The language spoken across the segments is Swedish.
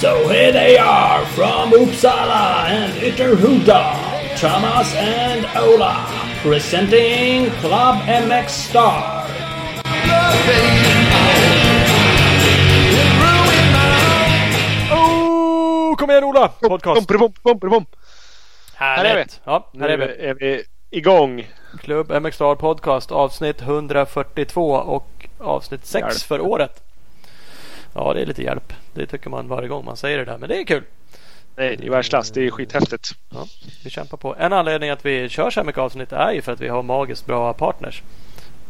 So here they are from Uppsala and Ytterhuda, Thomas and Ola, presenting Club MX Star. Oh, kom igen Ola! Podcast. Bom, bom, bom, bom. Här är vi. Härligt! Ja, här är vi. är vi igång. Klubb MX Star Podcast avsnitt 142 och avsnitt 6 Hjälp. för året. Ja, det är lite hjälp. Det tycker man varje gång man säger det där, men det är kul. Nej, det är världsklass. Det är skithäftigt. Ja, vi kämpar på. En anledning att vi kör så här mycket avsnitt är ju för att vi har magiskt bra partners.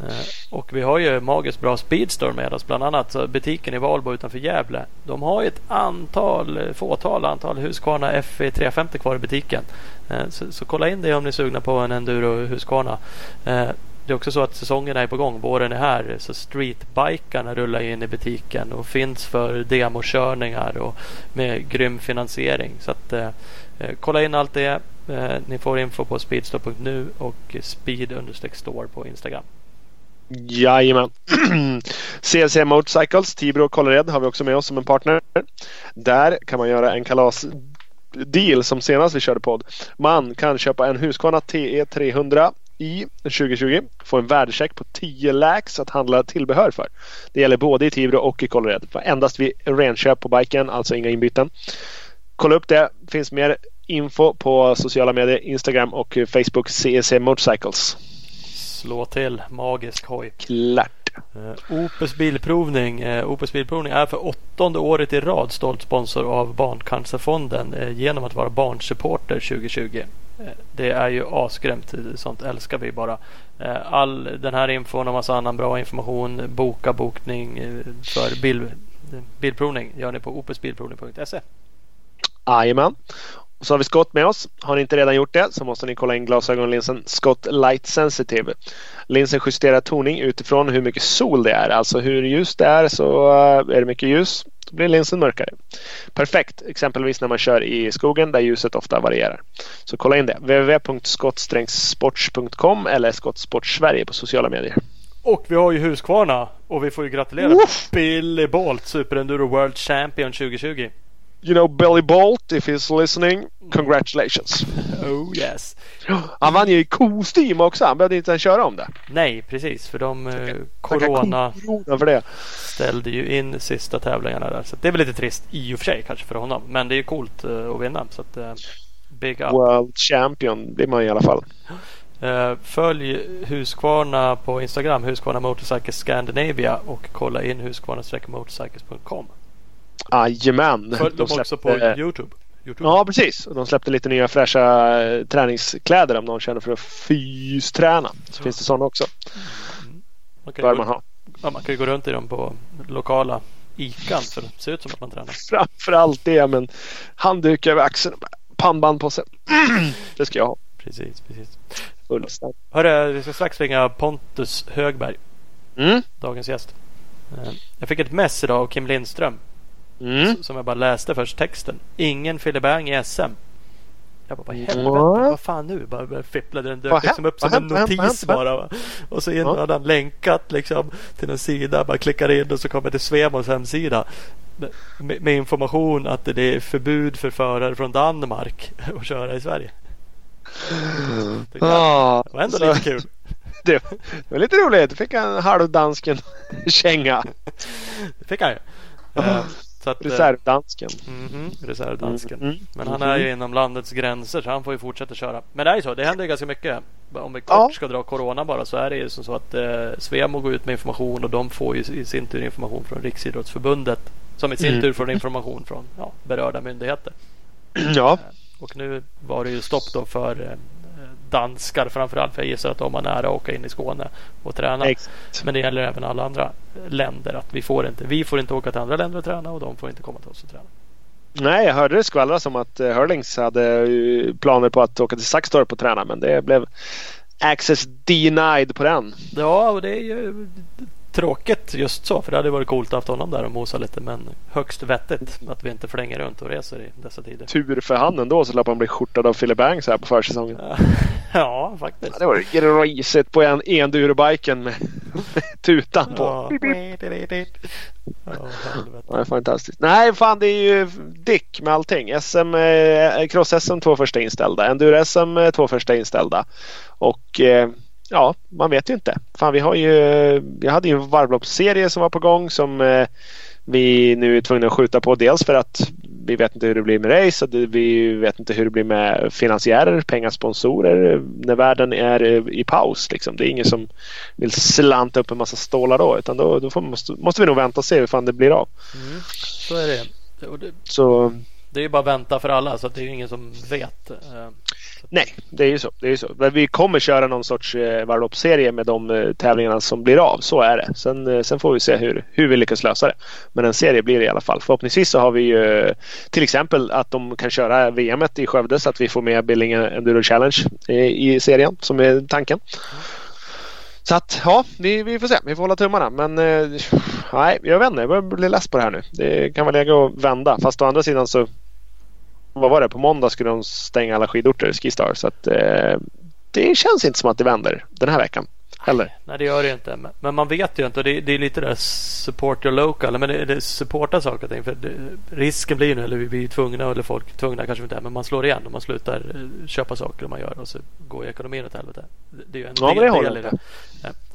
Eh, Och vi har ju magiskt bra Speedstore med oss. Bland annat butiken i Valbo utanför Gävle. De har ju ett antal, fåtal antal Husqvarna FE350 kvar i butiken. Eh, så, så kolla in det om ni är sugna på en enduro Husqvarna. Eh, det är också så att säsongen är på gång. Våren är här. Så streetbikarna rullar in i butiken och finns för demokörningar och med grym finansiering. Så att eh, eh kolla in allt det. Eh, ni får info på speedstore.nu och speed-store på Instagram. Jajamän. CLC Motorcycles, Tibro och Kållered har vi också med oss som en partner. Där kan man göra en kalas deal som senast vi körde podd. Man kan köpa en Husqvarna TE 300 i 2020. Få en värdecheck på 10 lax att handla tillbehör för. Det gäller både i Tibro och i Kållered. Endast vid renköp på biken, alltså inga inbyten. Kolla upp det. finns mer info på sociala medier, Instagram och Facebook CEC Motorcycles. Slå till magisk hoj. Klart. Uh, Opus Bilprovning. Uh, Opus Bilprovning är för åttonde året i rad stolt sponsor av Barncancerfonden uh, genom att vara barnsupporter 2020. Uh, det är ju asgrymt. Sånt älskar vi bara. Uh, all den här infon och massa annan bra information. Boka bokning uh, för bil, bilprovning gör ni på opusbilprovning.se. Jajamän. Så har vi Scott med oss. Har ni inte redan gjort det så måste ni kolla in glasögonlinsen Scott Light Sensitive. Linsen justerar toning utifrån hur mycket sol det är. Alltså hur ljust det är så eh, är det mycket ljus. Då blir linsen mörkare. Perfekt exempelvis när man kör i skogen där ljuset ofta varierar. Så kolla in det. www.skottsträngsports.com eller Skott Sport Sverige på sociala medier. Och vi har ju Husqvarna och vi får ju gratulera Woof! Billy Bolt, Super Enduro World Champion 2020. You know Billy Bolt if he's listening. Congratulations. Oh yes. Han vann ju i kostym också. Han behövde inte ens köra om det. Nej, precis. För de eh, Corona för det. ställde ju in sista tävlingarna där. Så det är väl lite trist i och för sig kanske för honom. Men det är ju coolt eh, att vinna. Så att, eh, big up. World Champion blir man i alla fall. Eh, följ Husqvarna på Instagram. Husqvarna Motorcycles Scandinavia. Och kolla in husqvarna-motorcycles.com. Jajamän. Följ dem De också på Youtube. Youtube. Ja precis. Och de släppte lite nya fräscha eh, träningskläder om någon känner för att fysträna. Så finns det sådana också. Man kan, Bör man ha. ja, man kan ju gå runt i dem på lokala Ican för det ser ut som att man tränar. Framförallt det med handduk över axeln och pannband på sig. Det ska jag ha. Precis, precis. Fullständigt. Hörru, vi ska strax ringa Pontus Högberg, Mm. dagens gäst. Eh, Jag fick ett mess idag av Kim Lindström Mm. som jag bara läste först texten. Ingen filibang i SM. Jag bara, vad helvete, vad fan nu? Bara började fippla. Den dök liksom upp som en notis bara. Och så in Ja. hade han länkat liksom till en sida. Bara klickar in och så kommer till Svemos hemsida. Med, med information att det är förbud för förare från Danmark att köra i Sverige. Ah, Det var ändå så- lite kul. Det, det var lite roligt. Du fick en halvdansken känga. Det fick han ju. Eh, Så att, eh, Reservdansken. mhm, reservdansken. Mm. Men han är ju inom landets gränser så han får ju fortsätta köra. Men det är ju så, det händer ju ganska mycket. Om vi kort Ja. ska dra Corona bara så är det ju som så att eh, Svemo går ut med information och de får ju i sin tur information från Riksidrottsförbundet. Som i sin Mm. tur får information från ja, berörda myndigheter. Ja. Och nu var det ju stopp då för eh, danskar framförallt. För jag gissar att de har nära att åka in i Skåne och träna. Exakt. Men det gäller även alla andra länder. Att vi, får inte, vi får inte åka till andra länder och träna och de får inte komma till oss och träna. Nej, jag hörde det skvallras om att eh, Hurlings hade eh, planer på att åka till Saxtorp och träna men det blev access denied på den. Ja, och det är ju tråkigt just så. För det hade varit coolt att ha haft honom där och mosa lite. Men högst vettigt att vi inte flänger runt och reser i dessa tider. Tur för han ändå så slapp han bli skjortad av Philip Banks här på försäsongen. Ja, faktiskt. Ja, det var grisigt på en endurobiken med, tutan på. Ja. Ja, det är fantastiskt. Nej, fan det är ju dick med allting. SM, eh, Cross-SM två första inställda. Enduro-SM eh, två första inställda. Och eh, ja, man vet ju inte. Fan, vi har ju, vi hade ju en varvloppsserie som var på gång som eh, vi nu är tvungna att skjuta på. Dels för att vi vet inte hur det blir med race och vi vet inte hur det blir med finansiärer, pengar, sponsorer när världen är eh, i paus. Liksom. Det är ingen som vill slanta upp en massa stålar då utan då, då får, måste, måste vi nog vänta och se hur fan det blir av. Mm, så är det. Det. Så Det är ju bara vänta för alla så att det är ju ingen som vet. Nej, det är ju så. Det är ju så. Men vi kommer köra någon sorts eh, varvloppsserie med de eh, tävlingarna som blir av. Så är det. Sen, eh, sen får vi se hur, hur vi lyckas lösa det. Men en serie blir det i alla fall. Förhoppningsvis så har vi ju eh, till exempel att de kan köra VM i Skövde så att vi får med Billinge Enduro Challenge eh, i serien som är tanken. Så att ja, vi, vi får se. Vi får hålla tummarna. Men eh, nej, jag vet inte. Jag börjar bli less på det här nu. Det kan vara läge att vända. Fast å andra sidan så vad var det? På måndag skulle de stänga alla skidorter, Skistar. Så att eh, det känns inte som att det vänder den här veckan. Heller. Nej det gör det inte. Men- man vet ju inte. Det, det är lite där support your local. Men det, det supportar saker och ting. För det, risken blir nu, eller vi blir tvungna, eller folk tvungna kanske inte är. Men man slår igen och man slutar eh, köpa saker och man gör. Och så går ekonomin åt helvete. Det är ju en Ja, del, del i det.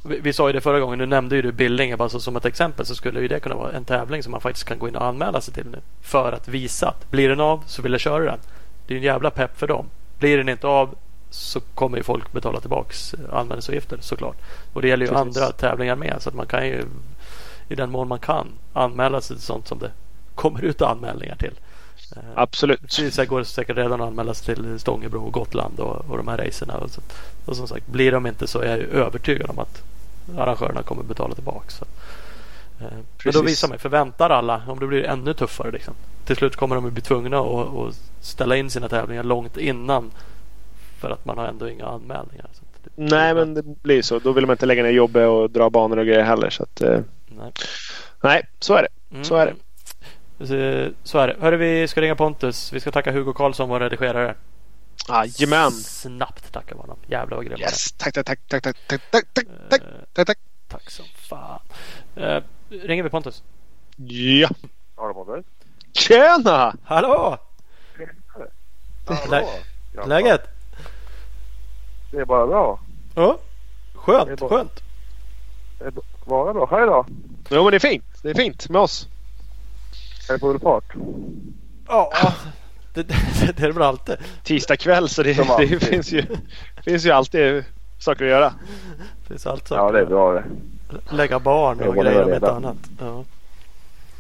Vi, vi sa ju det förra gången. Nu nämnde ju du Billinge. Bara så, som ett exempel så skulle ju det kunna vara en tävling som man faktiskt kan gå in och anmäla sig till nu. För att visa att blir den av så vill jag köra den. Det är en jävla pepp för dem. Blir den inte av så kommer ju folk betala tillbaks anmälningsavgifter såklart. Och det gäller ju Precis. andra tävlingar med. Så att man kan ju i den mån man kan anmäla sig till sånt som det kommer ut anmälningar till. Eh, Absolut. Det går säkert redan att anmäla sig till Stångebro och Gotland och, och de här racerna. Och, så, och som sagt, blir de inte så är jag ju övertygad om att arrangörerna kommer betala tillbaka. Så. Eh, Men då visar mig, förväntar alla om det blir ännu tuffare. Liksom. Till slut kommer de att bli tvungna att, att ställa in sina tävlingar långt innan. För att man har ändå inga anmälningar. Så att det, Nej, men det blir så. Då vill man inte lägga ner jobbet och dra banor och grejer heller. Så att, eh, Nej. nej, så är det. Mm. Så är det. Så, är det. Hörru, vi ska ringa Pontus. Vi ska tacka Hugo Karlsson, vår redigerare. Jajamän. Snabbt tackar vi honom. Jävlar vad grym han är. Yes. Tack, tack, tack, tack, tack, tack, tack, tack, tack, Eh, tack, tack. Tack som fan. Uh, ringer vi Pontus? Ja. Var det. Tjena! Hallå! Lä- Läget? Det är bara bra. Ja. Det är Skönt, bra. skönt. Det är bara bra. Hej då. Jo, men det är fint. Det är fint med oss. Är det full fart? Ja, det, det, det är väl alltid. Tisdag kväll så det, det alltid. finns, ju, finns ju alltid saker att göra. Det finns allt Ja, det är bra det. Lägga barn och grejer om inte annat. Ja.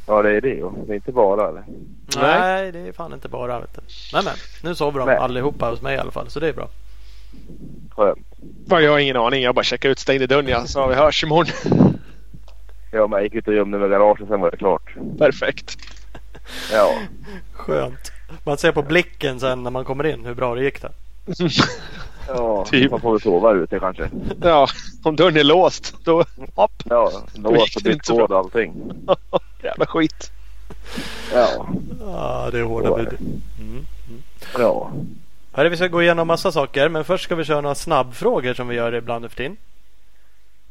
Ja, det är det. och Det är inte bara eller? Nej. Nej, det är fan inte bara. Vet du. Men, men. Nu sover de Nej. allihopa hos mig i alla fall. Så det är bra. Skönt. Jag har ingen aning. Jag bara checkar ut, stängde dörren ja, så vi hörs imorgon. Ja, men jag gick ut och gömde mig i garaget sen var det klart. Perfekt. Ja. Skönt. Man ser på blicken sen när man kommer in hur bra det gick där. Ja, Typ. man får väl sova ute kanske. Ja, om dörren är låst då hopp. Ja, Då lås gick och det bytt kod och allting. Jävla skit. Ja. Ja, det är hårda bud. Mm. Ja. Hörru, vi ska gå igenom massa saker. Men först ska vi köra några snabbfrågor som vi gör ibland nu för tiden.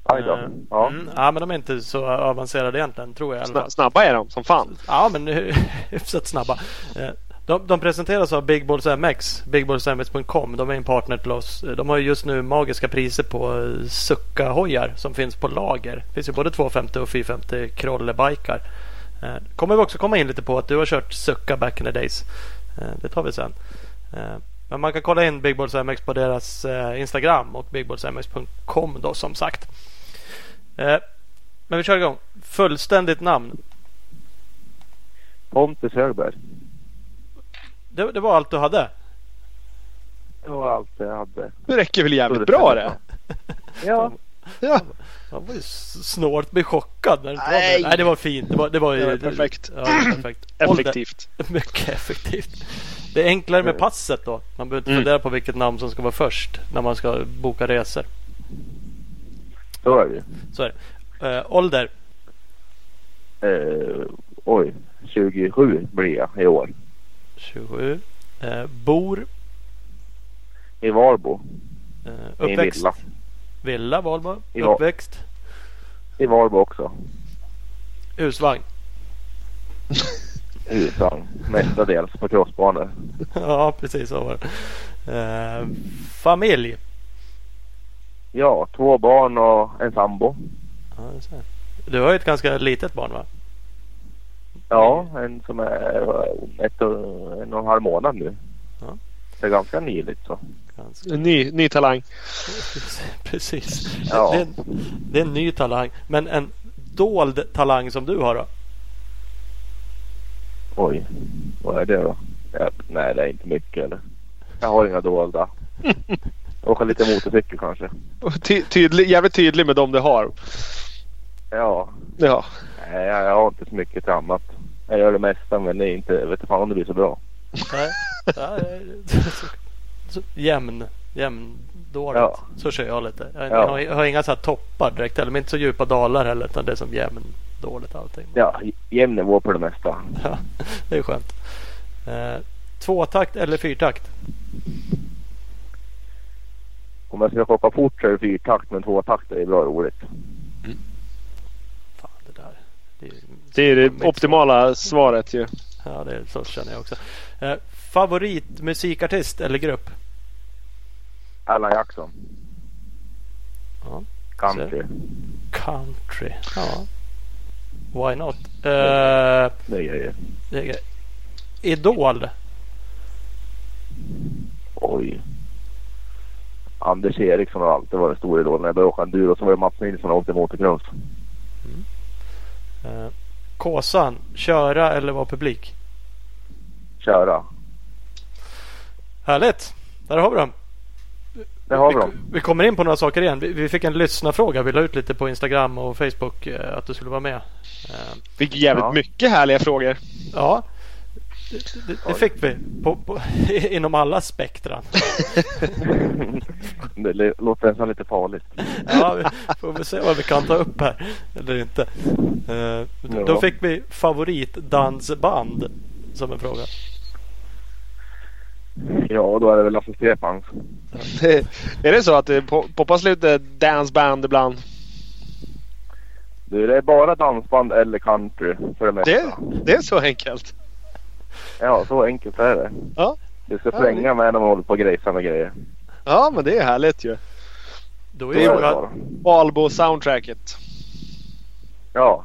Aj då. Eh, Ja. Mm, ja, men de är inte så avancerade egentligen tror jag. Sna- Snabba är de som fan. Ja, men hyfsat snabba. Eh, De, de presenteras av Big Balls MX, bigballsmx.com. De är en partner till oss. De har ju just nu magiska priser på eh, Succa-hojar som finns på lager. Det finns ju både 250 och 450 krollebikar. Kommer vi också komma in lite på att du har kört Succa back in the days. Det tar vi sen. Men man kan kolla in Big Balls MX på deras eh, Instagram och bigballsmx.com då som sagt. Eh, Men vi kör igång. Fullständigt namn. Pontus Högberg. Det, det var allt du hade? Det var allt jag hade. Det räcker väl jävligt bra det. Ja. Ja, Han var ju snålt blir chockad när det inte var Nej. det. Nej, det var fint. Det var, det var, Det var perfekt. Ja, det var perfekt. Det. effektivt. Mycket effektivt. Det är enklare med passet då. Man behöver inte Mm. fundera på vilket namn som ska vara först när man ska boka resor. Så är det. Så är det. Eh, ålder? Eh, oj, 27 blir jag i år. 27. Eh, bor? I Varbo. Eh, I uppväxt? villa. Villa, Valbo. I Uppväxt? I Varbo också. Husvagn? Husvagn. Mestadels på crossbanor. ja, precis så var det. Eh, familj? Ja, två barn och en sambo. Ja, du har ju ett ganska litet barn va? Ja, en som är eh, ett och, en och en halv månad nu. Ja. Det är ganska nyligt så. Ganska. En ny, ny talang. Precis. Ja. Det, är en, det är en ny talang. Men en dold talang som du har då? Oj, vad är det då? Ja, nej, det är inte mycket eller. Jag har inga dolda. Åka lite motorcykel kanske. Ty, tydlig, jävligt tydlig med dem du har. Ja, Ja. nej, jag, jag har inte så mycket till annat. Jag gör det mesta men det är inte, jag vet inte fan om det blir så bra. Nej. Ja, så, så, jämn. Jämn dåligt. Ja. Så kör jag lite. Jag, Ja. jag, har, jag har inga så här toppar direkt. Eller inte så djupa dalar heller. Utan det är som jämn dåligt allting. Ja, jämn nivå på det mesta. Ja, det är skönt. Eh, tvåtakt eller fyrtakt? Om jag ska hoppa fort så är det fyrtakt men tvåtakt är bra roligt. Fan det där. Det är, Det är det optimala svaret ju. Ja det är, så känner jag också. Eh, favorit musikartist eller grupp? Allan Jackson. Ja. Country. Country. Ja. Why not? Eh, Det är grejer. det är grej. Idol. Oj. Anders Eriksson har alltid varit stor idol. När jag började åka enduro så var det Mats Nilsson och åkte motocross. Eh, Kåsan. Köra eller vara publik? Köra. Härligt. Där har vi dem. Det har vi vi, vi kommer in på några saker igen. Vi, vi fick en lyssnarfråga. Vi la ut lite på Instagram och Facebook eh, att du skulle vara med. Eh, Fick jävligt Ja. mycket härliga frågor. ja, det, det, det fick vi på, på, inom alla spektran. det låter nästan lite farligt. Ja, vi får väl se vad vi kan ta upp här eller inte. Eh, då, fick vi favoritdansband som en fråga. Ja, då är det väl Lasse Stefans. är det så att det po- poppas lite danceband ibland? Du, det är bara dansband eller country för det mesta. Det, det är så enkelt. Ja, så enkelt är det. Ja. Du ska Ja, svänga med när man håller på och grejsar med grejer. Ja, men det är härligt ju. Då är det bara. Valbo-soundtracket. Ja.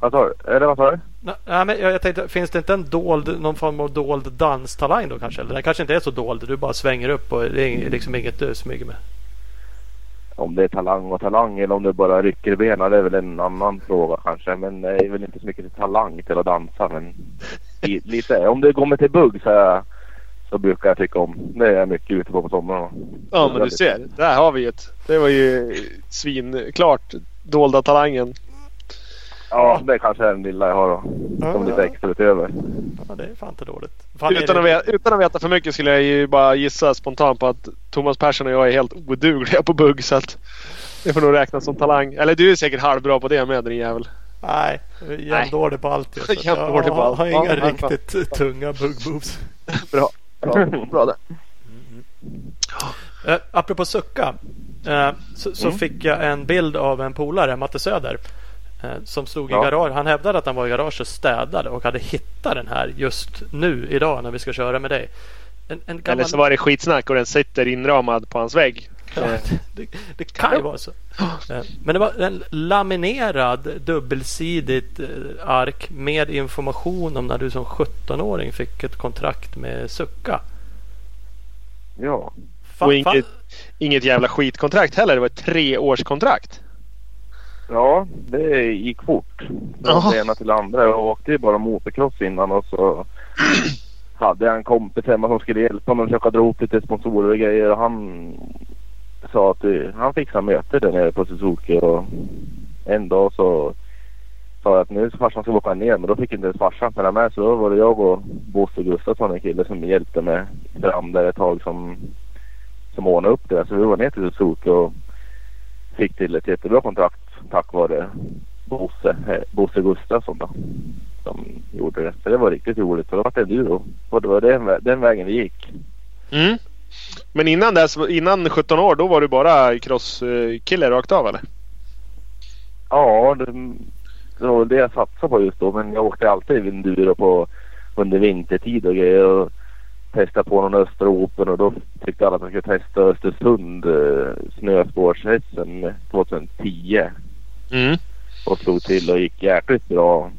Vad sa du? Eller vad sa du? Nej, men jag, jag tänkte, finns det inte en dold, någon form av dold danstalang då kanske? Eller den kanske inte är så dold. Du bara svänger upp och det är liksom inget du smyger med. Om det är talang och talang eller om det bara rycker benen det är väl en annan fråga kanske. Men det är väl inte så mycket till talang till att dansa. Men lite. Om det kommer till bugg så, är, så brukar jag tycka om. Det är jag mycket ute på på sommaren. Ja, men du ser. Där har vi ju ett. Det var ju svinklart dolda talangen. Ja, det kanske är den lilla jag har då. Som lite extra utöver. Ja, det är fan inte dåligt. Fan, är Utan att, det, veta, utan att veta för mycket skulle jag ju bara gissa spontant på att Thomas Persson och jag är helt odugliga på bugg. Så att det får nog räknas som talang. Eller du är säkert halvbra på det med din jävel. Nej, jag är jämndålig på allt. nu. Jämndålig på Jag allt. har Ja, inga men- riktigt tunga bugg-moves. Bra. Bra, bra där. Eh, apropå sucka. Eh, så, så Mm. fick jag en bild av en polare, Matte Söder. Eh, som stod i Ja. garage. Han hävdade att han var i garage och städade och hade hittat den här just nu idag när vi ska köra med dig. En, en gammal... Eller så var det skitsnack och den sitter inramad på hans vägg. Ja, det, det kan ju vara så. Eh, Men det var en laminerad dubbelsidigt eh, ark med information om när du som 17-åring fick ett kontrakt med Succa. Ja. Fa- Och inget, inget jävla skitkontrakt heller. Det var ett treårskontrakt. Ja, det gick fort. Från det ena till det andra. Jag åkte ju bara motocross innan och så hade jag en kompis hemma som skulle hjälpa mig att försöka dra ihop lite sponsorer och grejer. Och han sa att det, han fixade möte där nere på Suzuki och en dag så sa jag att nu farsan ska åka ner men då fick inte ens farsan följa med så då var det jag och Bosse Gustafsson en kille som hjälpte mig fram där ett tag som, som ordnade upp det. Så vi var ner till Suzuki och fick till ett jättebra kontrakt tack vare Bosse, eh, Bosse Gustafsson då. Som gjorde det. Så det var riktigt roligt. För det var enduro. Och det var den, den vägen det gick. Mm. Men innan dess, innan 17 år, då var du bara crosskille rakt av eller? Ja, det, det var det jag satsade på just då. Men jag åkte alltid enduro på under vintertid och grejer. Och testade på någon Östra Open och då tyckte alla att jag skulle testa Östersund eh, snöspårshästen 2010. Mm. och slog till och gick jäkligt bra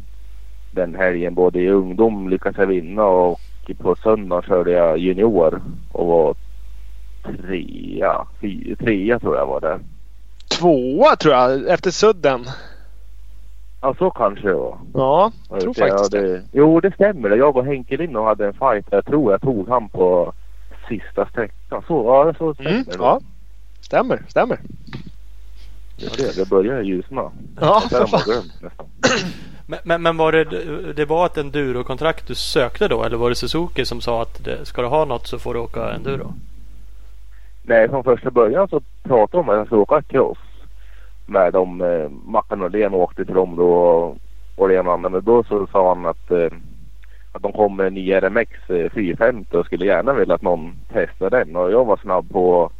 den helgen. Både i ungdom lyckades jag vinna och på söndag körde jag junior och var trea, trea tror jag var där. Tvåa tror jag, efter sudden. Ja så kanske det var. Ja, jag tror Jag faktiskt det. hade- Jo det stämmer. Jag och Henke Lindh hade en fight. Jag tror jag tog han på sista sträckan. Så, ja, så stämmer Mm, det. ja, stämmer, stämmer. Det det. Det började ljusna. Ja, för fan. nästan. Men, men, men var det, det var ett endurokontrakt du sökte då? Eller var det Suzuki som sa att det, ska du ha något så får du åka enduro? Nej, från första början så pratade de om att jag skulle åka cross. Med dem, eh, Mackan och Len åkte till dem då och, det ena och andra. Men då så sa han att, eh, att de kom med en ny RMX eh, 450 och skulle gärna vilja att någon testade den. Och jag var snabb på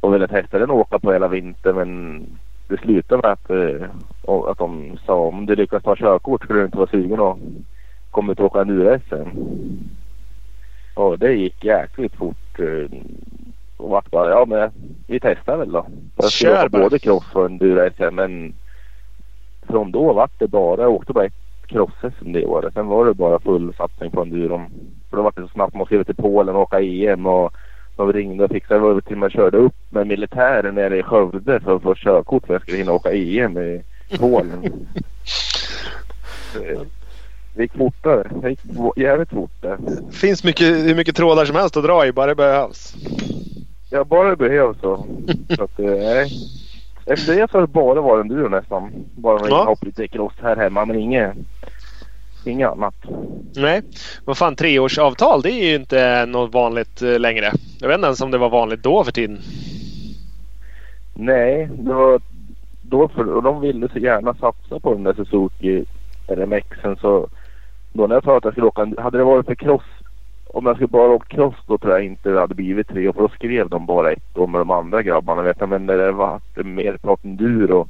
och ville testa den och åka på hela vintern. Men det slutade med att, eh, att de sa om du lyckas ta körkort skulle du inte vara sugen och komma ut och åka enduro-SM. Och det gick jäkligt fort. eh, Och vart bara, ja men vi testar väl då. Jag skulle Kör bara. både cross och enduro-SM men från då vart det bara, jag åkte bara ett cross-SM det året. Sen var det bara full satsning på enduron. För då var det så snabbt man skulle till Polen och åka EM och de ringde och fixade. Jag var till och med körde upp med militären nere i Skövde för att få körkort för att jag skulle hinna åka EM i Polen. Det- Det gick fortare. Det gick jävligt fort där. finns mycket, hur mycket trådar som helst att dra i bara det behövs. Ja, bara det behövs så. så att, eh, nej. Efter det så har det bara varit enduro nästan. Bara några Ja. lite cross här hemma men inget, inget annat. Nej, vad fan treårsavtal det är ju inte något vanligt eh, längre. Jag vet inte ens om det var vanligt då för tiden. Nej, det var då för, och de ville så gärna satsa på den där Suzuki RMXen så då när jag sa att jag skulle åka, hade det varit för cross om jag skulle bara åkt cross då tror jag inte det hade blivit tre år för då skrev de bara ett år med de andra grabbarna vet jag. Men när det var mer prat enduro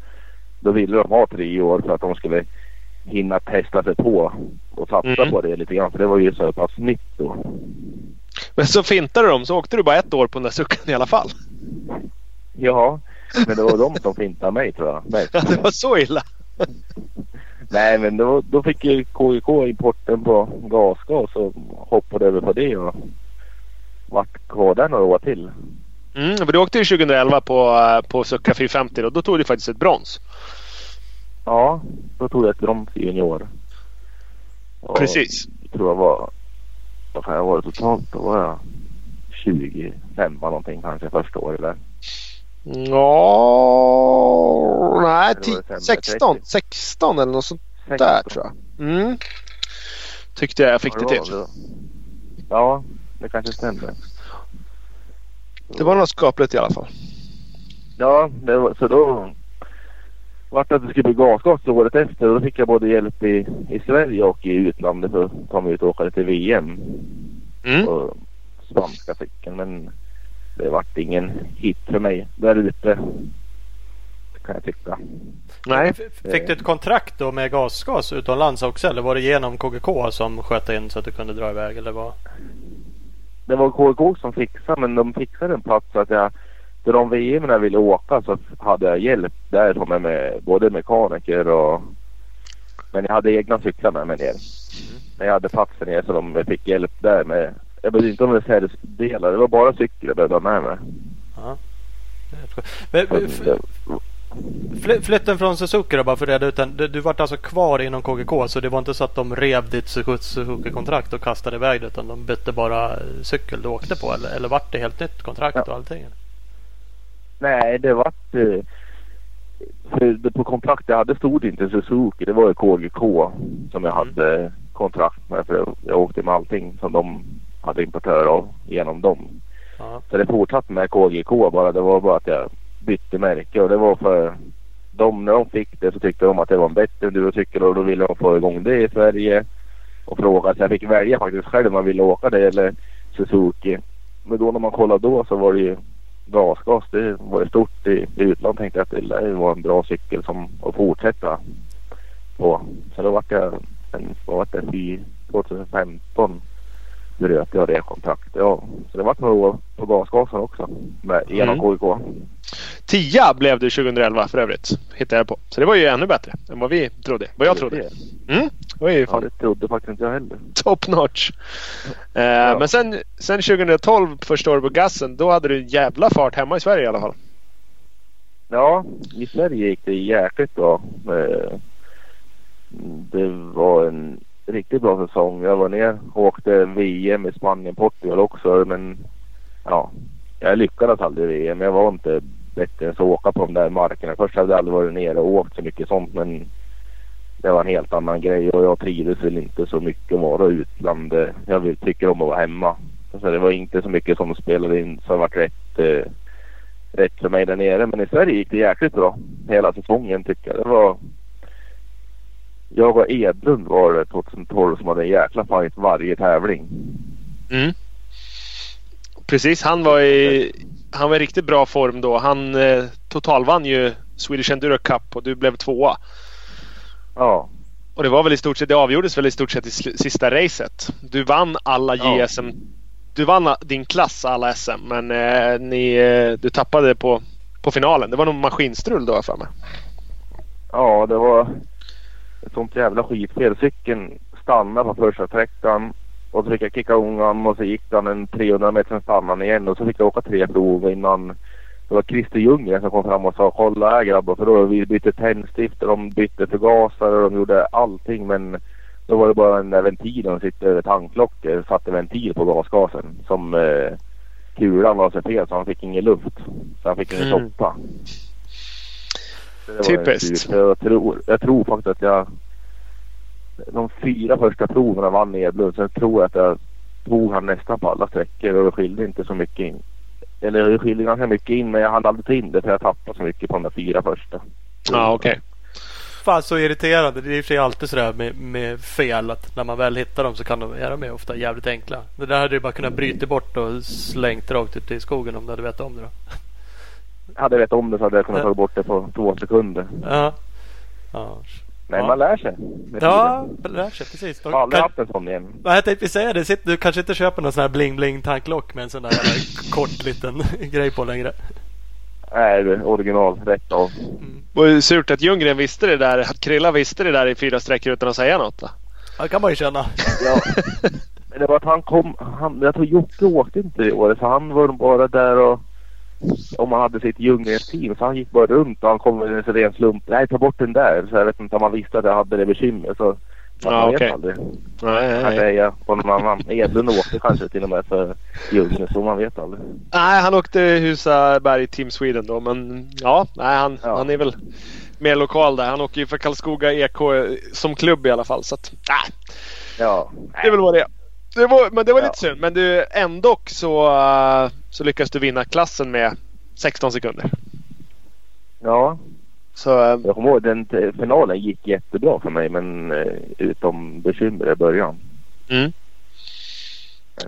då ville de ha tre år för att de skulle hinna testa sig på och satsa Mm. på det lite grann för det var ju så pass nytt då. Men så fintade de så åkte du bara ett år på den där sucken i alla fall. Ja, men det var de som fintade mig tror jag. mest. Ja, det var så illa. Nej men då, då fick ju KIK importen på gasgas och hoppade över på det och vart kvar där några år till. Mm, för du åkte ju 2011 på, eh, på Succa 450 och då tog du faktiskt ett brons. Ja, då tog jag ett brons i junior. Och Precis. Jag tror jag var, vad kan jag vara totalt? Då var jag 25 någonting kanske första året där. Ja, nej, Det var ti- sämre, 16, 30. 16 eller något sånt där tror jag. Mm. Tyckte jag jag fick Ja, det var till. Ja, det kanske stämmer. Det var något skapligt i alla fall. Ja, det var, så då vart att det skulle bli gasgas året efter och då fick jag både hjälp i, i Sverige och i utlandet för att ta mig ut och åka lite VM Mm. på spanska cykeln. Men det vart ingen hit för mig där ute. Kan jag tycka. Nej. Fick du ett kontrakt då med gasgas utomlands också? Eller var det genom KGK som sköt in så att du kunde dra iväg? Eller vad? Det var KK som fixade men de fixade en plats så att jag till de VM jag ville åka så hade jag hjälp därifrån med, med både mekaniker och men jag hade egna cyklar med mig ner. Men jag hade platsen ner så de fick hjälp där med jag behövde inte ha reservdelar. Det var bara cykel jag behövde ha med mig. Ja. Men, Så det- Flytten från Suzuki då bara för att reda ut den. Du, du vart alltså kvar inom KGK så det var inte så att de rev ditt Suzu- Suzuki-kontrakt och kastade iväg det utan de bytte bara cykel du åkte på eller, eller vart det helt nytt kontrakt Ja. och allting? Nej, det vart... eh, För det på kontraktet jag hade stod inte Suzuki. Det var ju KGK som jag hade kontrakt med. För jag, åkte med allting som de hade importör av genom dem. Ja. Så det fortsatte med KGK bara. Det var bara att jag bytte märke och det var för de, när de fick det så tyckte de att det var en bättre endurocykel och då ville de få igång det i Sverige. Och frågade så jag fick välja faktiskt själv om man ville åka det eller Suzuki. Men då när man kollade då så var det ju gasgas. Det var ju stort i, i utlandet. Tänkte jag att det lär ju vara en bra cykel som att fortsätta på. Så då vart jag, en, vad var det, 2015 bröt jag det kontraktet. Ja, så det vart några år på gasgasen också med, genom Mm. KIK. Tia blev du 2011 för övrigt. Hittade jag på. Så det var ju ännu bättre än vad vi trodde. Vad jag trodde. Mm, det var ju ja, fan det trodde faktiskt inte jag heller. top notch. Eh, Men sen, sen 2012 första året på gassen. Då hade du en jävla fart hemma i Sverige i alla fall. Ja, i Sverige gick det jäkligt bra. Eh, Det var en riktigt bra säsong. Jag var ner och åkte VM i Spanien, Portugal också. Men ja, jag lyckades aldrig i VM. Jag var inte bättre än så åka på de där markerna. Först hade jag aldrig varit nere och åkt så mycket sånt men det var en helt annan grej och jag trivdes väl inte så mycket att vara utland. Jag vill, tycker om att vara hemma. Så det var inte så mycket som spelade in så det var rätt, eh, rätt för mig där nere. Men i Sverige gick det jäkligt bra hela säsongen tycker jag. Det var jag och Edlund var det 2012 som hade en jäkla fight varje tävling. Mm. Precis, han var i, han var i riktigt bra form då. Han eh, totalvann ju Swedish Enduro Cup och du blev tvåa. Ja, Och det var väl i stort sett, det avgjordes väl i stort sett i sista racet. Du vann alla Ja. JSM. Du vann din klass alla SM men eh, ni, eh, du tappade på, på finalen. Det var nog maskinstrul då för mig. ja det var ett sånt jävla skitfel. Cykeln stannade på första sträckan och så fick jag kicka ungan och så gick den en 300 meter sen stannade han igen och så fick jag åka tre prov innan det var Christer Ljunggren som kom fram och sa kolla här grabbar för då vi bytte tändstift och de bytte förgasare och de gjorde allting men då var det bara den där ventilen som sitter över tanklocket satte ventil på gasgasen som eh, kulan var så fel så han fick ingen luft. Så han fick ingen Mm. Typiskt. Jag tror, jag tror faktiskt att jag de fyra första proven vann Edlund. Sen tror jag att jag tog han nästan på alla sträckor och det skilde inte så mycket in. Eller det skilde ganska mycket in men jag hann aldrig ta in det för jag tappade så mycket på de där fyra första. Ja okej. Fan så irriterande. Det är i och för sig alltid sådär med, med fel att när man väl hittar dem så kan de, är de ju ofta jävligt enkla. Det där hade du bara kunnat bryta bort och slängt rakt ut i skogen om du hade vetat om det då. Hade jag vetat om det så hade jag kunnat ta bort det på två sekunder. Ja. Ja, Men Ja. man lär sig. ja det lär sig precis. Jag har aldrig Kan, haft en sån igen. vad jag tänkte säga det. Sitt, du kanske inte köper någon sån här bling bling tanklock med en sån där kort liten grej på längre. Nej, det är original. Rätt av. Mm. Det ju surt att Ljunggren visste det där. Att Krilla visste det där i fyra sträckor utan att säga något. Då. Ja, kan man ju känna. Ja. Men det var att han kom. Han, jag tror Jocke åkte inte i år. Så han var bara där och. Om han hade sitt Ljunggrens team. Så han gick bara runt och han kom med en ren slump. Nej, ta bort den där. Så jag vet inte om han visste att jag hade det bekymret. Så. Man vet okej. aldrig. Nej, nej, nej. säga på någon annan. Edlund åkte kanske till och med för Ljunggren. Så man vet aldrig. nej, han åkte Husaberg Team Sweden då. Men ja, nej, han, Ja. han är väl mer lokal där. Han åker ju för Karlskoga EK som klubb i alla fall. Så att, nej, Ja. det är väl vad det är. Det var, men det var Ja. lite synd. Men du, ändå så, uh, så lyckas du vinna klassen med 16 sekunder. Ja. Så eh, Jag kommer ihåg den finalen gick jättebra för mig. Men eh, utom bekymmer i början. mm.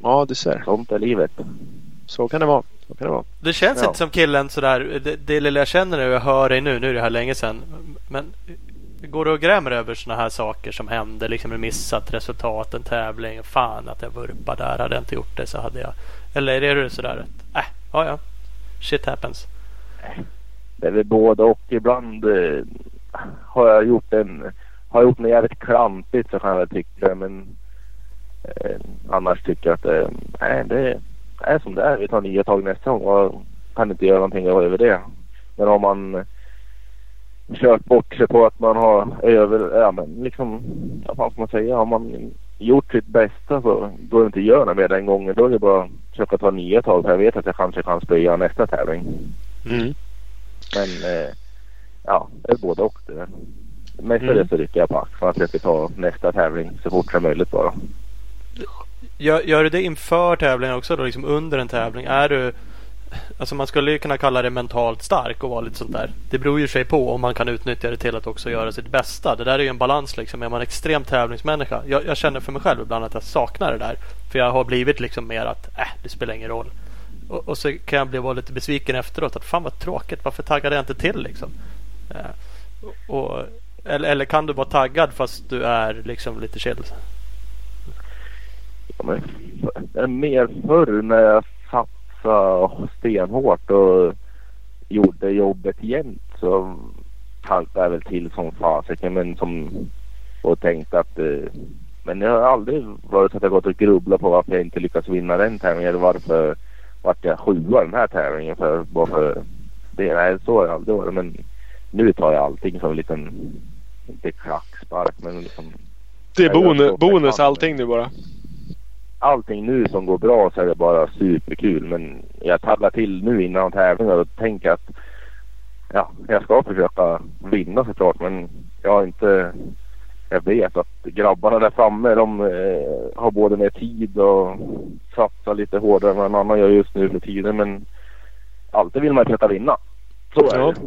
Ja, du ser. Sånt är livet. Så kan det vara. Så kan det vara. Det känns Ja. inte som killen sådär. Det, det lilla jag känner när jag hör dig nu. Nu är det här länge sedan. Men går du och grämer över sådana här saker som händer? Liksom en missat resultat, en tävling. Fan att jag vurpade där. Hade jag inte gjort det så hade jag. Eller är du sådär att äh, ja ja. Shit happens. Det är väl både och. Ibland eh, har jag gjort en... Har jag gjort något jävligt klantigt så kan jag väl tycka men... Eh, annars tycker jag att eh, nej, det är som det är. Vi tar nya tag nästa gång och kan inte göra någonting över det. Men om man eh, kört bort sig på att man har över... Ja men liksom... Vad fan ska man säga? Har man gjort sitt bästa så då det inte gör något mer den gången. Då är det bara att försöka ta nya tag. För jag vet att jag kanske kan spöa nästa tävling. Mm. Men eh, ja, det är både och det. Mestadels Mm. så rycker jag på axlarna och försöker ta nästa tävling så fort som möjligt bara. Gör, gör du det inför tävlingen också då? Liksom under en tävling? Är du, Alltså man skulle ju kunna kalla det mentalt stark och vara lite sånt där. Det beror ju sig på om man kan utnyttja det till att också göra sitt bästa. Det där är ju en balans liksom. Är man extrem tävlingsmänniska. Jag, jag känner för mig själv ibland att jag saknar det där. För jag har blivit liksom mer att äh, det spelar ingen roll. Och, och så kan jag bli vara lite besviken efteråt. Att fan vad tråkigt. Varför taggade jag inte till liksom? Äh, och, eller, eller kan du vara taggad fast du är liksom lite chill? Ja, men, mer förr när jag satt satsade stenhårt och gjorde jobbet jämt så taggade jag väl till som fasiken. Men som och tänkte att eh, men jag har aldrig varit så att jag gått och grubblat på varför jag inte lyckats vinna den tävlingen eller varför vart jag sjua den här tävlingen för bara för det. Nej, så har jag aldrig varit men nu tar jag allting som en liten, inte klackspark men liksom. Det är bonus, bonus allting nu bara allting nu som går bra så är det bara superkul. Men jag taggar till nu innan tävlingar och tänker att ja, jag ska försöka vinna såklart. Men jag har inte... Jag vet att grabbarna där framme de eh, har både mer tid och satsar lite hårdare än vad en annan gör just nu för tiden. Men alltid vill man försöka vinna. Så är ja. det.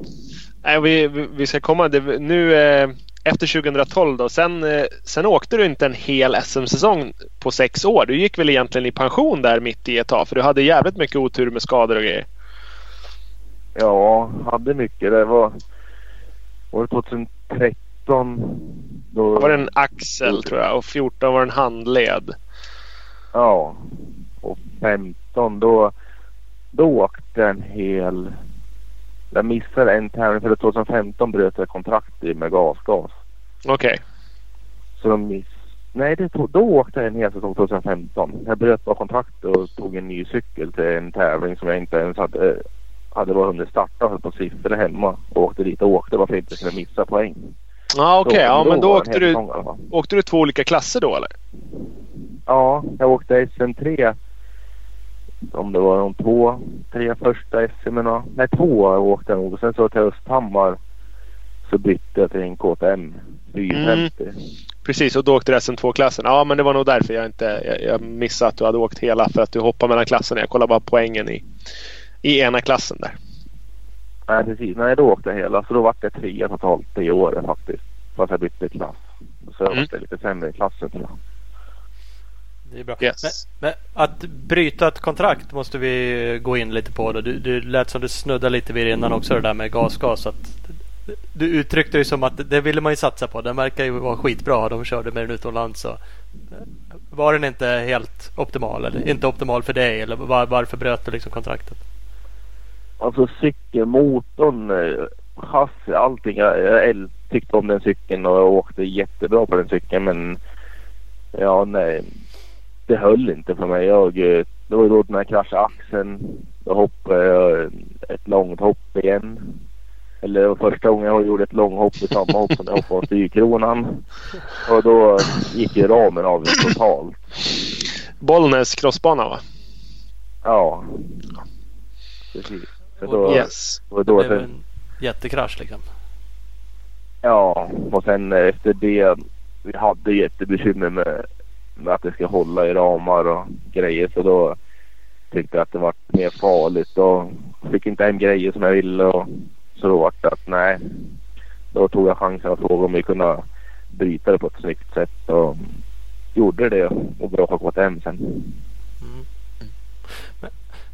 Nej, vi, vi ska komma... Det, nu... Efter 2012 då. Sen, eh, sen åkte du inte en hel SM-säsong på sex år. Du gick väl egentligen i pension där mitt i ett tag för du hade jävligt mycket otur med skador och grejer. Ja, hade mycket. Det var, var det 2013. Då var det en axel tror jag och 14 var det en handled. Ja, och 15 då, då åkte en hel jag missade en tävling för 2015 bröt jag kontrakt med Gasgas. Okej. Okay. Så de miss... Nej, det tog... då åkte jag en hel säsong 2015. Jag bröt bara kontraktet och tog en ny cykel till en tävling som jag inte ens hade, hade bara hunnit starta. Höll på siffror hemma och åkte dit och åkte varför jag inte skulle missa poäng. Ah, okej. Okay. Ja, men då åkte du, åkte du två olika klasser då eller? Ja, jag åkte SM3 om det var de två, tre första SM Nej, två åkte jag nog. Och sen så till Östhammar så bytte jag till en KTM 450. Mm. Precis, och då åkte du SM2-klassen. Ja, men det var nog därför jag inte jag, jag missade att du hade åkt hela. För att du hoppade mellan klasserna. Jag kollade bara poängen i, i ena klassen där. Nej, precis. Nej, då åkte jag hela. Så då var det trea totalt det året faktiskt. Fast jag bytte klass. Så jag mm. var lite sämre i klassen. Tror jag. Det är bra. Yes. Men, men, att bryta ett kontrakt måste vi gå in lite på. Då. Du, du lät som du snuddade lite vid det innan också det där med gasgas. Att du uttryckte ju som att det ville man ju satsa på. Den verkar ju vara skitbra. De körde med den utomlands. Så. Var den inte helt optimal? Eller inte optimal för dig? Eller var, varför bröt du liksom kontraktet? Alltså cykelmotorn, eh, chassi, allting. Jag, jag tyckte om den cykeln och jag åkte jättebra på den cykeln. Men ja, nej det höll inte för mig. Jag, eh, det var då när jag kraschade axeln. Då hoppade jag ett långt hopp igen. Eller det var första gången jag gjorde ett långhopp i samma hopp som jag hoppade av styrkronan. Och då gick ju ramen av totalt. Bollnäs crossbana va? Ja. Precis. Så då, yes. Och då det blev en jättekrasch liksom. Ja, och sen efter det. Vi hade jättebekymmer med att det ska hålla i ramar och grejer. Så då tyckte jag att det var mer farligt och fick inte hem grejer som jag ville. Och så då var det att nej. Då tog jag chansen att fråga om vi kunde bryta det på ett snyggt sätt och gjorde det och bra har gått hem sen. Mm.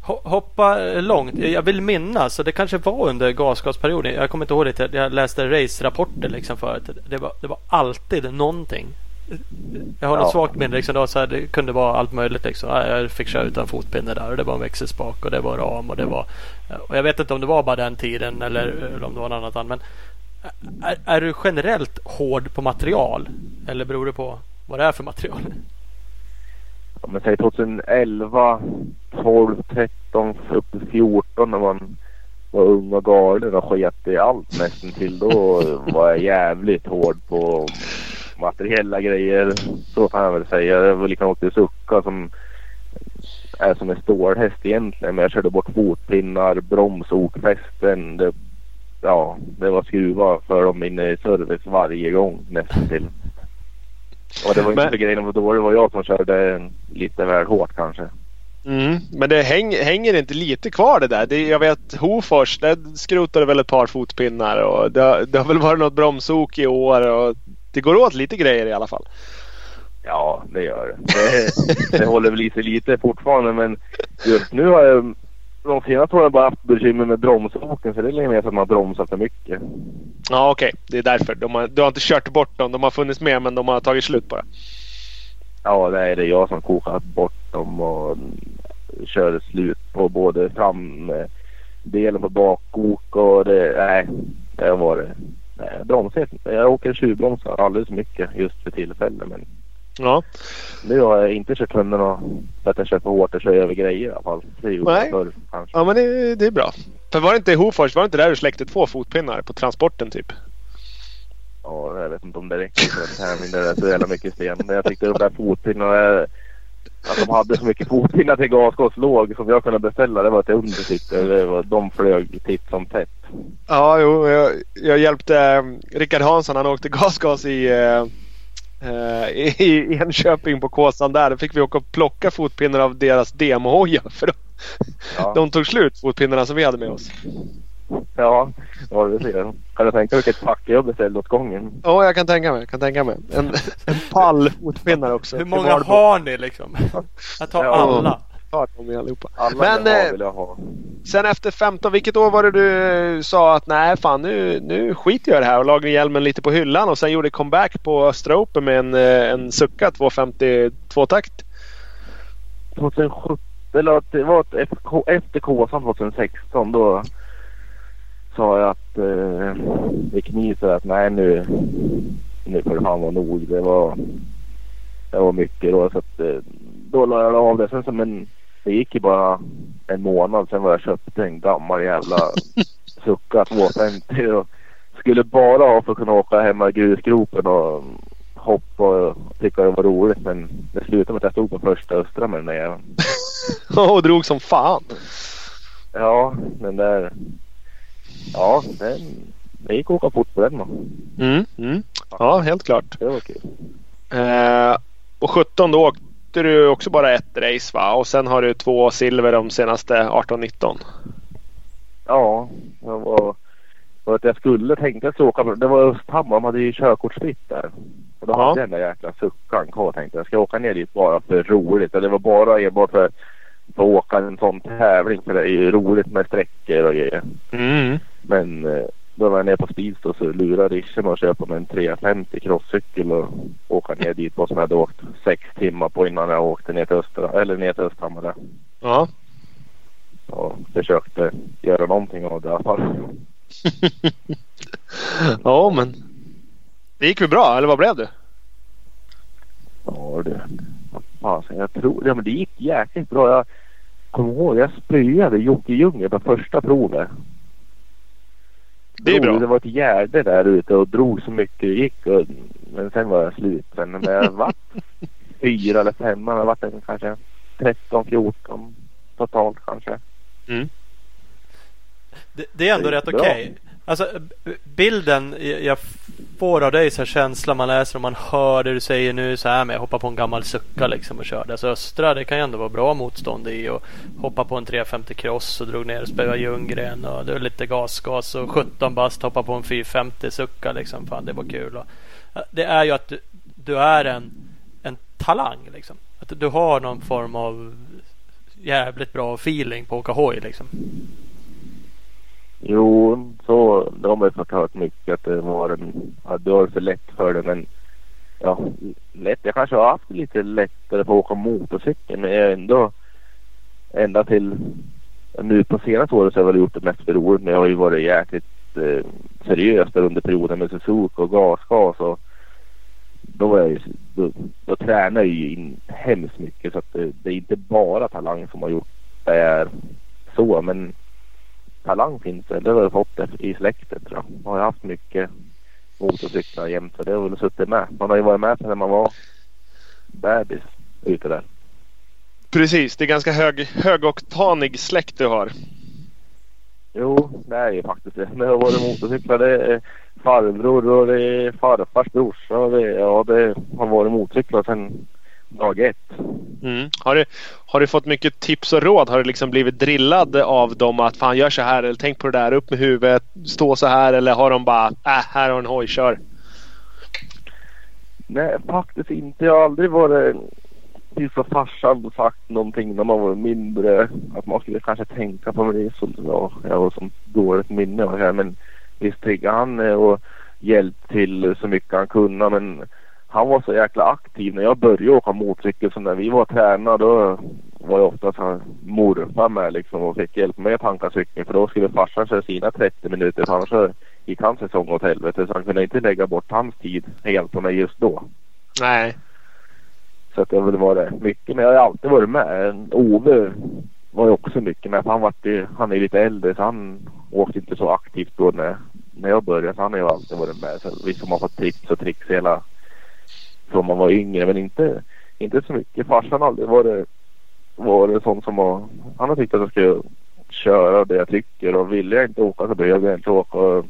Hoppa långt. Jag vill minnas, och det kanske var under gasgasperioden. Jag kommer inte ihåg det. Jag läste race-rapporter liksom förut. Det var, det var alltid någonting jag har något ja. svagt minne. Liksom, det, så här, det kunde vara allt möjligt. Liksom. Jag fick köra utan fotpinne där och det var en växelspak och det var ram. Och, det var, och jag vet inte om det var bara den tiden eller, om det var något annat. Men är, är, du generellt hård på material? Eller beror det på vad det är för material? Ja, men säg 2011, 12, 13, upp till 14 när man var ung och galen och sket i allt nästan till. Då var jag jävligt hård på materiella grejer. Så kan jag väl säga. Det var likadant till Sucka som är som en stålhäst egentligen. Men jag körde bort fotpinnar, bromsokfästen. Det, ja, det var skruva för dem inne i service varje gång nästan till. Och det var inte men... grejen var då. Det var jag som körde lite väl hårt kanske. Mm, men det häng, hänger inte lite kvar det där? Det, jag vet Hofors, där skrotade väl ett par fotpinnar och det, det har väl varit något bromsok i år och det går åt lite grejer i alla fall. Ja, det gör det. Det, det håller väl i sig lite fortfarande men just nu har jag de senaste åren bara haft bekymmer med bromsoken så det är mer att man har bromsat för mycket. Ja okej, okay. det är därför. De har, du har inte kört bort dem. De har funnits med men de har tagit slut bara. Ja, det är det jag som kokat bort dem och kör slut på både framdelen på bakok och det... Nej, det har varit... Nej, bromsat. Jag åker tjuvbromsar alldeles för mycket just för tillfället men Ja. Nu har jag inte kört hunden och för att jag kör för hårt och kör över grejer i alla fall. Det är Nej. Förr, ja men det, det, är bra. För var det inte i Hofors, var det inte där du släckte två fotpinnar på transporten typ? Ja, jag vet inte om det räcker för att tävling. Det är så jävla mycket sten. Men jag tyckte de där fotpinnarna att de hade så mycket fotpinnar till gasgaslåg som jag kunde beställa. Det var ett under tyckte De flög titt som tätt. Ja, jo. Jag, jag hjälpte eh, Rickard Hansson. Han åkte gasgas i eh, Eh, i Enköping på Kåsan där. Då fick vi åka och plocka fotpinnar av deras demohojar. För de, ja. de tog slut fotpinnarna som vi hade med oss. Ja, ja du ser. Kan du tänka dig vilket pack jag beställde åt gången? Ja, jag kan tänka mig. kan tänka mig. En, en pall fotpinnar också. Hur många har ni liksom? Jag tar ja. alla allihopa. Alla Men vill ha, vill jag ha. sen efter 15, vilket år var det du sa att nej fan nu, nu skiter jag i det här och lagade hjälmen lite på hyllan och sen gjorde comeback på Östra Open med en, eh, en Succa 250 tvåtakt? 2017, eller det var efter, efter Kåsan 2016 då sa jag att eh, det kniser att nej nu, nu får det fan vara nog. Det var, det var mycket då så att eh, då la jag av det. Sen som en det gick ju bara en månad sen var jag köpte en gammal jävla Succa 250 och skulle bara ha för att kunna åka hemma i grusgropen och hoppa och tycka det var roligt. Men det slutade med att jag stod på första östra med den där jäveln. och drog som fan. Ja, den där. Ja, den, det gick att åka fort på den. Mm, mm. Ja, helt klart. Det var kul. Eh, och 17 då åkte du också bara ett race va? Och sen har du två silver de senaste 18-19. Ja, det var... För att jag skulle tänkte så åka. Det var Östhammar. De hade ju körkortsfritt där. Och då ja. hade jag den där jäkla suckan kvar tänkte jag. Ska jag åka ner dit bara för roligt? Och det var bara enbart för, för att åka en sån tävling. För det är ju roligt med sträckor och grejer. Mm. Men eh, då var jag nere på Speedstore så lurade Riche mig att köpa mig en 350 crosscykel och åka ner dit på som jag hade åkt sex timmar på innan jag åkte ner till Östra, eller ner till Östhammar där. Ja. Och försökte göra någonting av det i alla fall. ja men. Det gick väl bra eller vad blev du? Ja du. Alltså, jag tror, ja men det gick jäkligt bra. Jag kommer ihåg jag spöade Jocke Ljungberg på första provet. Det är bra. Det var ett gärde där ute och drog så mycket det gick. Och, men sen var jag slut. Sen men jag vart fyra eller femma. Jag vart kanske 13, 14 totalt kanske. Mm. Det, det, är ändå det är rätt okej. Okay. Alltså bilden jag får av dig så här känslan man läser och man hör det du säger nu så här med hoppa på en gammal sucka liksom och körde. Alltså Östra det kan ju ändå vara bra motstånd i och hoppa på en 350 cross och drog ner och spöade Ljunggren och det var lite gasgas och 17 bast hoppa på en 450 sucka liksom. Fan det var kul. Och, det är ju att du, du är en, en talang liksom. Att du har någon form av jävligt bra feeling på att åka hoj liksom. Jo, så det har man ju fått hört mycket att det var en, att du har för lätt för det men ja, lätt. Jag kanske har haft lite lättare på att åka motorcykel men jag är ändå ända till nu på senaste året så har jag väl gjort det mest för roligt men jag har ju varit jäkligt eh, seriös där under perioden med Suzuki och gasgas och då, var jag ju, då, då tränar jag ju in hemskt mycket så att det, det är inte bara talang som har gjort det är så men talang finns det. Det har jag fått i släkten tror jag. Man har haft mycket motorcyklar jämt så det har väl suttit med. Man har ju varit med sedan man var bebis ute där. Precis, det är ganska hög, högoktanig släkt du har. Jo, det är ju faktiskt det. Det har varit motorcyklar. Det är farbror och det är farfars brorsa. Och det, ja, det har varit motorcyklar sedan dag ett. Mm. Har, du, har du fått mycket tips och råd? Har du liksom blivit drillad av dem att fan gör så här eller tänk på det där, upp med huvudet, stå så här eller har de bara äh, här har en hoj, kör? Nej, faktiskt inte. Jag har aldrig varit tills för farsan sagt någonting när man var mindre. Att man skulle kanske tänka på det. Som, ja, jag har som dåligt minne. Men visst triggade han och hjälpt till så mycket han kunde. Men han var så jäkla aktiv. När jag började åka motorcykel, så när vi var tränare då var jag ofta så morfar med liksom och fick hjälp med att tanka cykeln. För då skulle farsan köra sina 30 minuter. För annars gick hans säsong åt helvete. Så han kunde inte lägga bort hans tid helt på mig just då. Nej. Så att det har väl varit mycket. Men jag har alltid varit med. Ove var ju också mycket med. För han, var, han är lite äldre så han åkte inte så aktivt då när, när jag började. Så han har ju alltid varit med. Så visst har man fått tips och tricks hela från man var yngre. Men inte, inte så mycket. Farsan har aldrig varit, varit sån som var, Han har tyckt att jag ska köra det jag tycker. Och ville jag inte åka så behövde jag inte åka.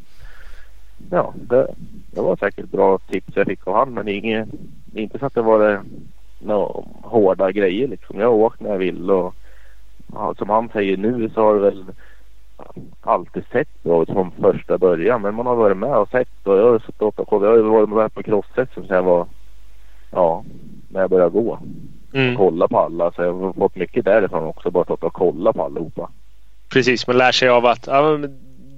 Ja, det, det var säkert bra tips jag fick av han. Men inget, inte så att det var några hårda grejer liksom. Jag har åkt när jag vill och ja, som han säger nu så har det väl alltid sett bra ut från första början. Men man har varit med och sett och jag har suttit och kollat. Jag har varit med på crosset sen jag var ja, när jag började gå. Mm. Kolla på alla. Så jag har fått mycket därifrån också. Bara stått och kolla på allihopa. Precis, man lär sig av att ja,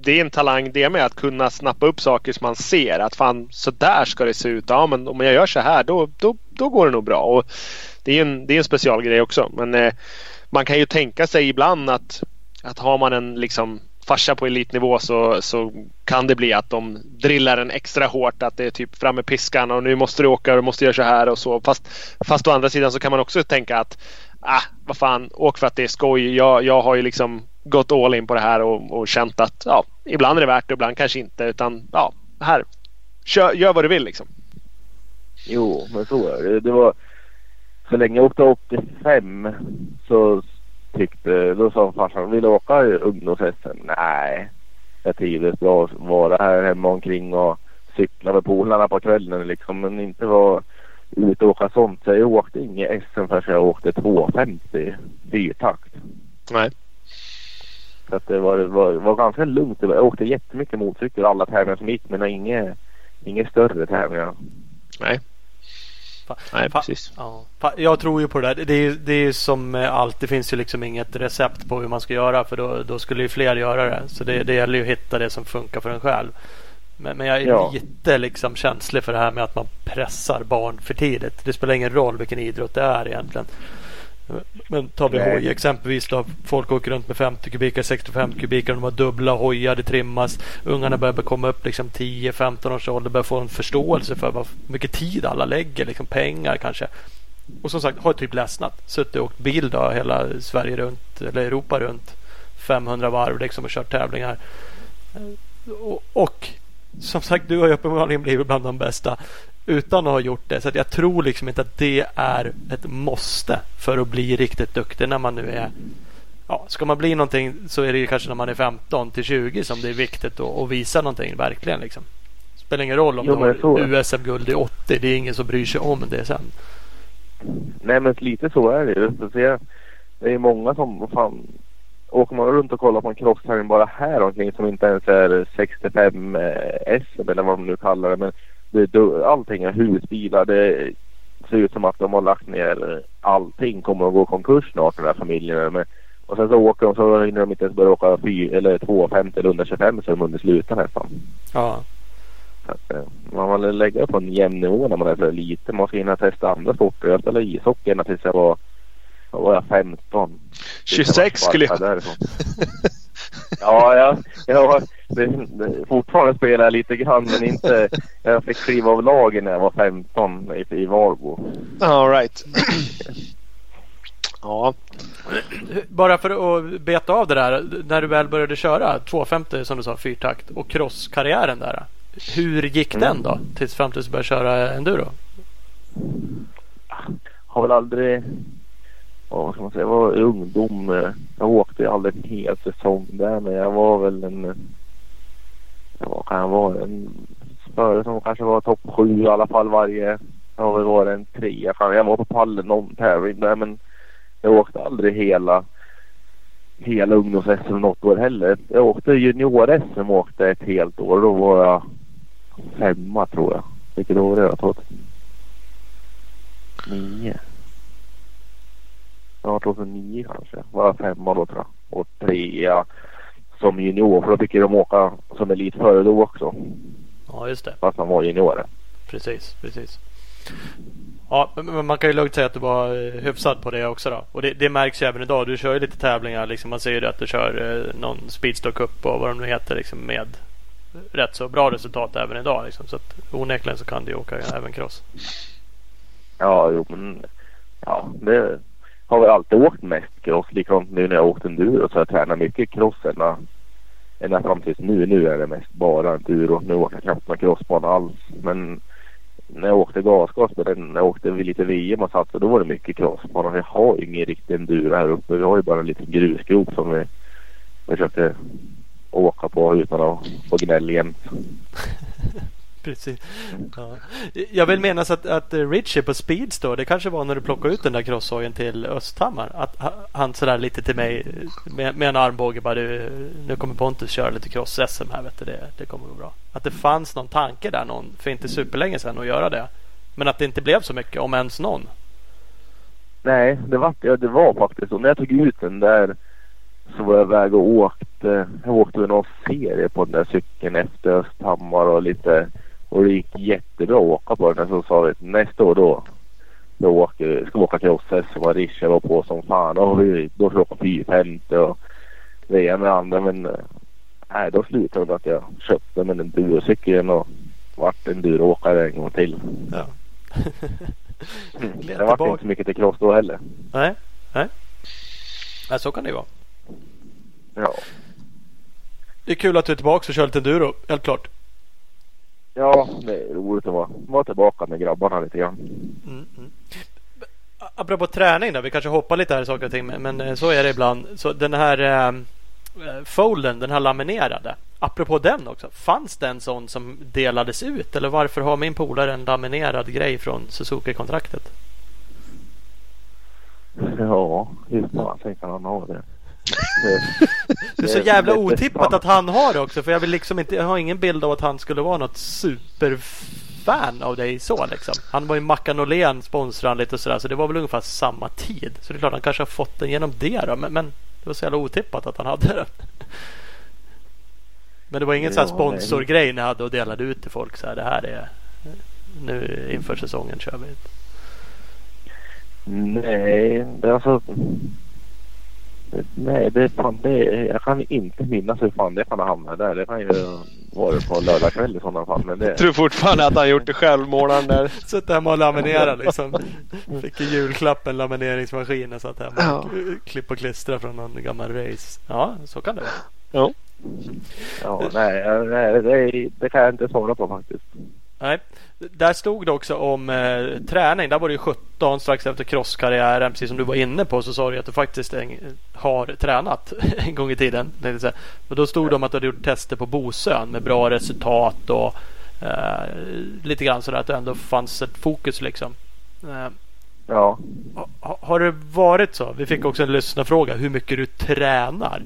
det är en talang det med att kunna snappa upp saker som man ser. Att fan så där ska det se ut. Ja men om jag gör så här då, då, då går det nog bra. Och det är en, det är en specialgrej också. Men eh, man kan ju tänka sig ibland att, att har man en liksom farsa på elitnivå så, så kan det bli att de drillar en extra hårt. Att det är typ fram med piskan och nu måste du åka och du måste göra så här och så. Fast, fast å andra sidan så kan man också tänka att ah, vad fan, åk för att det är skoj. Jag, jag har ju liksom gått all in på det här och, och känt att ja, ibland är det värt det, ibland kanske inte. Utan ja, här, kör, gör vad du vill liksom. Jo, men så är det. Det var så länge jag åkte 85 så tyckte, då sa farsan, vill du åka ungdoms-SM? Nej, jag trivdes bra att vara här hemma omkring och cykla med polarna på kvällen liksom. Men inte vara ute och åka sånt. Så jag åkte inget SM förrän jag åkte 250 fyrtakt. Nej. Så att det var, var, var ganska lugnt. Jag åkte jättemycket motorcykel alla tävlingar som gick men inga, inga större tävlingar. Nej. Nej, precis. Ja. Jag tror ju på det där. Det är, det är som allt. Det finns ju liksom inget recept på hur man ska göra. För då, då skulle ju fler göra det. Så det, det gäller ju att hitta det som funkar för en själv. Men, men jag är ja. lite liksom känslig för det här med att man pressar barn för tidigt. Det spelar ingen roll vilken idrott det är egentligen. Men tar vi hoj exempelvis då. Folk åker runt med 50 kubikar, 65 kubikar. De har dubbla hojar, det trimmas. Ungarna börjar komma upp liksom 10-15 års ålder. Börjar få en förståelse för vad mycket tid alla lägger. Liksom pengar kanske. Och som sagt har typ ledsnat. Suttit och åkt bil då hela Sverige runt. Eller Europa runt. 500 varv liksom och kört tävlingar. Och, och som sagt du har ju uppenbarligen blivit bland de bästa utan att ha gjort det. Så jag tror liksom inte att det är ett måste för att bli riktigt duktig när man nu är Ja, ska man bli någonting så är det kanske när man är 15 till 20 som det är viktigt att, visa någonting verkligen. Liksom. Spelar ingen roll om jo, du har USM-guld i 80. Det är ingen som bryr sig om det sen. Nej men lite så är det. Det är många som fan åker man runt och kollar på en crosstävling bara här omkring som inte ens är 65 eh, SM eller vad de nu kallar det. Men det, allting är husbilar. Det ser ut som att de har lagt ner allting. Kommer att gå konkurs snart den där familjen. Men, och sen så åker de så hinner de inte ens börja åka 4 eller 250 eller 125 så de under slutar nästan. Ja. Eh, man vill lägga på en jämn nivå när man är så liten. Man ska hinna testa andra sporter. Jag spelade ishockey ända tills jag var, jag, 15. 26 skulle jag... ja, jag, jag fortfarande spelar jag lite grann men inte... Jag fick kliva av lagen när jag var 15 i, i Valbo. All right. ja. Bara för att beta av det där. När du väl började köra 250 som du sa, fyrtakt och crosskarriären där. Hur gick mm. den då? Tills fram tills du började köra enduro? Har väl aldrig vad ska man säga, jag var ungdom. Jag åkte aldrig en hel säsong där men jag var väl en, vad kan jag vara, en spöre som kanske var topp sju i alla fall varje, Det har väl varit en trea. Fan, jag var på pallen någon tävling där men jag åkte aldrig hela hela ungdoms-SM något år heller. Jag åkte junior-SM åkte ett helt år. Då var jag femma tror jag. Vilket år var det? 2009? Ja, 2009 kanske. Var jag femma då tror jag. Och trea som junior. För då fick de åka som elit före då också. Ja, just det. Fast man var junior. Precis, precis. Ja, men man kan ju lugnt säga att du var eh, hyfsad på det också då. Och det, det märks ju även idag. Du kör ju lite tävlingar. Liksom. Man ser ju att du kör eh, någon Speedstore Cup och vad de nu heter liksom, med rätt så bra resultat även idag. Liksom. Så att onekligen så kan du åka även cross. Ja, jo men ja, det har väl alltid åkt mest cross. Likadant nu när jag åkt enduro så har jag tränat mycket cross ända, ända fram tills nu. Nu är det mest bara enduro. Nu åker jag knappt någon crossbana alls. Men när jag åkte gasgas med den, när jag åkte vid lite VM och satt då var det mycket crossbana. Vi har ingen riktig enduro här uppe. Vi har ju bara en liten grusgrop som vi försökte åka på utan att få gnäll jämt. Precis. Ja. Jag vill minnas att, att Richie på då, det kanske var när du plockade ut den där crosshojen till Östhammar. Att han sådär lite till mig med, med en armbåge bara du, nu kommer Pontus köra lite cross-SM här vet du, det, det kommer gå bra. Att det fanns någon tanke där någon, för inte superlänge sedan att göra det. Men att det inte blev så mycket, om ens någon. Nej, det var, ja, det var faktiskt så. När jag tog ut den där så var jag iväg och åkte. Jag åkte någon serie på den där cykeln efter Östhammar och lite och det gick jättebra att åka på den. Så sa vi nästa år då, då åker, ska vi åka cross-SM och Risha var på som fan. Och vi, då ska vi åka 450 och det ena med andra. Men nej, då slutade det med att jag köpte med en duocykel och vart en duroåkare en gång till. Ja. Mm. Det vart inte så mycket till cross då heller. Nej, nej. nej så kan det ju vara. Ja. Det är kul att du är tillbaka och kör lite enduro, helt klart. Ja, det är roligt att vara, vara tillbaka med grabbarna lite grann. Mm, mm. Apropå träning då, vi kanske hoppar lite här i saker och ting, men, eh, så är det ibland. Så den här eh, folden, den här laminerade. Apropå den också, fanns det en sån som delades ut? Eller varför har min polare en laminerad grej från Suzuki-kontraktet? Ja, hur fasen kan han ha det? Det är så jävla otippat att han har det också. För jag vill liksom inte, jag har ingen bild av att han skulle vara något superfan av dig så liksom. Han var ju Mackan Åhlén sponsrade lite och sådär. Så det var väl ungefär samma tid. Så det är klart han kanske har fått den genom det då. Men, men det var så jävla otippat att han hade det. Men det var ingen ja, sponsorgrej ni hade och delade ut till folk så här. Det här är nu inför säsongen kör vi. Nej, det alltså Nej, det, fan, det, jag kan inte minnas hur fan det kan ha hamnat där. Det kan ju vara på lördagkväll i sådana fall. Men det... Jag tror fortfarande att han gjort det själv, målaren där. Suttit hemma och laminerat liksom. Fick i julklapp en lamineringsmaskin och satt hemma ja. och klipp och klistra från någon gammal race. Ja, så kan det vara. Ja. Ja, nej, nej det, det kan jag inte svara på faktiskt. Nej, där stod det också om eh, träning. Där var det 17 strax efter crosskarriären. Precis som du var inne på så sa du att du faktiskt en, har tränat en gång i tiden. Och då stod det om att du hade gjort tester på Bosön med bra resultat och eh, lite grann sådär att det ändå fanns ett fokus liksom. Eh, ja. Ha, har det varit så? Vi fick också en lyssnarfråga hur mycket du tränar.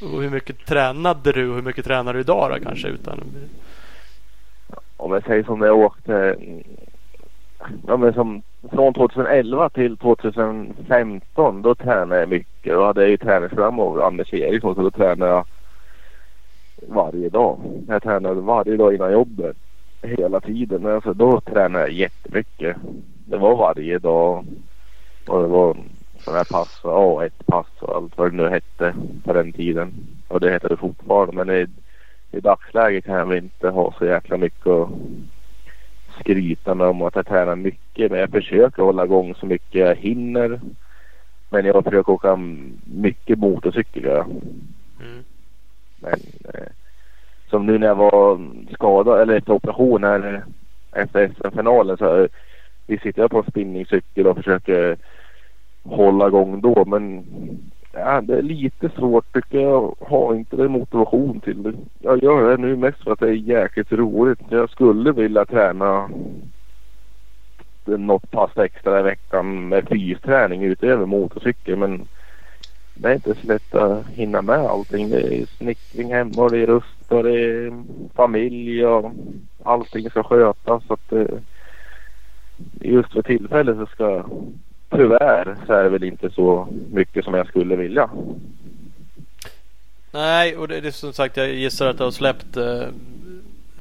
Och hur mycket tränade du och hur mycket tränar du idag då kanske? Utan om jag säger som när jag åkte mm, ja, men som från 2011 till 2015 då tränade jag mycket. Då hade jag ju träningsprogram av Anders Eriksson så då tränade jag varje dag. Jag tränade varje dag innan jobbet. Hela tiden. Alltså, då tränade jag jättemycket. Det var varje dag. Och det var sådana här pass A1-pass och allt vad det nu hette på den tiden. Och det heter det fortfarande. Men det, i dagsläget kan jag inte ha så jäkla mycket att skryta med om att jag tränar mycket. Men jag försöker hålla igång så mycket jag hinner. Men jag försöker åka mycket motorcykel. Ja. Mm. Men eh, som nu när jag var skadad eller efter operation här efter SM-finalen så vi sitter jag på en spinningcykel och försöker hålla igång då. Men Ja, det är lite svårt tycker jag. Har inte det motivation till det. Jag gör det nu mest för att det är jäkligt roligt. Jag skulle vilja träna något pass extra i veckan med fysträning utöver motorcykel. Men det är inte så lätt att hinna med allting. Det är snickring hemma och det är rust och det är familj och allting ska skötas. Så att, just för tillfället så ska tyvärr så är det väl inte så mycket som jag skulle vilja. Nej, och det är som sagt jag gissar att du har släppt eh,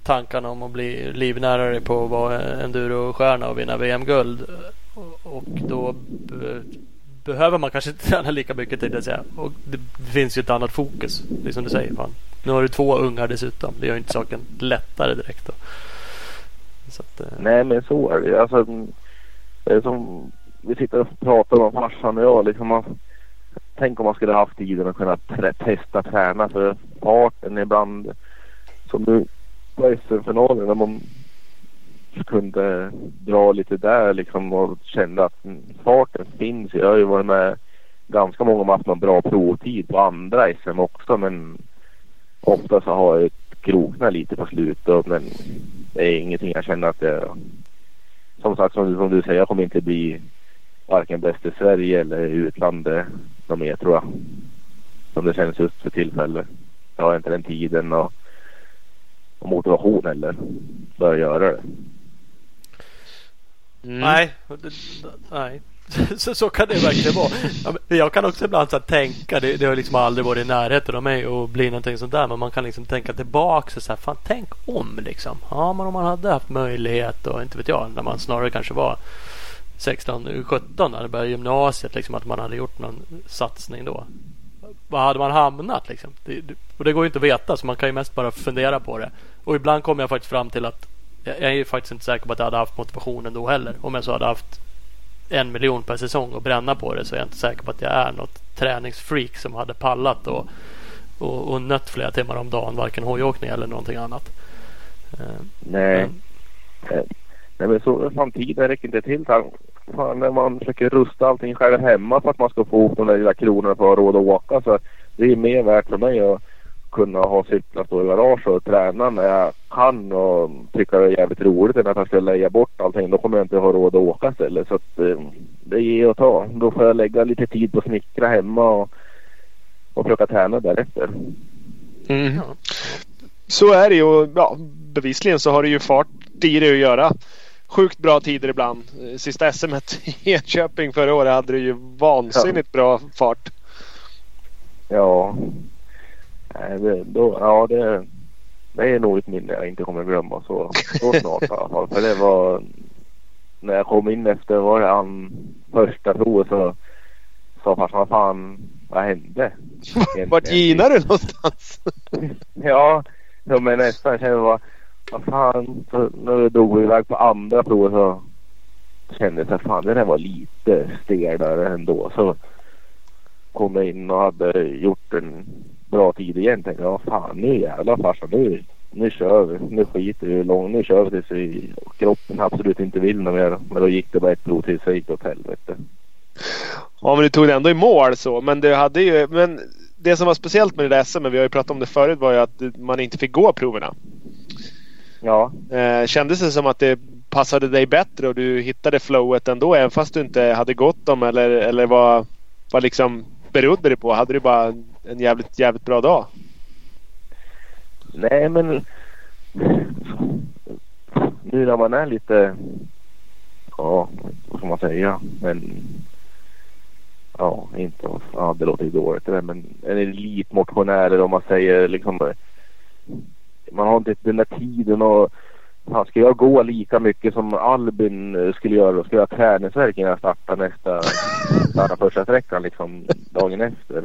tankarna om att bli livnärare på att vara endurostjärna och vinna VM-guld. Och då behöver man kanske inte träna lika mycket tänkte jag säga. Och det, det finns ju ett annat fokus. Det är som du säger. Fan. Nu har du två ungar dessutom. Det gör inte saken lättare direkt. Att, eh. Nej men så är det alltså, det. Är som vi sitter och pratar om farsan och jag. Liksom man, tänk om man skulle haft tiden att kunna testa träna för farten ibland. Som nu på SM-finalen när man kunde dra lite där liksom och kände att mm, farten finns. Jag har ju varit med ganska många som haft någon bra provtid på andra SM också men ofta så har jag kroknat lite på slutet men det är ingenting jag känner att jag som sagt som, som du säger jag kommer inte bli varken bäst i Sverige eller i utlandet något mer tror jag. Som det känns just för tillfället. Jag har inte den tiden och, och motivation heller för att göra det. Mm. Nej, nej. Så, så kan det verkligen vara. Jag kan också ibland så tänka, det, det har liksom aldrig varit i närheten av mig att bli någonting sånt där. Men man kan liksom tänka tillbaka och så här, fan tänk om liksom. Ja men om man hade haft möjlighet och inte vet jag, när man snarare kanske var 16, 17 när det började gymnasiet liksom att man hade gjort någon satsning då. Var hade man hamnat liksom? Det, och det går ju inte att veta så man kan ju mest bara fundera på det. Och ibland kommer jag faktiskt fram till att jag är ju faktiskt inte säker på att jag hade haft motivationen då heller. Om jag så hade haft en miljon per säsong och bränna på det så är jag inte säker på att jag är något träningsfreak som hade pallat och, och, och nött flera timmar om dagen. Varken hojåkning eller någonting annat. Eh, Nej. Men, eh, Nej men så samtidigt räcker inte till. Fan, när man försöker rusta allting själv hemma för att man ska få ihop de där lilla kronorna för att ha råd att åka. Så det är mer värt för mig att kunna ha cyklar stå i garage och träna när jag kan och tycka det är jävligt roligt än att jag ska lägga bort allting. Då kommer jag inte ha råd att åka istället. Så att, eh, det ger att ta. Då får jag lägga lite tid på att snickra hemma och, och försöka träna därefter. Mm. Så är det ju. Och, ja, bevisligen så har det ju fart i det att göra. Sjukt bra tider ibland. Sista SM i Enköping förra året hade du ju vansinnigt bra fart. Ja, det, då, ja, det, det är nog ett minne jag inte kommer glömma så, så snart i alla fall. För det var när jag kom in efter var det han första provet så sa farsan vad fan vad hände? Vart ginar du någonstans? ja, ja, men nästan kände jag vad fan. Så när vi drog iväg på andra provet så kände jag att fan det där var lite stelare ändå. Så kom jag in och hade gjort en bra tid igen. Tänkte jag, fan nu jävlar farsan nu, nu kör vi. Nu skiter vi långt. Nu kör vi tills vi, kroppen absolut inte vill något mer. Men då gick det bara ett prov tills jag gick åt helvete. Ja men du tog det ändå i mål så. Men du hade ju, men det som var speciellt med det där SM, vi har ju pratat om det förut, var ju att man inte fick gå proverna. Ja. Eh, kändes det som att det passade dig bättre och du hittade flowet ändå även fast du inte hade gått dem eller, eller vad, vad liksom berodde det på? Hade du bara en jävligt, jävligt bra dag? Nej men nu när man är lite, ja vad ska man säga, men ja inte, ja det låter ju dåligt men en elitmotionär eller om man säger liksom man har inte den där tiden och Fan, ska jag gå lika mycket som Albin eh, skulle göra då ska jag ha träningsvärk innan jag startar nästa starta första sträckan liksom dagen efter.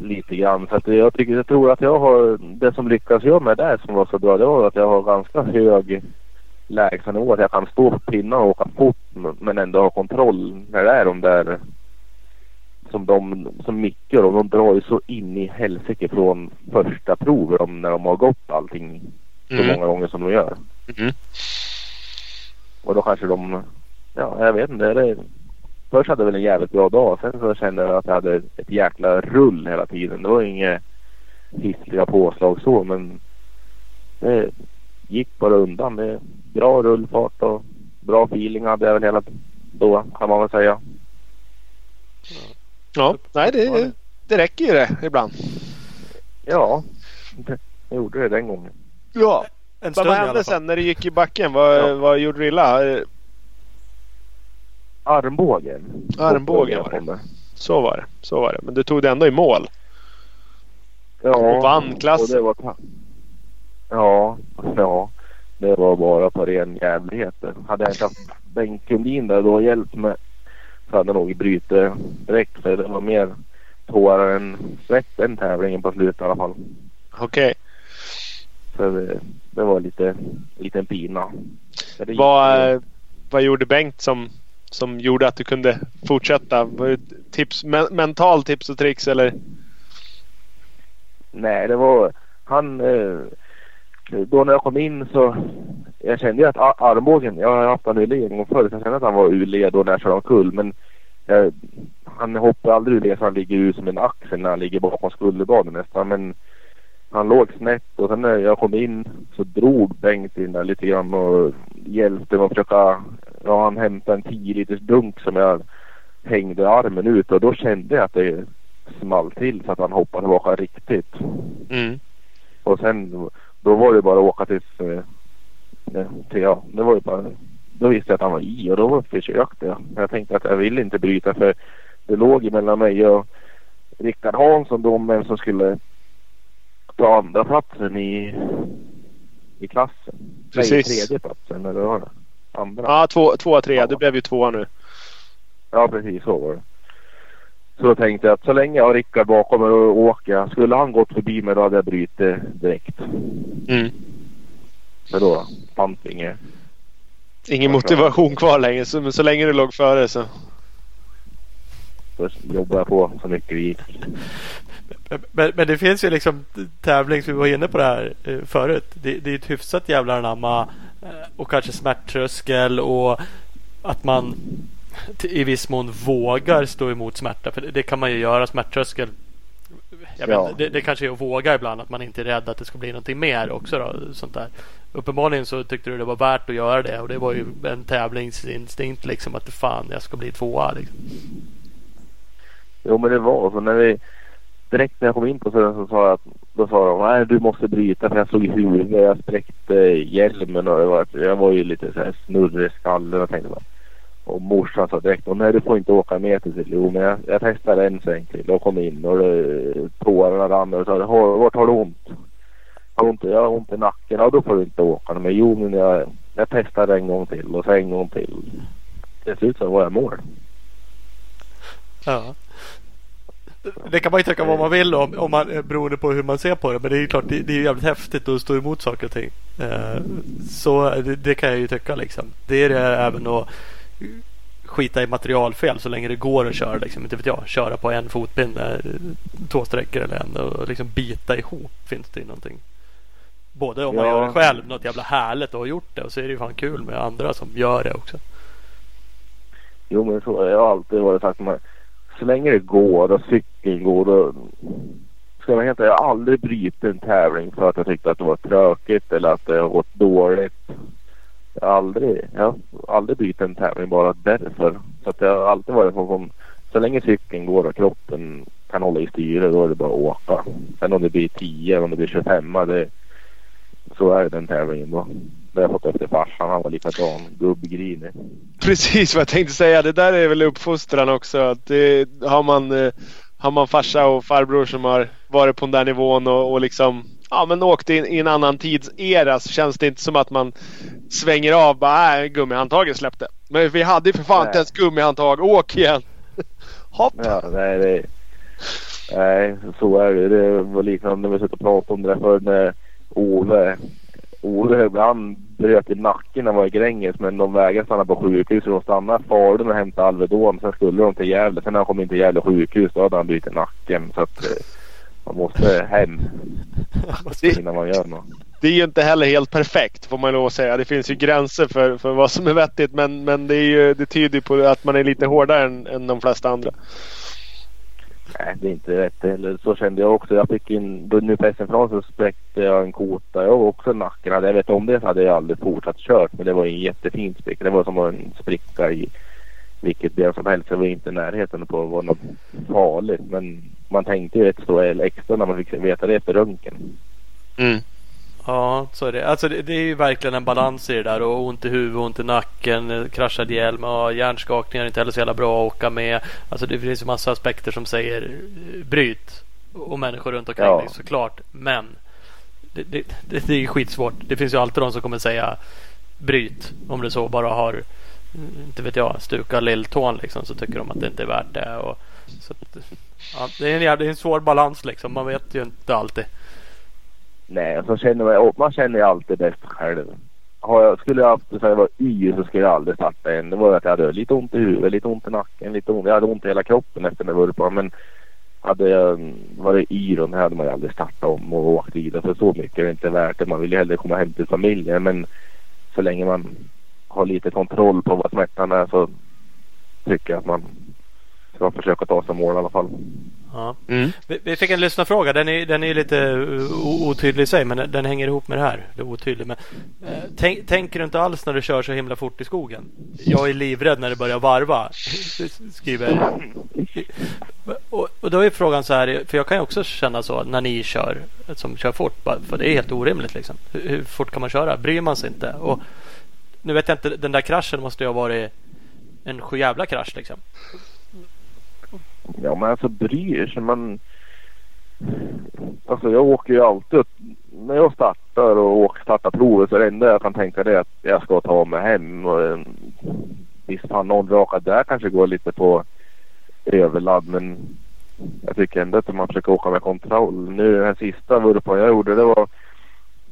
Lite grann. Så att jag, tycker, jag tror att jag har det som lyckas jag med där som var så bra det var att jag har ganska hög lägstanivå. Att jag kan stå på pinnar och åka fort men ändå ha kontroll när det är de där som de som Micke och de drar ju så in i helsike från första provet när de har gått allting så mm. många gånger som de gör. Mm. Och då kanske de, ja jag vet inte. Det, först hade jag väl en jävligt bra dag. Sen så kände jag att jag hade ett jäkla rull hela tiden. Det var inget hiskliga påslag så men det gick bara undan. Det, bra rullfart och bra feeling hade jag väl hela då kan man väl säga. Ja, nej det, det räcker ju det ibland. Ja, det, jag gjorde det den gången. Ja. En Men stund vad hände sen när du gick i backen? Vad, Ja. vad gjorde du illa? Eh, Armbågen. Armbågen var det. Så var det. Så var det. Men du tog det ändå i mål. Ja. Och vann klassen. och det var ta- ja, ja. Det var bara på ren jävlighet. Hade jag inte haft Bengt Kundin där då och hjälpt mig så hade nog brutit direkt. För det var mer tårar än svett den tävlingen på slutet i alla fall. Okej. Så det, det var lite liten pina. Men det gick Vad, eh, vad gjorde Bengt som, som gjorde att du kunde fortsätta? Tips, men, mental tips och tricks eller? Nej, det var han. Eh, då när jag kom in så jag kände ju att ar- armbågen, jag har haft han ur en gång förut. Jag kände att han var ur led då när jag körde omkull. Men jag, han hoppar aldrig ur led så han ligger ut som en axel när han ligger bakom skulderbladen nästan. Men han låg snett och sen när jag kom in så drog Bengt in där lite grann och hjälpte mig att försöka. Ja, han hämtade en 10 liters dunk som jag hängde armen ut och då kände jag att det small till så att han hoppade tillbaka riktigt. Mm. Och sen då var det bara att åka tills... Eh, till, ja, det var ju bara... Då visste jag att han var i och då försökte jag. Jag tänkte att jag ville inte bryta för det låg ju mellan mig och Rickard Hansson då om vem som skulle ta andra platsen i, i klassen. Precis. Nej, tredje platsen eller vad var det? Andra. Ja, två, två tre. Ja. Du blev ju tvåa nu. Ja, precis så var det. Så då tänkte jag att så länge jag har Rickard bakom mig och åker. Skulle han gått förbi mig då hade jag brutit direkt. Mm. Men då fanns inget. Ingen motivation kvar längre. Så, men så länge du låg före så. Så jobbade jag på så mycket det gick. Men, men det finns ju liksom tävling, som vi var inne på det här eh, förut. Det, det är ett hyfsat jävla anamma eh, och kanske smärttröskel och att man i viss mån vågar stå emot smärta. För det, det kan man ju göra, smärttröskel. Jag Ja. vet, det, det kanske är att våga ibland, att man inte är rädd att det ska bli någonting mer också. Då, sånt där. Uppenbarligen så tyckte du det var värt att göra det och det var ju en tävlingsinstinkt liksom att fan jag ska bli tvåa. Liksom. Jo men det var så när vi direkt när jag kom in på Södern så sa jag att då sa de nej du måste bryta för jag slog i huvudet. Jag spräckte hjälmen och det var, jag var ju lite så här snurrig i skallen och tänkte bara. Och morsan sa direkt nej du får inte åka med till Jo men jag, jag testade en sväng till och kom in och det, tårarna rann och sa vart har du ont? Har ont? Jag har ont i nacken. Ja då får du inte åka. Men jo men jag, jag testade en gång till och så en gång till. Till slut så var jag i mål. Ja. Det kan man ju tycka vad man vill om, om man, eh, beroende på hur man ser på det. Men det är ju klart, det, det är ju jävligt häftigt att stå emot saker och ting. Eh, så eh, det, det kan jag ju tycka liksom. Det är det även att skita i materialfel så länge det går att köra. Liksom, inte vet jag, köra på en fotpinne, två sträckor eller en och liksom bita ihop finns det ju någonting. Både om man Ja. gör det själv, något jävla härligt och har gjort det och så är det ju fan kul med andra som gör det också. Jo men så jag har alltid varit sagt man, så länge det går och cykeln går då ska jag vara jag har aldrig brutit en tävling för att jag tyckte att det var tråkigt eller att det har gått dåligt. Jag har aldrig, jag har aldrig brutit en tävling bara därför. Så att jag har alltid varit sån som så länge cykeln går och kroppen kan hålla i styret då är det bara att åka. Sen om det blir 10 eller om det blir 25 det, så är det den tävlingen då. Det har jag fått efter farsan. Han var likadan. Gubbgrinig. Precis vad jag tänkte säga. Det där är väl uppfostran också. Att det, har, man, eh, har man farsa och farbror som har varit på den där nivån och, och liksom ja, men åkt in i en annan tidsera så känns det inte som att man svänger av. Bara, äh, gummihandtaget släppte. Men vi hade ju för fan inte ens gummihandtag. Åk igen! Hopp! Ja, nej, det, nej, så är det. Det var liknande när vi satt och pratade om det där förr Ove, Ove han bröt i nacken när han var i Gränges men de vägrade stanna på sjukhus så de stannade i Falun och hämtade Alvedon. Sen skulle de till Gävle. Sen när han kom in till Gävle sjukhus då hade han brutit nacken. Så att eh, man måste hem innan man gör något. Det är ju inte heller helt perfekt får man lov att säga. Det finns ju gränser för, för vad som är vettigt. Men, men det, är ju, det tyder ju på att man är lite hårdare än, än de flesta andra. Nej, det är inte rätt heller. Så kände jag också. Jag fick in, nu på SM-finalen så spräckte jag en kota. Jag var också nacken. Hade jag vet om det så hade jag aldrig fortsatt kört. Men det var en jättefin spricka. Det var som en spricka i vilket ben som helst. Det var inte i närheten på att vara något farligt. Men man tänkte ju ett stå extra när man fick veta det efter röntgen. Mm. Ja, så är det. Alltså det, det, är ju verkligen en balans i det där. Och ont i huvudet, ont i nacken, kraschad hjälm och hjärnskakningar är inte heller så jävla bra att åka med. Alltså det finns ju massa aspekter som säger bryt. Och människor runt omkring ja. dig såklart. Men det, det, det, det är skitsvårt. Det finns ju alltid de som kommer säga bryt. Om du så bara har, inte vet jag, stukat lilltån liksom. Så tycker de att det inte är värt det. Och, så, ja, det, är en, det är en svår balans liksom. Man vet ju inte alltid. Nej, så känner man, man känner ju alltid bäst själv. Har jag, skulle jag haft så jag var yr så skulle jag aldrig starta än. Det var att jag hade lite ont i huvudet, lite ont i nacken, lite ont. Jag hade ont i hela kroppen efter den jag. Men hade jag varit yr, då hade man ju aldrig startat om och åkt vidare. För så mycket är det inte värt det. Man vill ju hellre komma hem till familjen. Men så länge man har lite kontroll på vad smärtan är så tycker jag att man ska försöka ta sig mål i alla fall. Ja. Mm. Vi, vi, fick en lyssnarfråga. Den är, den är lite uh, otydlig i sig men den, den hänger ihop med det här. Det är otydlig. Men, eh, tänk, tänker du inte alls när du kör så himla fort i skogen? Jag är livrädd när det börjar varva. Skriver. Och, och då är frågan så här. För jag kan ju också känna så när ni kör. Som kör fort. För det är helt orimligt liksom. Hur, hur fort kan man köra? Bryr man sig inte? Och, nu vet jag inte. Den där kraschen måste ju ha varit en sjujävla krasch liksom. Ja men alltså bryr sig man. Alltså jag åker ju alltid när jag startar och åker startar provet så är det enda jag kan tänka det att jag ska ta mig hem. Och, eh, visst fan någon raka där kanske går lite på överladd men jag tycker ändå att man försöker åka med kontroll. Nu den sista vurpan jag gjorde det var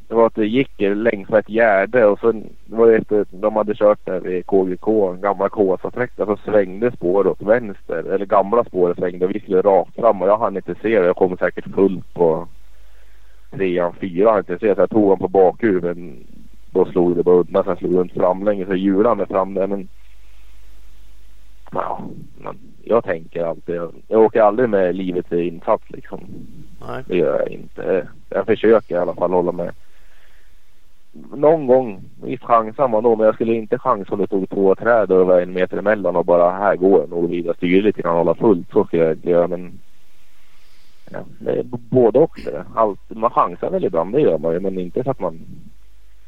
det var att det gick längs ett gärde och så var det efter de hade kört där vid KGK, en gammal KSA-sträcka, så svängde spåret åt vänster. Eller gamla spåret svängde och vi skulle rakt fram och jag hann inte se det. Jag kom säkert fullt på trean, fyran, hann inte se så jag tog honom på bakhuvudet. Då slog det bara undan, sen slog runt framlänges så hjulade fram där men Ja, men jag tänker alltid. Jag, jag åker aldrig med livet i insats liksom. Nej. Det gör jag inte. Jag försöker i alla fall hålla med någon gång, visst chansar man då, men jag skulle inte chansa om det stod två träd och det var en meter emellan och bara här går jag nog vidare. Styra lite grann och hålla fullt. Så skulle jag inte göra men ja, det är både och det. Allt, man chansar väl ibland, det gör man ju. Men inte så att man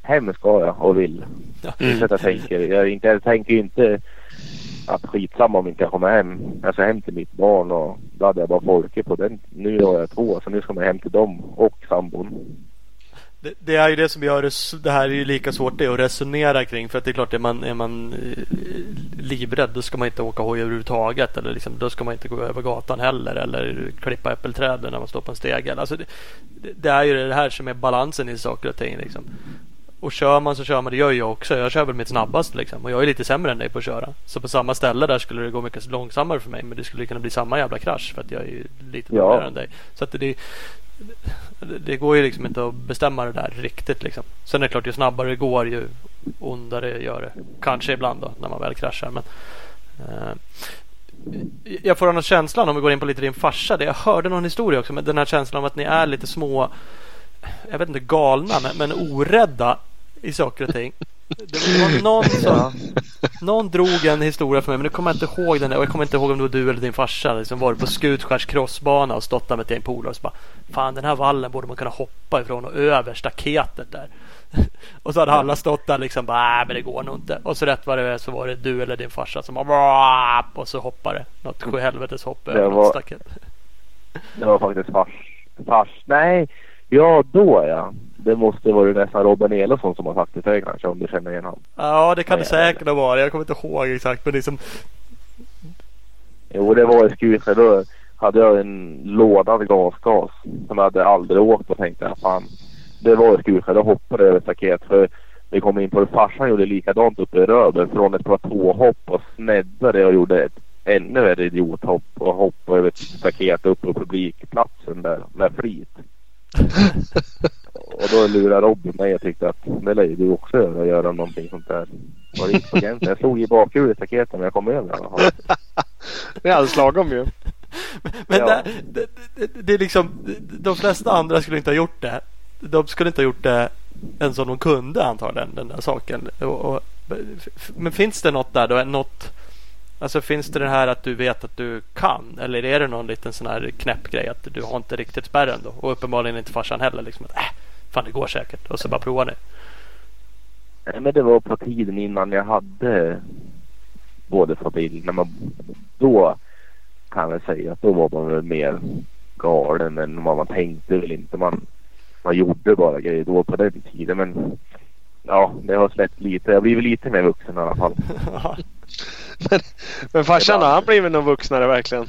hem ska jag och vill. Så att jag tänker. Jag, inte, jag tänker inte att skitsamma om inte jag kommer hem. Ska hem till mitt barn och då hade jag bara folket på den. Nu har jag två så nu ska man hem till dem och sambon. Det, det, är ju det som gör det, det här är ju lika svårt det att resonera kring. För att det är klart, är man, är man eh, livrädd då ska man inte åka hoj överhuvudtaget. Eller liksom, då ska man inte gå över gatan heller. Eller klippa äppelträden när man står på en stege. Alltså det, det, är ju det här som är balansen i saker och ting. Liksom. Och kör man så kör man. Det gör jag också. Jag kör väl mitt snabbaste liksom. Och jag är lite sämre än dig på att köra. Så på samma ställe där skulle det gå mycket långsammare för mig. Men det skulle kunna bli samma jävla krasch. För att jag är lite ja. än dig. Så att det, det går ju liksom inte att bestämma det där riktigt. Liksom. Sen är det klart, ju snabbare det går ju ondare gör det. Kanske ibland då när man väl kraschar. Men, eh, jag får annars känslan om vi går in på lite din farsa. Det jag hörde någon historia också. Men den här känslan av att ni är lite små. Jag vet inte galna men, men orädda i saker och ting. Det var någon som Någon drog en historia för mig men nu kommer jag inte ihåg den. Och jag kommer inte ihåg om det var du eller din farsa. Liksom var på Skutskärs crossbana och stått där med ett gäng polare. Och så bara Fan den här vallen borde man kunna hoppa ifrån och över staketet där. och så hade alla stått där liksom bara, men det går nog inte. Och så rätt vad det är så var det du eller din farsa som bara och så hoppade något sjuhelvetes hopp över något staket. Det var faktiskt fars. Fars. Nej, ja då ja. Det måste vara nästan Robin Elofsson som har sagt det till kanske om du känner igen honom. Ja det kan det säkert varit. Jag kommer inte ihåg exakt men liksom. Jo det var i Skutskär. Då hade jag en lådad gasgas som jag hade aldrig åkt och tänkte fan. Det var i Skutskär. Då hoppade jag över staket. För vi kom in på det. Farsan gjorde likadant uppe i Röber. Från ett platåhopp och sneddade och gjorde ett ännu värre idiothopp och hoppade över ett staket upp på publikplatsen där med flit. och då lurade Robin mig och tyckte att det lär du också göra, göra någonting sånt där. Var det inte på gränsen. Jag slog i bakhjulet i staketet när jag kom över i alla fall. Det är alldeles lagom ju. Men Ja. det, det, det, det är liksom, de flesta andra skulle inte ha gjort det. De skulle inte ha gjort det ens om de kunde antagligen den där saken. Och, och, men finns det något där då? Något, alltså finns det det här att du vet att du kan? Eller är det någon liten sån här knäpp grej att du har inte riktigt spärren då? Och uppenbarligen inte farsan heller. Liksom att, äh, fan det går säkert. Och så bara provar ni. Nej, men det var på tiden innan jag hade både familj. När man, då kan jag säga att då var man väl mer galen än vad man tänkte väl inte. Man, man gjorde bara grejer då på den tiden. Men ja, det har släppt lite. Jag har blivit lite mer vuxen i alla fall. Men, men farsan då, han blivit någon vuxnare verkligen?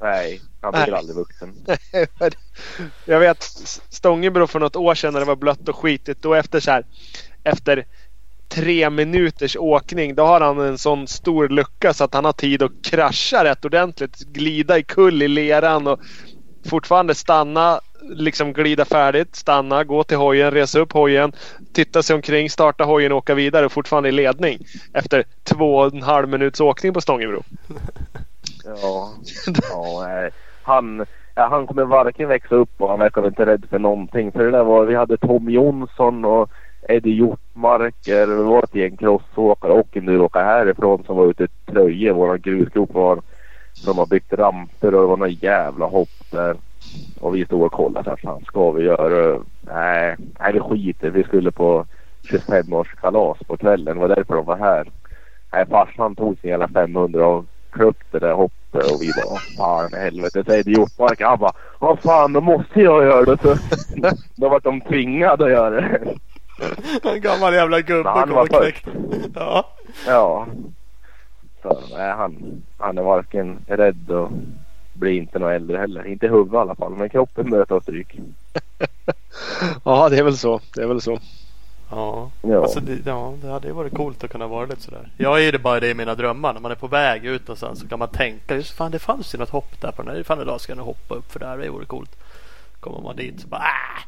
Nej, han blir Nej. aldrig vuxen. Jag vet Stångebro för något år sedan när det var blött och skitigt. Då efter så här, efter tre minuters åkning då har han en sån stor lucka så att han har tid att krascha rätt ordentligt. Glida i kull i leran och fortfarande stanna, liksom glida färdigt, stanna, gå till hojen, resa upp hojen, titta sig omkring, starta hojen och åka vidare och fortfarande i ledning. Efter två och en halv minuts åkning på Stångebro. Ja, ja. Eh, han, ja, han kommer varken växa upp och han verkar inte rädd för någonting. För det där var, vi hade Tom Jonsson och Eddie Hjortmarker. Det var ett gäng crossåkare och enduroåkare härifrån som var ute i Tröje. Våran grusgrop var. De har byggt ramper och det var några jävla hopp där. Och vi stod och kollade. Så här, fan ska vi göra? Nej, nej vi skiter. Vi skulle på 25-årskalas på kvällen. Det var därför de var här. Nej, farsan tog sin jävla 500 och klubbade det där hoppet och vi bara "Vad fan i helvete. Så Eddie Hjortmark han bara vad fan då måste jag göra det. Så, då var de tvingade att göra det. En gammal jävla gubbe kom var och knäckte. Ja. Ja. Så nej, han, han är varken rädd och blir inte något äldre heller. Inte i huvudet i alla fall. Men kroppen börjar ta stryk. Ja, det är väl så. Det är väl så. Ja. Ja. Alltså det, ja, det hade ju varit coolt att kunna vara lite sådär. Jag är det bara det i mina drömmar. När man är på väg ut någonstans så kan man tänka just fan det fanns ju något hopp där på den här. Fan idag ska jag nog hoppa upp för där. Det vore coolt. Kommer man dit så bara ah,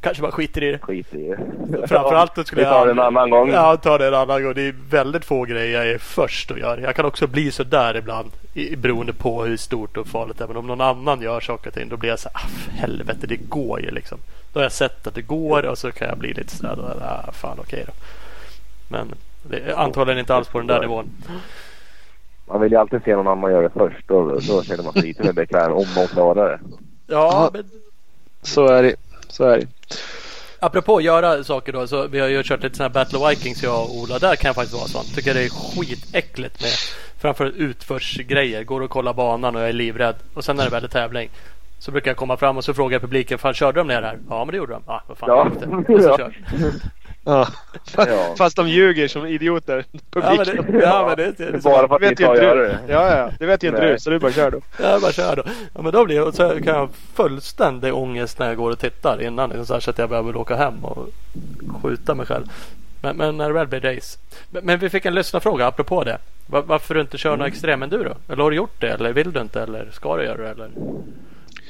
Kanske bara skiter i det. Skit i det. Framförallt då skulle Vi tar jag... det en annan gång. Ja, ta det en annan gång. Det är väldigt få grejer jag är först att göra. Jag kan också bli så där ibland. I, beroende på hur stort och farligt det är. Men om någon annan gör saker och ting. Då blir jag så här, ah, helvete det går ju liksom. Då har jag sett att det går och så kan jag bli lite sådär. Ah, fan okej då. Men det är antagligen inte alls på den där nivån. Man vill ju alltid se någon annan göra det först. Då, då känner man sig lite mer bekväm om man klarar det. Ja, men Så är det. Så är det. Apropå att göra saker då. Så vi har ju kört lite sådana här Battle of Vikings jag och Ola. Där kan jag faktiskt vara sån. Tycker det är skitäckligt med framförallt utförsgrejer. Går och kollar banan och jag är livrädd. Och sen när det väl är tävling. Så brukar jag komma fram och så frågar jag publiken. Fan körde de ner här? Ja men det gjorde de. Ah, vad fan Ja. Och så kör. Ja. Ja. Fast de ljuger som idioter. Ja men Publiken. det, ja, men det, det, det, Bara för att inte göra du. det. Ja, ja. Det vet ju inte du. Så du bara kör då. Jag bara kör då. Ja, men då blir det, så kan jag fullständig ångest när jag går och tittar innan. liksom Så, här, så att jag behöver åka hem och skjuta mig själv. Men, men när det väl blir race. Men, men vi fick en lyssnarfråga apropå det. Var, varför du inte kör någon extremenduro? Eller har du gjort det? Eller vill du inte? Eller ska du göra det? Eller?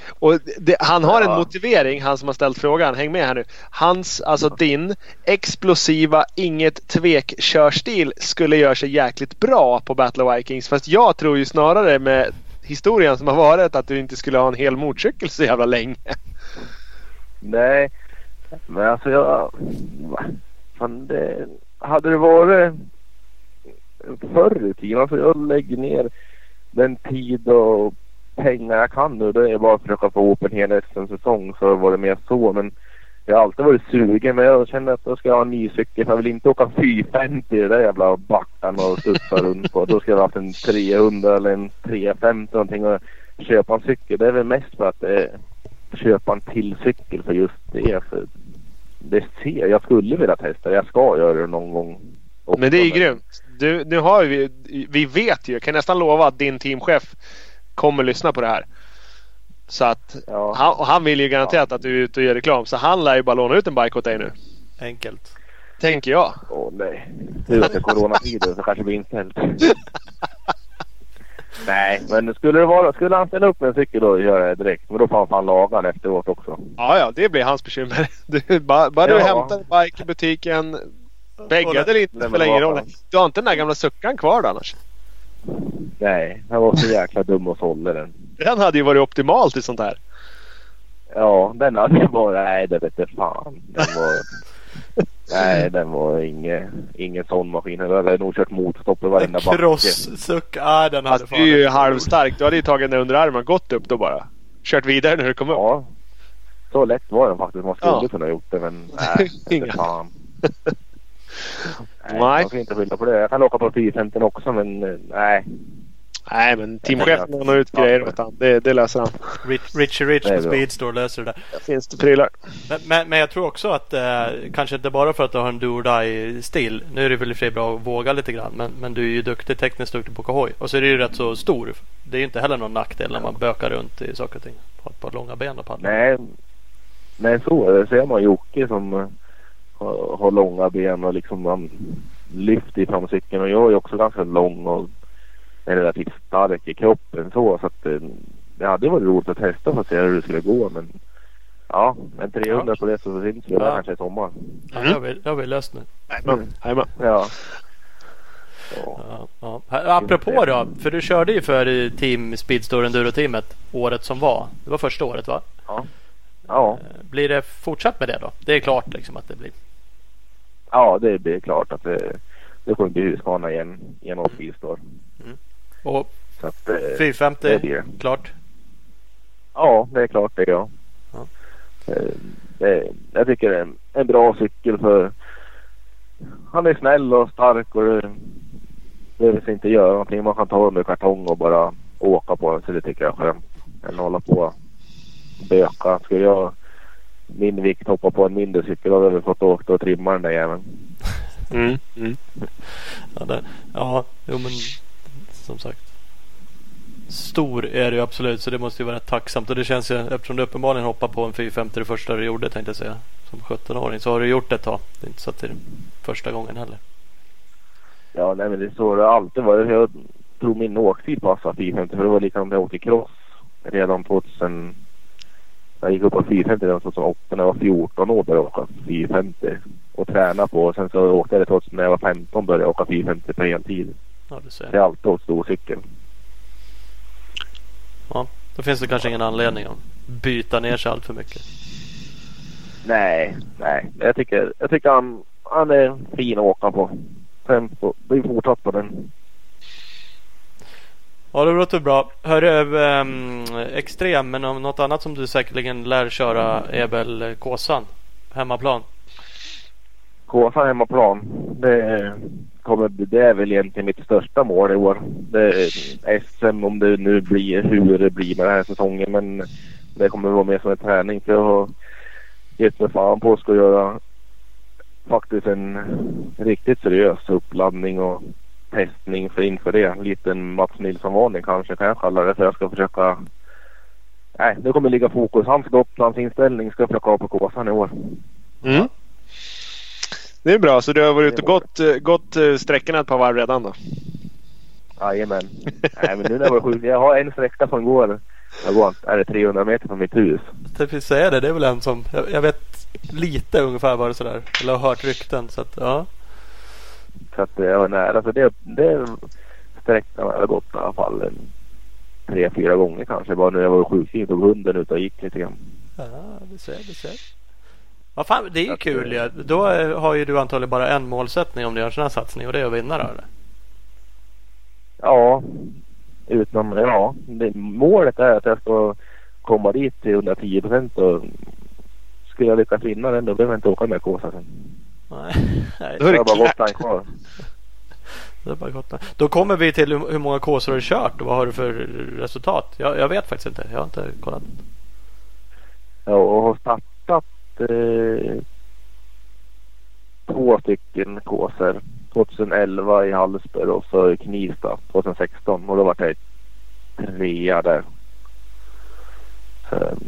Och det, han har en Ja. motivering, han som har ställt frågan. Häng med här nu. Hans, alltså din explosiva, inget tvek körstil skulle göra sig jäkligt bra på Battle of Vikings. Fast jag tror ju snarare med historien som har varit att du inte skulle ha en hel motorcykel så jävla länge. Nej, men alltså jag... Fan det... Hade det varit förr i tiden, alltså jag lägger ner den tid och pengar jag kan nu. Det är bara att försöka få ihop en hel SM-säsong så var det mer så. Men jag har alltid varit sugen men jag känner att då ska jag ha en ny cykel. För jag vill inte åka 450 i det där jävla backarna och studsa runt på. Då ska jag ha haft en 300 eller en 350 någonting och köpa en cykel. Det är väl mest för att eh, köpa en till cykel för just det. För det ser jag. skulle vilja testa. Jag ska göra det någon gång. också, Men det är ju grymt. Du, nu har vi, vi vet ju, kan nästan lova att din teamchef kommer lyssna på det här. Så att Ja. han, och han vill ju garanterat att du är ute och gör reklam. Så han lär ju bara låna ut en bike åt dig nu. Enkelt. Tänker jag. Åh nej. Tur att det är coronatider så kanske det blir inställt. nej, men skulle det vara, skulle han ställa upp med en cykel då gör jag det direkt. Men då får han fan laga den efteråt också. Ja, ja, det blir hans bekymmer. Du, bara bara du Ja. hämtar en bike i butiken. Bägga eller inte spelar ingen roll. Du har inte den där gamla suckan kvar då annars? Nej, han var så jäkla dum och sålde den. Den hade ju varit optimalt i sånt här. Ja, den hade jag bara, nej det vete fan. Den var, nej den var ingen, ingen sån maskin. Jag hade nog kört motorstopp i varenda backe. Cross-suck. Ah, den hade Alltså, du är ju halvstark. Du hade ju tagit den under armen och gått upp då bara. Kört vidare när du kom upp. Ja, så lätt var den faktiskt. Man skulle Ja. kunna gjort det men nej, Inga. fan. Nej. Nej, man kan inte skylla på det. Jag kan åka på 450 också men eh, nej. Nej men teamchefen har nog ut grejer åt han. Det, det löser han. Rich, Richie Rich på. Speedstore löser det där. Finns det prylar. Men, men, men jag tror också att eh, kanske inte bara för att du har en do or die stil. Nu är det väl i och för sig bra att våga lite grann. Men, men du är ju duktig, tekniskt duktig på kohoj. Och så är det ju rätt så stor. Det är ju inte heller någon nackdel när man bökar runt i saker och ting. Har ett par långa ben och paddla. Nej, nej så är det. Ser man Jocke som eh, har, har långa ben och liksom man lyfter i framcykeln. Och jag är också ganska lång och är relativt stark i kroppen så. så att, eh, det hade varit roligt att testa för att se hur det skulle gå. Men ja, en 300 på det så syns vi Ja. kanske i sommar. Ja, det, har vi, det har vi löst nu. Jajamän. Jajamän. Ja. Ja. Ja, ja. Apropå då. För du körde ju för Team Speedstore Enduro-teamet året som var. Det var första året va? Ja. Ja. Eh, Blir det fortsatt med det då? Det är klart liksom att det blir. Ja, det blir klart att det, det kommer bli Husqvarna igen genom Speedstore. Och Så att, eh, 450 det blir det. klart. Ja, det är klart det ja. Ja. Eh, Det, jag tycker det är en, en bra cykel för han är snäll och stark och det behöver sig inte göra någonting. Man kan ta den med kartong och bara åka på den så det tycker jag är skönt. Än hålla på och böka. Skulle jag min vikt hoppa på en mindre cykel hade väl fått åka och trimma den där jäveln. Mm. Mm. Ja, det, ja, jo men som sagt. Stor är det ju absolut så det måste ju vara tacksamt. Och det känns ju eftersom du uppenbarligen hoppar på en 450 det första du gjorde tänkte jag säga. Som 17-åring så har du gjort det ett tag. Det är inte så att det är första gången heller. Ja, nej men det är så det alltid varit. Jag tror min åktid passade 450 för det var likadant när jag åkte cross redan 2000. Jag gick upp på 450 redan 2008 när jag var 14 år började jag åka 450 och träna på. Och sen så åkte jag det trots när jag var 15 började jag åka 450 på heltid. Ja, du Så ser. jag har alltid åkt stor cykel. Ja, då finns det kanske ingen anledning att byta ner sig allt för mycket. Nej, nej. Jag tycker, jag tycker han, han är fin att åka på. Sen får vi fortsatt på den. Ja, det låter bra. Hörru, um, ehm, extrem, men om något annat som du säkerligen lär köra är väl eh, Kåsan? Hemmaplan? Kåsan hemmaplan. Det, kommer, det är väl egentligen mitt största mål i år. Det är SM om det nu blir hur det blir med den här säsongen. Men det kommer vara mer som en träning. För jag har gett mig fan på att ska göra faktiskt en riktigt seriös uppladdning och testning för inför det. En liten Mats Nilsson-varning kanske kan jag kalla det. För jag ska försöka Nej, det kommer ligga fokus. Hans Gotlandsinställning ska jag försöka ha på Kåsan i år. Mm. Det är bra. Så du har varit ute och gått, gått eh, sträckorna ett par varv redan då? Jajamän. Nej men nu när jag var sjuk. Jag har en sträcka som går. Jag går är det 300 meter från mitt hus. Jag tänkte säga det. Det är väl en som jag, jag vet lite ungefär vad det sådär. Eller har hört rykten. Så att, ja. Så att jag var nära. Så det, det sträckan har jag gått i alla fall en, tre, fyra gånger kanske. Bara när jag var sjukskriven tog hunden ut och gick lite grann. ja, du ser, du ser. Vad fan, det är ju Att, kul eh, ju. Då eh, har ju du antagligen bara en målsättning om du gör en sån här satsning och det är att vinna då eller? Ja, utan ja. Det, målet är att jag ska komma dit till 110 procent och skulle jag lyckas vinna den då behöver jag inte åka med Kåsa sen. Nej, nej Då är det jag bara klart. Gotland kvar. det är bara gott. Då kommer vi till hur, många kåsor du har kört och vad har du för resultat? Jag, jag vet faktiskt inte. Jag har inte kollat. Ja, och har startat eh, två stycken kåsor. 2011 i Hallsberg och så i Knivsta 2016 och då var jag trea där. Ehm,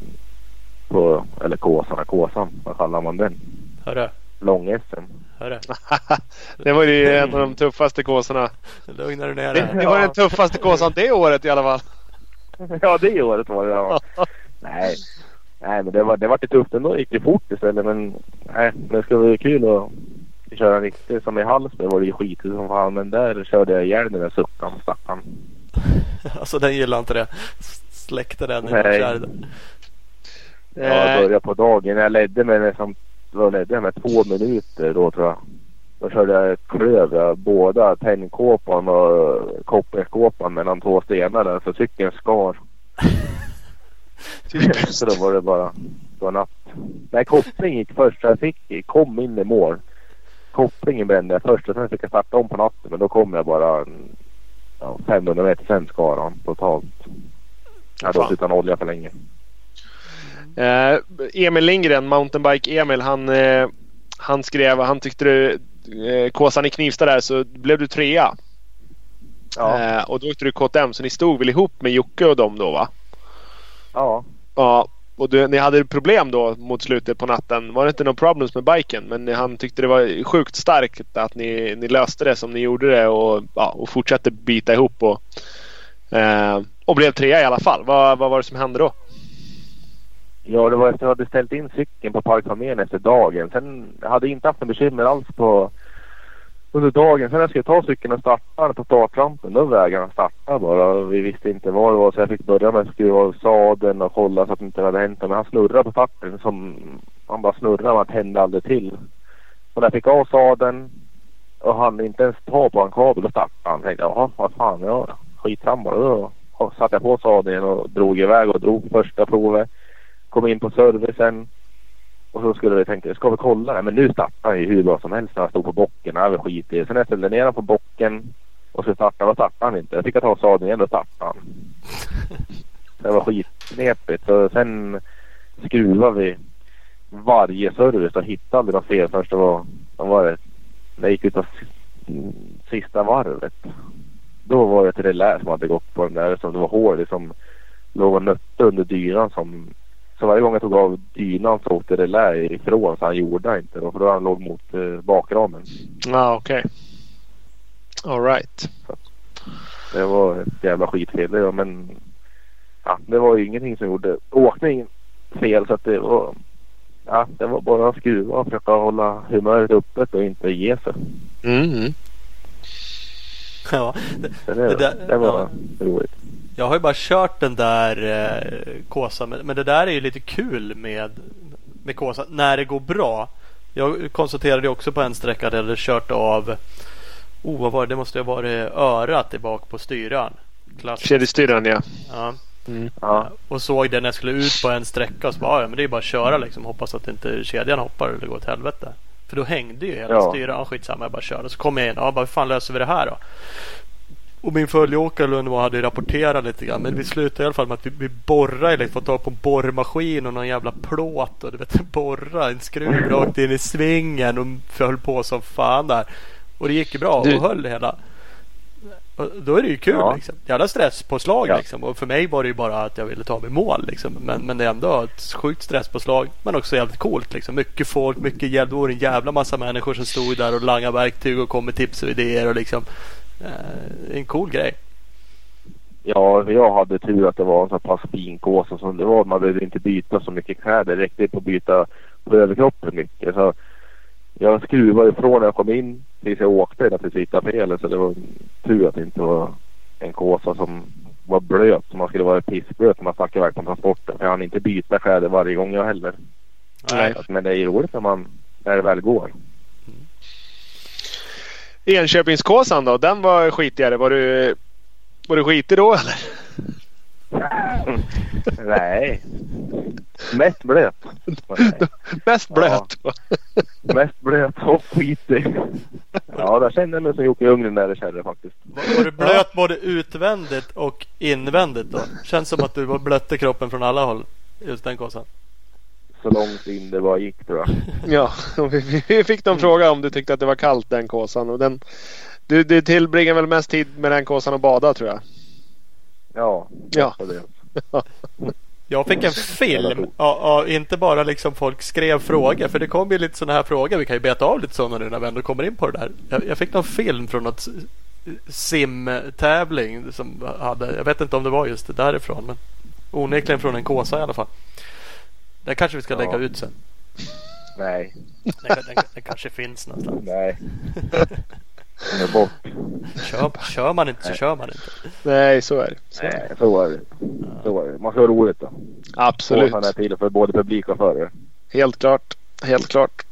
på, eller Kåsarna, Kåsan, vad kallar man den? Hörru, Lång-SM. det var ju en av de tuffaste kåsorna. Lugna dig ner Det, var den tuffaste kåsan det året i alla fall. ja, det året var det ja. nej. Nej, men det var, det var lite tufft ändå. Det gick ju fort istället. Men nej, det ska bli kul att köra en riktig som i Hallsberg var det ju skitigt som fan. Men där körde jag ihjäl den där suckan stackarn. alltså den gillar inte det. Släckte den i Nej. Jag började på dagen. Jag ledde med nästan vad ledde jag med två minuter då tror jag. Då körde jag ett klöv. Båda tennkåpan och kopparkåpan mellan två stenar där. Så cykeln skar. så då var det bara det var natt. Nej, koppling gick först. Jag fick, kom in i mål. Kopplingen brände jag först och sen fick jag starta om på natten. Men då kom jag bara ja, 500 meter sen skar han totalt. Jag hade utan olja för länge. Eh, Emil Lindgren, Mountainbike-Emil, han, eh, han skrev, han tyckte du, eh, Kåsan i Knivsta där så blev du trea. Ja. Eh, och då åkte du KTM så ni stod väl ihop med Jocke och dem då va? Ja. Ja. Och du, ni hade problem då mot slutet på natten. Var det inte några problems med biken? Men han tyckte det var sjukt starkt att ni, ni löste det som ni gjorde det och, ja, och fortsatte bita ihop. Och, eh, och blev trea i alla fall. Vad, vad var det som hände då? Ja, det var efter att jag hade ställt in cykeln på parkarmén efter dagen. Sen hade jag inte haft några bekymmer alls på under dagen. Sen när jag skulle ta cykeln och starta den på startrampen, då vägrade han starta bara. Vi visste inte vad det var så jag fick börja med att skruva av sadeln och kolla så att det inte hade hänt något. Men han snurrade på farten som han bara snurrade och tände aldrig till. Och när jag fick av sadeln och han inte ens ta på en kabel och startade han. Jag tänkte jaha, vad fan, ja skitsamma. Då satte jag på sadeln och drog iväg och drog första provet. Kom in på servicen. Och så skulle vi tänka, ska vi kolla det? Men nu startar han ju hur bra som helst när han stod på bocken. Var skit i. Sen jag ställde ner honom på bocken och så startade, då startade han inte. Jag fick ta sadeln igen, då startade han. Det var skitknepigt. Så sen skruvade vi varje service och hittade aldrig något fel först det var, vad var det? När jag gick ut s- sista varvet. Då var det ett relä som hade gått på den där som det var hål som låg och nötte under dynan som så varje gång jag tog av dynan så åkte relä ifrån så han gjorde inte då för då han låg mot eh, bakramen. Ja, ah, okej. All right. Det var ett jävla skitfel det, men ja, det var ju ingenting som gjorde åkningen fel så att det var Ja, det var bara att skruva och försöka hålla humöret uppe och inte ge sig. Mm. Ja, det, Det det, där- var ja. roligt. Jag har ju bara kört den där eh, Kåsan men, men det där är ju lite kul med, med Kåsan när det går bra. Jag konstaterade också på en sträcka där jag hade kört av Oh vad var det? Det måste ha varit örat i bak på styran. Klass. Kedjestyraren ja. Ja. Ja, Och såg det när jag skulle ut på en sträcka och så bara, ja men det är bara att köra liksom. Hoppas att inte kedjan hoppar eller går åt helvete. För då hängde ju hela Ja. styran. Ja, skitsamma jag bara körde. Så kom jag in. Ja bara hur fan löser vi det här då? Och min följeåkare Lundmo hade rapporterat lite grann. Men vi slutade i alla fall med att vi, vi borrade lite. Fått tag på en borrmaskin och någon jävla plåt. Och du vet borra en skruv rakt in i svingen. Och föll på som fan där. Och det gick ju bra Du- och höll hela. Och då är det ju kul Ja. liksom. Jävla stresspåslag Ja. liksom. Och för mig var det ju bara att jag ville ta mig mål liksom. Men, men det är ändå ett sjukt stresspåslag. Men också jävligt coolt liksom. Mycket folk, mycket hjälp. Det var en jävla massa människor som stod där och langade verktyg och kom med tips och idéer och liksom. Eh, en cool grej. ja, jag hade tur att det var en så pass fin kåsa som det var. Man behövde inte byta så mycket kläder. Det räckte på att byta på överkroppen mycket. Så jag skruvade ifrån när jag kom in tills jag åkte naturligtvis hittade. Så det var tur att det inte var en kåsa som var blöt. Som man skulle vara pissblöt när man stack iväg på transporten. För jag hann inte byta kläder varje gång jag heller. Nej. Men det är ju roligt när man när det väl går. Enköpingskåsan då? Den var skitigare. Var du, var du skitig då eller? Nej. Mest blöt. Mest blöt. Mest blöt och skitig. Ja, där kände jag mig som Jocke Ljunggren när det kände faktiskt. Var, var du blöt både utvändigt och invändigt då? Känns som att du var blötte kroppen från alla håll. Just den kåsan. Så långt in det bara gick tror jag. Ja, och vi, fick någon fråga om du tyckte att det var kallt den kåsan. Och den, du, du tillbringar väl mest tid med den kåsan och bada tror jag? Ja. Ja. det. Jag fick en film. Ja, ja, inte bara liksom folk skrev frågor. För det kom ju lite sådana här frågor. Vi kan ju beta av lite sådana nu när vi ändå kommer in på det där. Jag, jag fick någon film från något simtävling. Som hade, jag vet inte om det var just det därifrån. Men onekligen från en kåsa i alla fall. Det kanske vi ska lägga Ja. ut sen. Nej, Den, den, den kanske finns någonstans. nej. Den är bort. Kör, kör man inte så kör man inte. Nej, så är det. Så är det. Nej, så är det. Så är det. Man ska ha roligt då. Absolut. Båtarna är till för både publik och förare. Helt klart. Helt klart.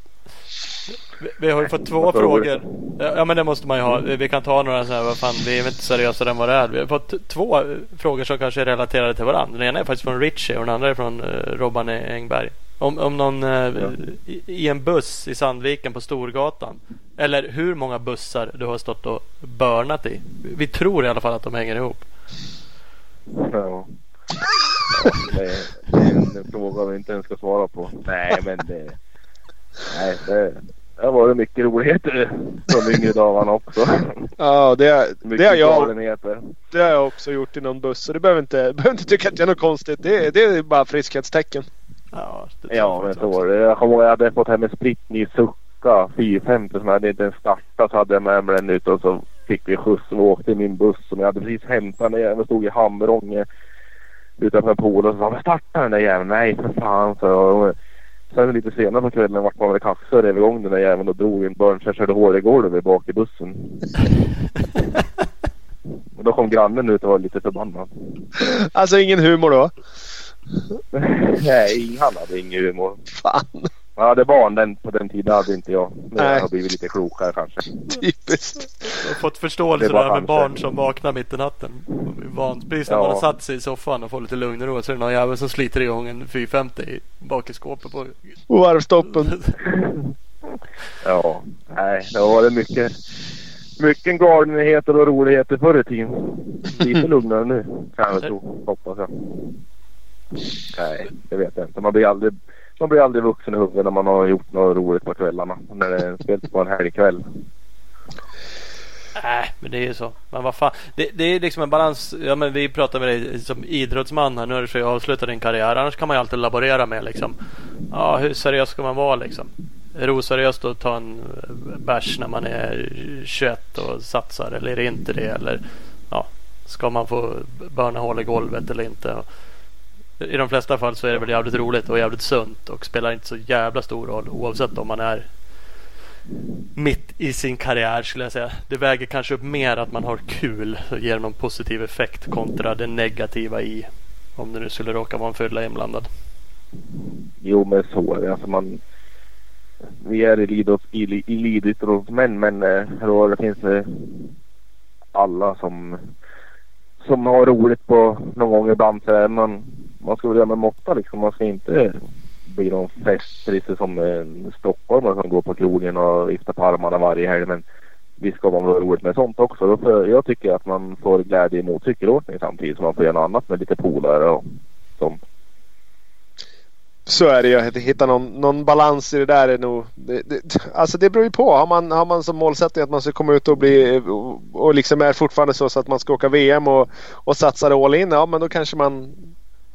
Vi, har ju fått två frågor. Ja ja, men det måste man ju ha. Vi kan ta några sådana här, vad fan vi är väl inte seriösare än vad det är. Vi har fått två eh, frågor som kanske är relaterade till varandra. Den ena är faktiskt från Richie och den andra är från uh, Robban Engberg. Om, om någon eh, i, i en buss i Sandviken på Storgatan. Eller hur många bussar du har stått och börnat i. Vi tror i alla fall att de hänger ihop. Ja. Ja, det, är, det är en fråga vi inte ens ska svara på. Nej, men det... Nej, det, det har varit mycket roligheter de yngre dagarna också. Ja, det, Mycket det, har jag, det har jag också gjort i någon buss. Så du behöver inte, behöver inte tycka att det är något konstigt. Det, det är bara friskhetstecken. Ja, det Ja, jag men så var det. Jag kommer ihåg jag hade fått hem en sprittny Succa 450 som jag hade inte ens startat. Så hade jag med mig den ut och så fick vi skjuts och åkte i min buss som jag hade precis hämtat. Den jäveln stod i Hamrånge utanför Polen. Så sa men starta den där jäveln. Nej för fan så jag. Sen lite senare på kvällen vart man väl och rev igång den där jäveln och drog en börn så jag körde hål i golvet bak i bussen. och då kom grannen ut och var lite förbannad. Alltså ingen humor då. Nej, han hade ingen humor. Fan, Jag hade barn den, på den tiden hade inte jag. Nu har Nej. jag blivit lite klokare kanske. typiskt. Jag har fått förståelse Det var där med han barn som vaknar mitt i natten. Precis när Ja. man har satt sig i soffan och får lite lugn och ro så är det någon jävel som sliter igång en 450 i- bak i skåpet. På. Och varvstoppen. Ja, nej, det var det mycket, mycket galenheter och roligheter förr i tiden. Lite lugnare nu kan jag tro, hoppas jag. Nej, det vet jag inte. Man blir aldrig, man blir aldrig vuxen i huvudet när man har gjort något roligt på kvällarna. När det är spelat på en helgkväll. Nej, men det är ju så. Men vad fan. Det, det är liksom en balans. Ja, men vi pratar med dig som idrottsman här. Nu är det för att din karriär. Annars kan man ju alltid laborera med liksom. Ja, hur seriös ska man vara liksom? Är det oseriöst att ta en eh, bärs när man är 21 och satsar eller är det inte det? Eller ja, ska man få börna hål i golvet eller inte? Och i de flesta fall så är det väl jävligt roligt och jävligt sunt och spelar inte så jävla stor roll oavsett om man är mitt i sin karriär skulle jag säga. Det väger kanske upp mer att man har kul och ger någon positiv effekt kontra det negativa i om det nu skulle råka vara en fylla inblandad. Jo men så är det. Alltså man, vi är elitidrottsmän men eh, då det finns det alla som, som har roligt på någon gång ibland. Så är man, man ska väl göra med måtta liksom. Man ska inte bli någon festprisse som en stockholmare som går på krogen och viftar på armarna varje helg. Men visst ska man vara roligt med sånt också. Då jag tycker att man får glädje i motorcykelåkning samtidigt som man får göra något annat med lite polare och sånt. Så är det ju. Att hitta någon, någon balans i det där är nog... Det, det, alltså det beror ju på. Har man, har man som målsättning att man ska komma ut och bli... Och, och liksom är fortfarande så, så att man ska åka VM och, och satsa all in. Ja men då kanske man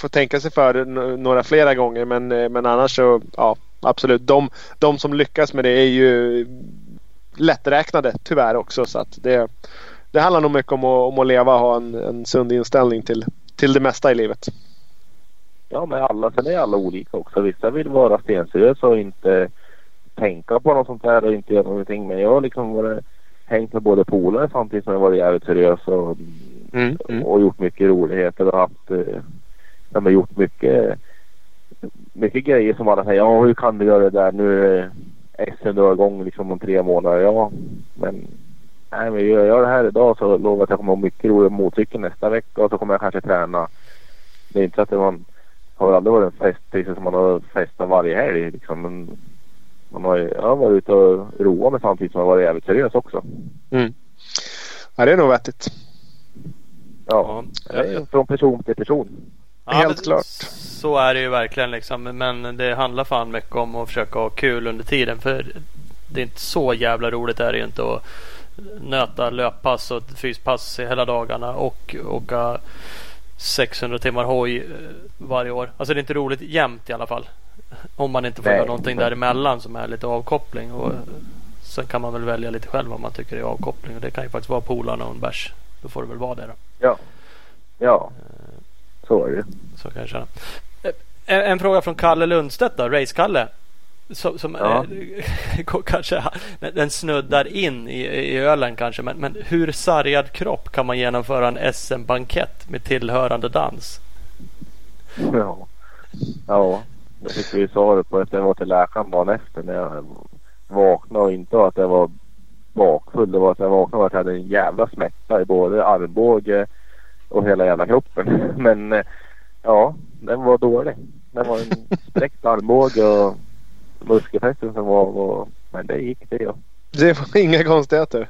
får tänka sig för några flera gånger. Men, eh, men annars så ja absolut. De, de som lyckas med det är ju lätträknade tyvärr också. Så att det, det handlar nog mycket om att, om att leva och ha en, en sund inställning till, till det mesta i livet. Ja, men alla, sen är alla olika också. Vissa vill vara stenseriösa och inte tänka på något sånt här och inte göra någonting. Men jag har liksom varit, hängt med både polare samtidigt som jag varit jävligt seriös och, Mm, mm. och gjort mycket roligheter och haft, ja, men gjort mycket, mycket grejer som alla säger. Ja, hur kan du göra det där? Nu är SM drar igång liksom om tre månader. Ja, men nej, men gör jag det här idag så lovar jag att jag kommer ha mycket roligt på motorcykeln nästa vecka och så kommer jag kanske träna. Det är inte så att man har aldrig varit en fest precis som man har festat varje helg liksom. Men man har, ju- jag har varit ute och roat mig samtidigt som jag har varit jävligt seriös också. Mm. Ja, det är nog vettigt. Ja, Ja, ja. från person till person. Helt men klart. Så är det ju verkligen liksom. Men det handlar fan mycket om att försöka ha kul under tiden. För det är inte så jävla roligt är det ju inte att nöta löppass och fyspass i hela dagarna och åka 600 timmar hoj eh, varje år. Alltså det är inte roligt jämt i alla fall. Om man inte får Nej. göra någonting däremellan som är lite avkoppling. Och sen kan man väl välja lite själv vad man tycker är avkoppling. Och det kan ju faktiskt vara polarna och en bärs. Då får det väl vara det då. Ja, ja, så är det. Så kan jag känna. Eh, En, en fråga från Kalle Lundstedt då, Race-Kalle. som, som Ja. eh, kanske den snuddar in i, i ölen kanske. Men, men hur sargad kropp kan man genomföra en SM-bankett med tillhörande dans? Ja. Ja. Jag fick ju svaret på att jag var till läkaren dagen efter när jag vaknade och inte att jag var bakfull. Det var att jag vaknade och att jag hade en jävla smärta i både armbåge och hela jävla kroppen. Men eh, ja, den var dålig. Den var en spräckt armbåge och muskelfästen som var, var... Men det gick det ja. Det var inga konstigheter.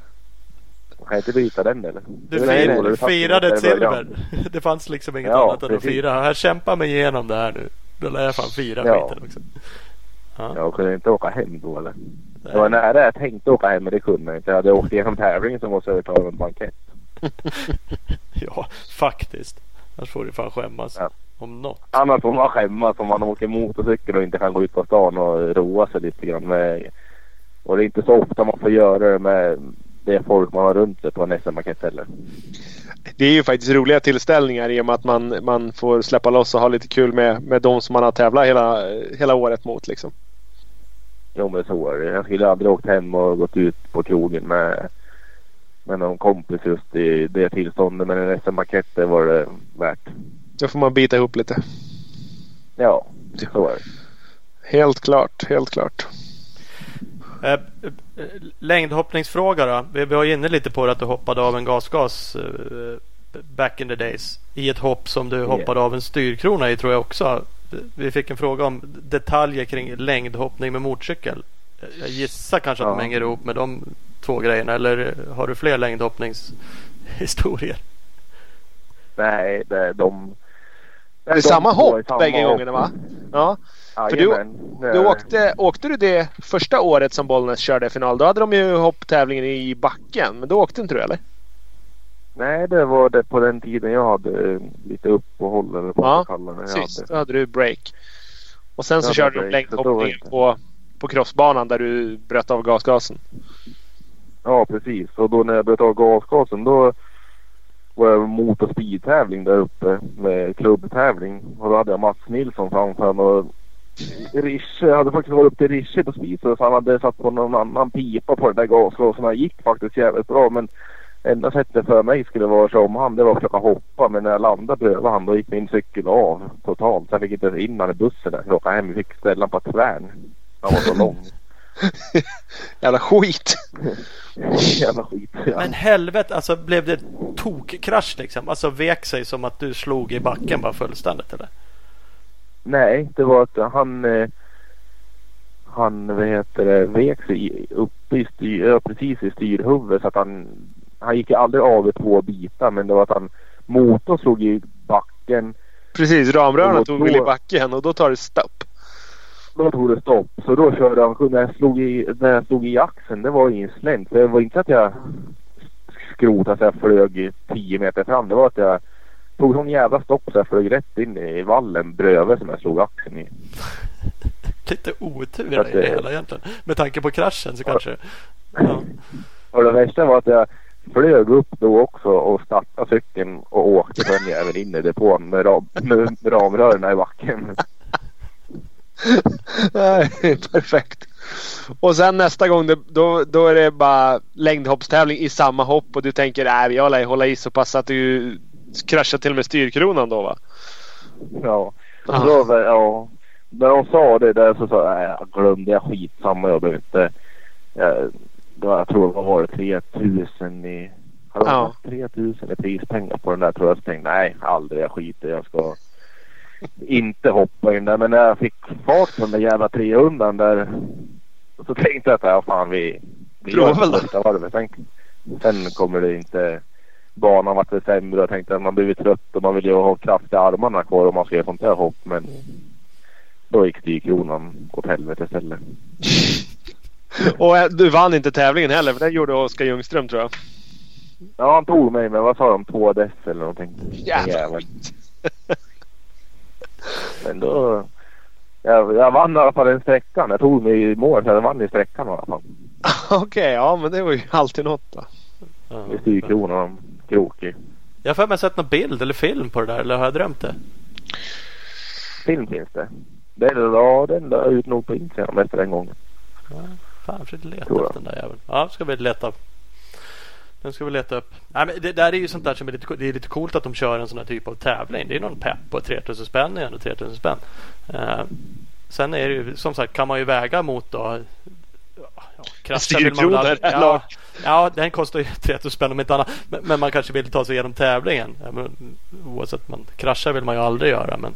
Man kan inte byta den eller? Du Det fir, firade ett silver. Det fanns liksom inget Ja, annat än att fira. Jag kämpar mig igenom det här nu. Då lär jag fan fira Ja. skiten också. Ja. Jag kunde inte åka hem då eller? Det var nära jag tänkte åka hem men det kunde jag inte. Jag hade åkt igenom tävlingen som var en bankett. ja, faktiskt. Annars får du fan skämmas. Ja. Om något. Annars får man skämmas om man åker motorcykel och inte kan gå ut på stan och roa sig lite grann med. Och det är inte så ofta man får göra det med det folk man har runt sig på en SM-bankett heller. Det är ju faktiskt roliga tillställningar i och med att man, man får släppa loss och ha lite kul med, med de som man har tävlat hela, hela året mot. Liksom. Jo men så är det. Jag skulle aldrig åkt hem och gått ut på krogen med, med någon kompis just i det tillståndet. Men en SM-bankett det var det värt. Då får man bita ihop lite. Ja, så är det. Helt klart, helt klart. Eh, eh, längdhoppningsfråga då. Vi vi var inne lite på det att du hoppade av en gasgas eh, back in the days. I ett hopp som du hoppade av en styrkrona i tror jag också. Vi fick en fråga om detaljer kring längdhoppning med motorcykel. Jag gissar kanske att de Ja. hänger ihop med de två grejerna. Eller har du fler längdhoppningshistorier? Nej, det, de... Det är de samma hopp samma bägge hopp. gångerna va? Ja. För du- Du är- åkte, åkte du det första året som Bollnäs körde final? Då hade de ju hopptävlingen i backen. Men då åkte inte du eller? Nej, det var det på den tiden jag hade eh, lite uppehåll eller vad man Ja, kallar det. Jag Precis, hade. då hade du break. Och sen så Ja, körde du break, längdhoppningen på, på crossbanan där du bröt av gasgasen. Ja, precis. Och då när jag bröt av gasgasen då var jag motor speedtävling där uppe med klubbtävling. Och då hade jag Mats Nilsson framför mig och Rische, jag hade faktiskt varit upp till Rische på speedstone så han hade satt på någon annan pipa på den där gasgasen. Han gick faktiskt jävligt bra men enda sättet för mig skulle vara som han det var att försöka hoppa men när jag landade bredvid han då gick min cykel av totalt. Så jag fick inte in han i bussen där. Jag åkte hem och fick ställa honom på tvärn. Han var så lång. Jävla skit! Jävla skit. Ja. Men helvete, alltså blev det tokkrasch liksom? Alltså vek sig som att du slog i backen bara fullständigt eller? Nej, det var att han... Eh, han, vad heter det, vek sig i- uppe i styr, precis i styrhuvudet så att han... Han gick ju aldrig av i två bitar men det var att han... Motorn slog i backen. Precis, ramrören Och tog väl i backen och då tar det stopp. Då tog det stopp. Så då körde han... När jag slog i, när jag slog i axeln, det var ingen slänt. Det var inte att jag skrotade så jag flög i 10 meter fram. Det var att jag tog sån jävla stopp så jag flög rätt in i vallen bredvid som jag slog axeln i. Lite otur Att i det hela egentligen. Med tanke på kraschen så kanske. Ja. Och det värsta var att jag flög upp då också och startade cykeln och åkte den jäveln in i depån med, ram, med ramrören i backen. Nej, perfekt. Och sen nästa gång det, då, då är det bara längdhoppstävling i samma hopp och du tänker nej jag lär hålla i så pass att du kraschar till och med styrkronan då va? Ja. Ah. Då, var- ja. När de sa det där så sa jag, jag glömde jag skitsamma. Jag behöver inte. Jag, det var, jag tror det var det 3000 i. Hade Ja. de ja. 3000 i prispengar på den där tror jag. Så tänkte nej aldrig jag skiter jag ska inte hoppa in där. Men när jag fick fart på den där jävla 300 där. Så tänkte jag att ja, fan vi, vi gör det första varvet. Sen, sen kommer det inte. Banan vart det sämre. Jag tänkte att man blir trött och man vill ju ha kraft i armarna kvar om man ska göra sånt där hopp. Men då gick styrkronan åt helvete istället. Och eh, du vann inte tävlingen heller för det gjorde Oskar Ljungström tror jag. Ja, han tog mig med vad sa de? Två dess eller någonting. Jävla Jävel. Men då... Jag, jag vann i alla fall den sträckan. Jag tog mig i mål så jag vann i sträckan i alla fall. Okej, ja men det var ju alltid något då. Ja. Med styrkronan krokig. Jag har för mig sett någon bild eller film på det där eller har jag drömt det? Film finns det. Det, ja, den la ut nog på Instagram efter den gången. Ja, fan, jag försökte leta jag. efter den där jäveln. Ja, ska vi leta. Den ska vi leta upp. Nej, men det där är ju sånt där som är lite, det är lite coolt att de kör en sån här typ av tävling. Det är någon pepp på 3000 spänn igen och 3000 spänn. Eh, sen är det ju som sagt kan man ju väga mot då. Ja, styrkronor, ja, ja, den kostar ju 3000 spänn om inte annat. Men, men man kanske vill ta sig igenom tävlingen. Men, oavsett, man kraschar vill man ju aldrig göra. Men,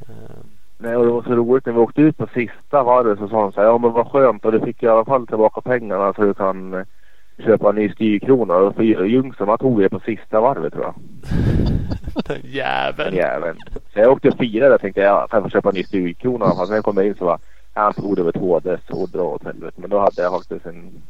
eh, Nej, och det var så roligt när vi åkte ut på sista varvet så sa de så här, ja men vad skönt och du fick i alla fall tillbaka pengarna så du kan eh, köpa en ny styrkrona. För Ljungström han tog det på sista varvet tror jag. den jäveln. jäveln. Så jag åkte och firade och tänkte jag kan få köpa en ny styrkrona. När jag kom in så var han tog det över två dess och dra åt helvete. Men då hade jag faktiskt en,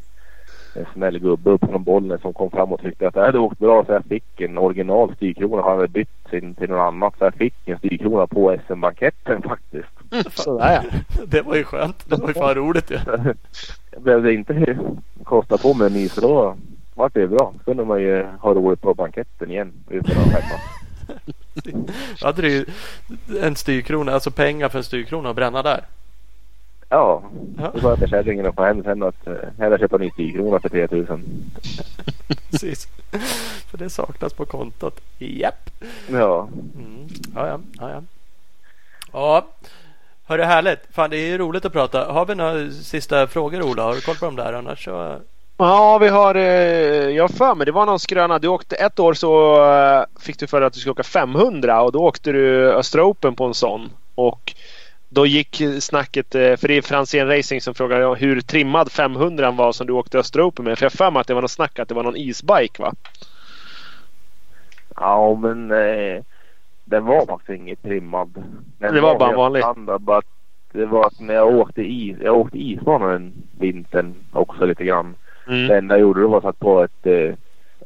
en snäll gubbe upp från bollen som kom fram och tyckte att det hade åkt bra så jag fick en original styrkrona. Han hade bytt sin till något annat så jag fick en styrkrona på SM-banketten faktiskt. Sådär ja. Det var ju skönt. Det var ju fan roligt ju. Jag behövde inte kosta på mig en ny så då vart det bra. Så kunde man ju ha roligt på banketten igen utan att skämmas. Jag hade du ju en styrkrona, alltså pengar för en styrkrona att bränna där. Ja, Ja. sa jag till kärringen och på hem sen att eh, hellre köpa en ny styrkrona för 3000. Precis. För det saknas på kontot. Japp. Ja. Mm. Ja, ja, ja, ja. Ja, hörru härligt. Fan, det är ju roligt att prata. Har vi några sista frågor Ola? Har du koll på dem där? Annars så... Ja, vi har... Eh, jag för mig det var någon skröna. Du åkte ett år så eh, fick du för att du skulle åka 500 och då åkte du Östra Open på en sån. Och då gick snacket, eh, för det är Franzén Racing som frågar hur trimmad 500 var som du åkte Östra Open med. För jag för mig att det var något snack att det var någon isbike va? Ja, men eh, den var faktiskt inget trimmad. Den Det var bara helt vanlig. Standard, bara att det var att när jag åkte is, jag åkte isbana den vintern också lite grann. Mm. Det enda jag gjorde var att satt på ett eh,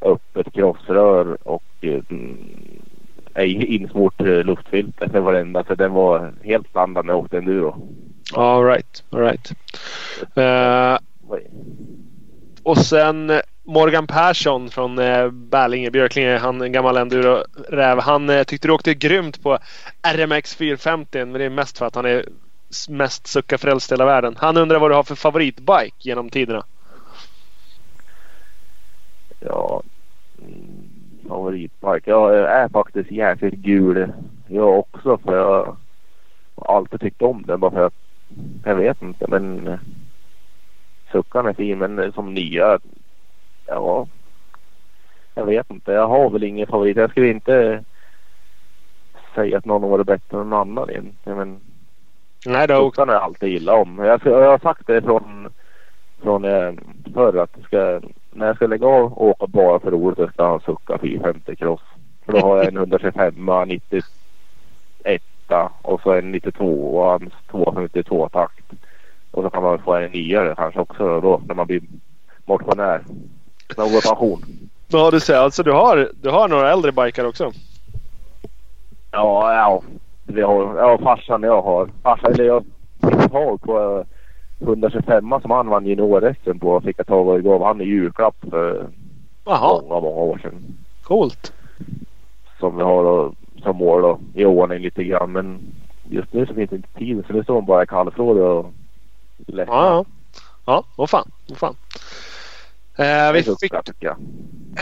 öppet krossrör och eh, insmort eh, luftfilter. Det var det enda. Så den var helt standard när jag åkte enduro. All right, all right. Eh, och sen Morgan Persson från eh, Bärlinge, Björklinge, han en gammal enduro-räv. Han eh, tyckte du åkte grymt på RMX 450 men det är mest för att han är mest suckarfrälst i hela världen. Han undrar vad du har för favoritbike genom tiderna. Ja, favoritpark. Jag är faktiskt jäkligt gul jag också för jag har alltid tyckt om den bara för att jag vet inte men eh, suckan är fin men som nya ja jag vet inte. Jag har väl ingen favorit. Jag skulle inte säga att någon har varit bättre än någon annan egentligen men Nej, åkt... Suckan har jag alltid gillat om. Jag, jag har sagt det från, från eh, förr att jag ska, när jag ska lägga av och åka bara för roligt så ska jag ha en Succa 450 cross. För då har jag en 125 91 och så en 92 och en 252 takt. Och så kan man få en nyare kanske också då när man blir motionär. När man går i pension. Ja, du ser. Alltså du har, du har några äldre bikar också. Ja, ja. Vi har, ja, farsan jag har. Farsan, eller jag fick tag på 125 som han vann junior på. Fick jag tag och gav han i julklapp för Jaha, många, många år sedan. coolt. Som vi har då, som mål då, i ordning lite grann. Men just nu så finns det inte tid. Så nu står hon bara i kallfrågor och lättar. Ja, ja. Ja, vad fan. Vad fan. Eh, vi fick,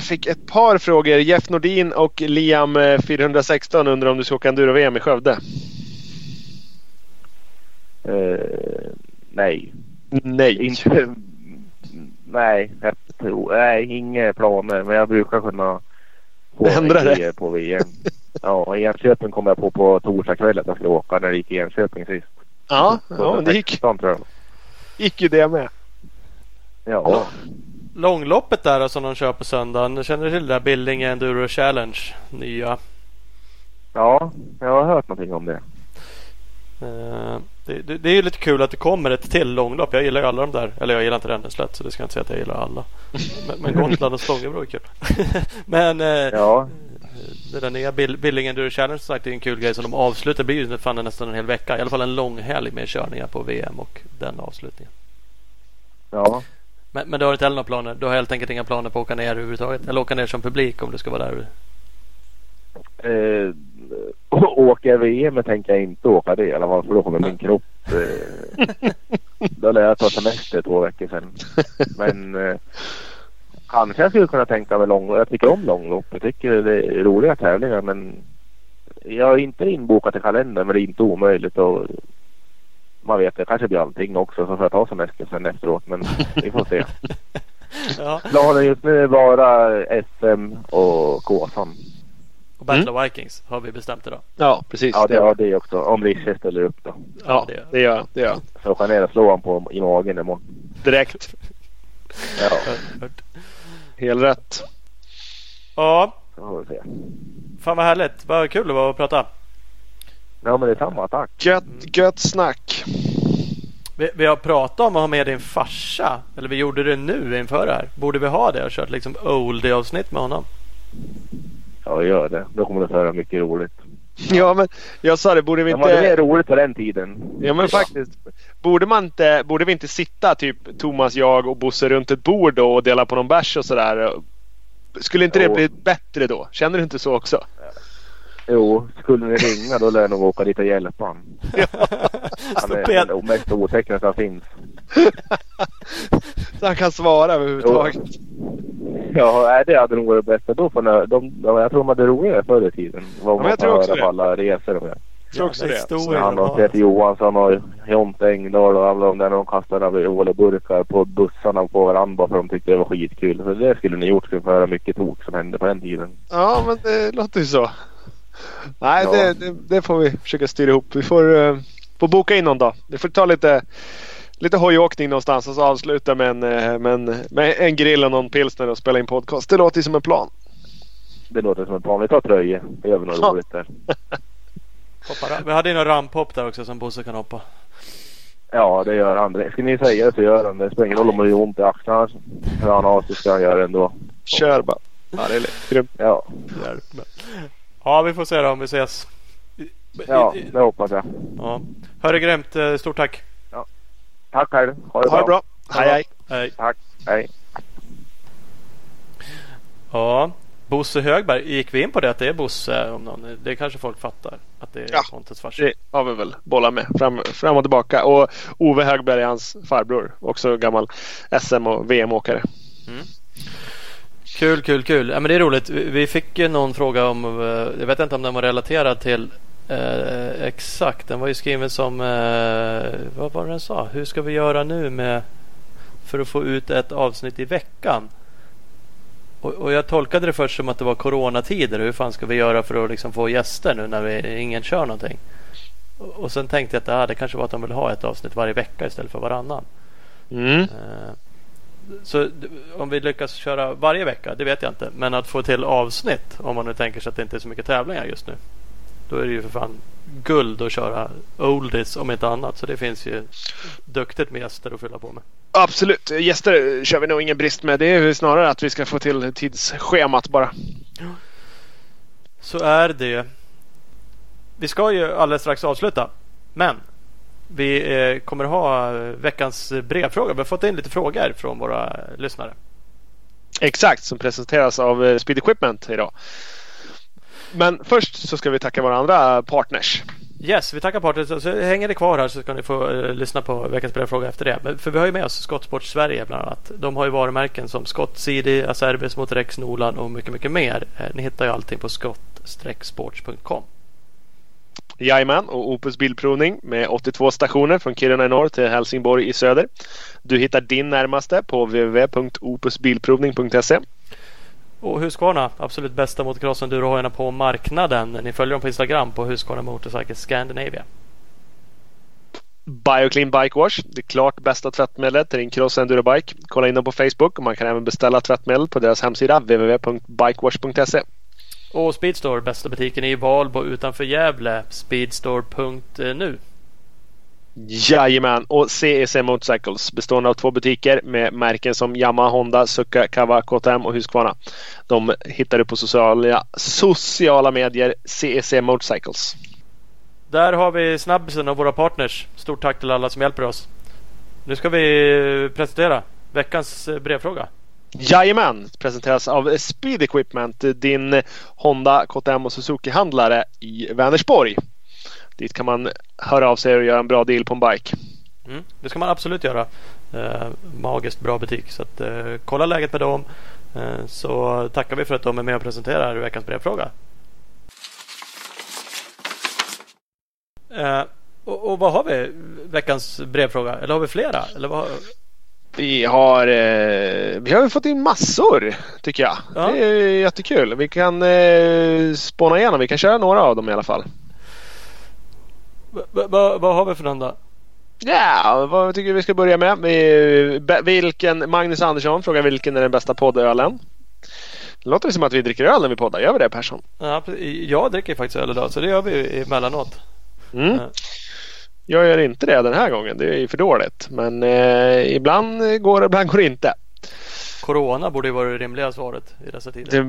fick ett par frågor. Jeff Nordin och Liam eh, 416 undrar om du ska åka enduro-VM i Skövde. Eh, nej. Nej. Inte... Nej, jag tror... Nej, inga planer. Men jag brukar kunna få Ändra det. på VM. Ja, i Enköping kom jag på på torsdag kväll att jag skulle åka när det gick i Enköping sist. Ja, ja det gick, 2016, tror jag. gick ju det med. Ja. Långloppet där som de kör på söndagen. Känner du till det där Billinge Enduro Challenge? Nya. ja, jag har hört någonting om det. Eh, det, det, det är ju lite kul att det kommer ett till långlopp. Jag gillar ju alla de där. Eller jag gillar inte Ränneslätt så det ska jag inte säga att jag gillar alla. Men, men Gotland och Stångebro är kul. men eh, Ja, det där nya Bill, Billing Enduro Challenge som sagt är en kul grej som de avslutar. Det blir ju fan nästan en hel vecka. I alla fall en lång helg med körningar på VM och den avslutningen. ja. Men, men du har inte heller några planer? Du har helt enkelt inga planer på att åka ner överhuvudtaget? Eller åka ner som publik om du ska vara där? Eh, åker VM tänker jag inte åka det i alla fall för då kommer min kropp... Eh, då lär jag ta semester två veckor sedan. Men eh, kanske jag skulle kunna tänka mig långlopp. Jag tycker om långlopp. Jag tycker det är roliga tävlingar men jag är inte inbokad i kalendern men det är inte omöjligt. Och man vet, det kanske blir allting också så får jag ta semester sen efteråt men vi får se. Ja. Planen just nu är bara SM och Kåsan. Battle of Vikings har vi bestämt idag. Ja, precis. Ja, det har det också. Om Riche ställer upp då. ja, det gör- det gör. Det gör jag. Så slå honom på, i magen imorgon. Direkt. Ja, Helt rätt. Ja, vi fan vad härligt. Vad kul det var att prata. Ja, men det är samma. Tack. Gött, gött snack. Vi, vi har pratat om att ha med din farsa. Eller vi gjorde det nu inför det här. Borde vi ha det och kört liksom oldie-avsnitt med honom? Ja, gör det. Då kommer du få höra mycket roligt. Ja, men jag sa det, borde vi var det inte... roligt på den tiden? Ja, men faktiskt. Borde man inte... Borde vi inte sitta typ Thomas, jag och Bosse runt ett bord då och dela på någon bärs och sådär? Skulle inte det Jo. bli bättre då? Känner du inte så också? Jo, skulle ni ringa då lär jag nog åka dit och hjälpa honom. Han är den mest otäcka som finns. Så han kan svara överhuvudtaget. Ja, nej, det hade nog varit bäst. Då får ni, de, de, jag tror de hade roligare förr i tiden. Vad men man jag får tror också höra det. på alla resor de gör. Jag tror också Jävla det. historia Han och har. Peter Johansson och Jonte Engdahl och alla de där när de kastade alkoholburkar på bussarna på varandra bara för de tyckte det var skitkul. Så det skulle ni gjort. Skulle få höra mycket tok som hände på den tiden. Ja, men det låter ju så. Nej, Ja. det, det, det får vi försöka styra ihop. Vi får, uh, får boka in någon dag. Vi får ta lite, lite hojåkning någonstans och så avsluta med en, eh, med, en, med en grill och någon pilsner och spela in podcast. Det låter ju som en plan. Det låter som en plan. Vi tar tröjor. Det gör vi något Ja. roligt där. Hoppa Vi hade ju någon ramphopp där också som Bosse kan hoppa. Ja, det gör han. Ska ni säga det så gör han det. Det spelar ingen roll om det gör ont i axlarna. Hör han av sig ska han göra det ändå. Kör bara. Ja, det är grymt. Ja. Ja, vi får se då om vi ses. Ja det hoppas jag. ja. Hörru grymt. Eh, Stort tack. Tack själv. Ha det Ha det bra. Ha Hej hej. Hej. Tack. Hej. Ja, Bosse Högberg. Gick vi in på det att det är Bosse? Om någon, det kanske folk fattar. Att det är Ja. Pontus farsa. Det har vi väl bollat med. Fram, fram och tillbaka. Och Ove Högberg är hans farbror. Också gammal SM och VM-åkare. Kul, kul, kul. Ja, men det är roligt. Vi vi fick ju någon fråga om, eh, jag vet inte om den var relaterad till eh, exakt. Den var ju skriven som, eh, vad var det den sa? Hur ska vi göra nu med för att få ut ett avsnitt i veckan? Och, och jag tolkade det först som att det var coronatider. Hur fan ska vi göra för att liksom få gäster nu när vi, ingen kör någonting? Och, och sen tänkte jag att ah, det kanske var att de vill ha ett avsnitt varje vecka istället för varannan. Mm. Eh, Så om vi lyckas köra varje vecka, det vet jag inte. Men att få till avsnitt, om man nu tänker sig att det inte är så mycket tävlingar just nu. Då är det ju för fan guld att köra oldies om inte annat. Så det finns ju duktigt med gäster att fylla på med. Absolut. Gäster kör vi nog ingen brist med. Det är snarare att vi ska få till tidsschemat bara. Så är det. Vi ska ju alldeles strax avsluta. Men vi eh, kommer ha veckans brevfråga. Vi har fått in lite frågor från våra lyssnare. Exakt, som presenteras av eh, Speed Equipment idag. Men först så ska vi tacka våra andra partners. Yes, vi tackar partners. Så hänger det kvar här så ska ni få eh, lyssna på veckans brevfråga efter det. Men, för vi har ju med oss Skottsport Sverige bland annat. De har ju varumärken som Scott CD, Acerbis, Motorex, Nolan och mycket, mycket mer. Eh, ni hittar ju allting på skott-sports.com. Jajamän, och Opus Bilprovning med 82 stationer från Kiruna i norr till Helsingborg i söder. Du hittar din närmaste på www.opusbilprovning.se. Och Husqvarna, absolut bästa motocross-endurohojarna på marknaden. Ni följer dem på Instagram på Husqvarna Motorcycle Scandinavia. Bioclean Bike Wash, det klart bästa tvättmedlet till din cross endurobike. Kolla in dem på Facebook och man kan även beställa tvättmedel på deras hemsida www.bikewash.se. Och Speedstore, bästa butiken i Valbo utanför Gävle. Speedstore.nu. Jajamän, och CEC Motorcycles bestående av två butiker med märken som Yamaha, Honda, Suzuka, Kawa, KTM och Husqvarna. De hittar du på sociala, sociala medier CEC Motorcycles. Där har vi snabbisen av våra partners. Stort tack till alla som hjälper oss. Nu ska vi presentera veckans eh, brevfråga. Jajamän! Presenteras av Speed Equipment, din Honda, KTM och Suzuki-handlare i Vänersborg. Dit kan man höra av sig och göra en bra deal på en bike. Mm, det ska man absolut göra. Eh, magiskt bra butik. Så att, eh, kolla läget med dem. Eh, så tackar vi för att de är med och presenterar veckans brevfråga. Eh, och, och, vad har vi? Veckans brevfråga? Eller har vi flera? Eller vad? Vi har, eh, vi har fått in massor tycker jag. Ja. Det är jättekul. Vi kan eh, spåna igenom. Vi kan köra några av dem i alla fall. Vad har vi för någon då? Ja, vad tycker du vi ska börja med? Vilken, Magnus Andersson frågar vilken är den bästa poddölen? Det låter som att vi dricker öl när vi poddar. Gör vi det Persson? Ja, jag dricker faktiskt öl idag så det gör vi emellanåt. Mm. Jag gör inte det den här gången. Det är för dåligt. Men eh, ibland går det, ibland går det inte. Corona borde ju vara det rimliga svaret i dessa tider. Det,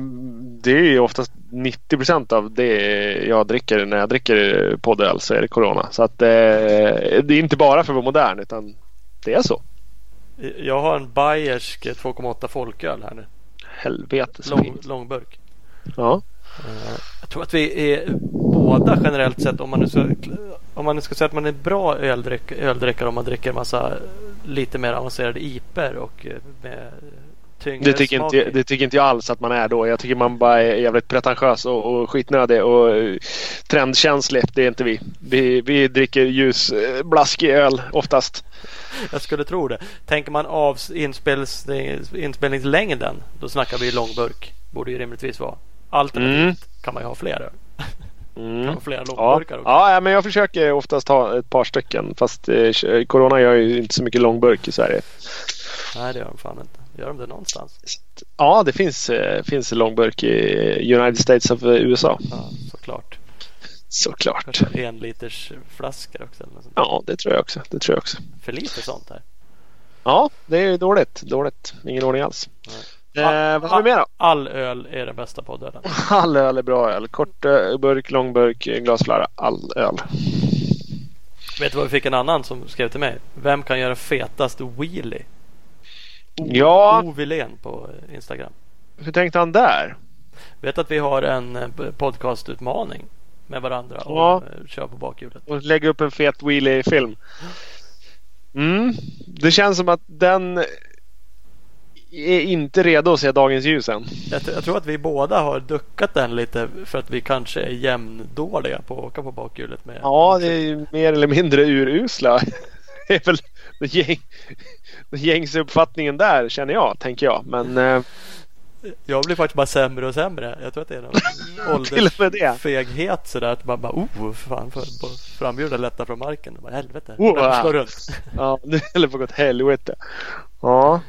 det är ju oftast 90 procent av det jag dricker när jag dricker poddöl så är det Corona. Så att eh, det är inte bara för att vara modern utan det är så. Jag har en Bayersk 2,8 folköl här nu. Helvete så Lång, fint. Långburk. Ja. Eh, jag tror att vi är båda generellt sett om man nu ska, om man nu ska säga att man är bra öldrickare om man dricker massa lite mer avancerade iper och eh, med det tycker, inte, det tycker inte jag alls att man är då. Jag tycker man bara är jävligt pretentiös och, och skitnödig och uh, trendkänslig. Det är inte vi. Vi, vi dricker ljus, blaskig öl oftast. Jag skulle tro det. Tänker man av inspelnings, inspelningslängden då snackar vi långburk. Borde ju rimligtvis vara. Alternativt mm. kan man ju ha fler Mm. Flera långburkar ja. också. Ja, men jag försöker oftast ha ett par stycken. Fast eh, Corona gör ju inte så mycket långburk i Sverige. Nej, det gör de fan inte. Gör de det någonstans? Ja, det finns, eh, finns långburk i United States of USA. Ja, såklart. Såklart. En liters flaskor också. Eller sånt. Ja, det tror jag också. Det tror jag också. För lite sånt här. Ja, det är dåligt. Dåligt. Ingen ordning alls. Eh, vad har vi mer då? All öl är den bästa poddölen. All öl är bra öl. Kort eh, burk, lång burk, glasflaska. All öl. Vet du vad vi fick en annan som skrev till mig? Vem kan göra fetast wheelie? Ja. Ovilén på Instagram. Hur tänkte han där? Vet att vi har en eh, podcastutmaning med varandra ja. och eh, kör på bakhjulet. Och lägga upp en fet wheelie-film. Mm. Det känns som att den är inte redo att se dagens ljus än. Jag, jag, tror att vi båda har duckat den lite för att vi kanske är jämndåliga på att åka på bakhjulet. Med ja, det är mer eller mindre urusla. Det är väl gäng, gängse uppfattningen där känner jag, tänker jag. Men, eh, jag blir faktiskt bara sämre och sämre. Jag tror att det är någon åldersfeghet sådär. Att man bara oh, fan, för, framhjulen lätta från marken. Bara, helvete, oh, slå runt. ja, nu håller på att gå åt helvete. Ja.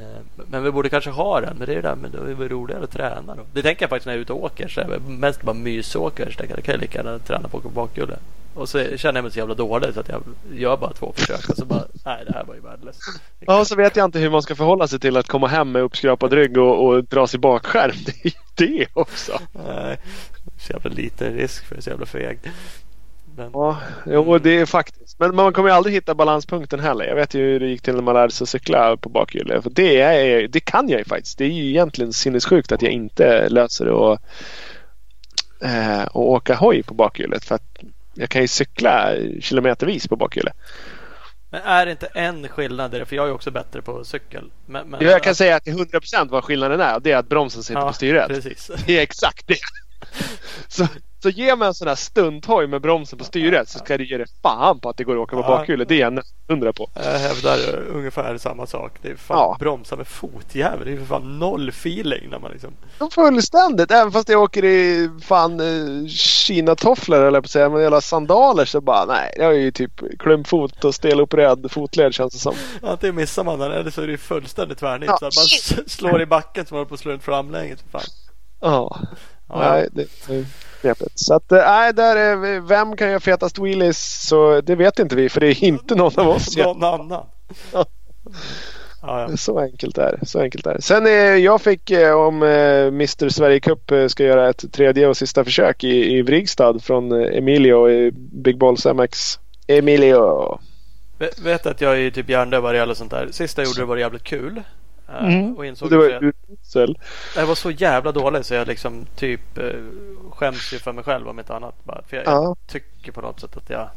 Eh, men vi borde kanske ha den. Men det är det där men det är roligare att träna då. Det tänker jag faktiskt när jag är ute och åker. Så jag mest bara mysåker. Så jag kan jag lika gärna träna på bakhjulet. Och så känner jag mig så jävla dålig så att jag gör bara två försök och så bara, nej det här var ju värdelöst. Ja, och så vet jag inte hur man ska förhålla sig till att komma hem med uppskrapad rygg och, och dra sig bakskärm. Det är ju det också. Nej, så jävla liten risk för det så jävla feg. Men... Ja, jo, det är faktiskt. Men man kommer ju aldrig hitta balanspunkten heller. Jag vet ju hur det gick till när man lärde sig cykla på bakhjulet. För det, är, det kan jag ju faktiskt. Det är ju egentligen sinnessjukt att jag inte löser det och, eh, och åka hoj på bakhjulet. För att jag kan ju cykla kilometervis på bakhjulet. Men är det inte en skillnad? För jag är också bättre på cykel. Men, men, jag kan säga att det är 100% vad skillnaden är. Det är att bromsen sitter ja, på styret. Precis. Det är exakt det. Så, så ge mig en sån här stunthoj med bromsen på styret så ska du ge dig fan på att det går att åka på ja. bakhjulet. Det är jag hundra på. Jag hävdar ungefär samma sak. Det är fan ja. bromsa med fotjävel. Det är för fan noll feeling när man liksom. Fullständigt. Även fast jag åker i fan eh, Kina-tofflor eller på att säga. Men jävla sandaler så bara nej. Jag är ju typ klumpfot och stelopererad fotled känns det som. Antingen missar man den eller så är det fullständigt tvärnit. Ja. Så man slår i backen som håller på att slå ut framlänges. Ja. ja. Nej, det, det knepigt. Så att eh, nej, där är, vem kan göra fetast wheelies? Så det vet inte vi för det är inte någon av oss. någon annan. Ja. Ja, ja. Så enkelt är. Så enkelt är. Sen eh, jag fick eh, om eh, Mr Sverige Cup ska göra ett tredje och sista försök i, i Vrigstad från Emilio i Big Balls MX. Emilio. Vet, att jag är typ hjärndöv vad det gäller sånt där. Sista jag gjorde det var jävligt kul. Eh, Mm. Och insåg det var jag, usel. jag var så jävla dålig så jag liksom typ eh, skäms ju för mig själv om inte annat. Bara, för jag, Ja. jag tycker på något sätt att jag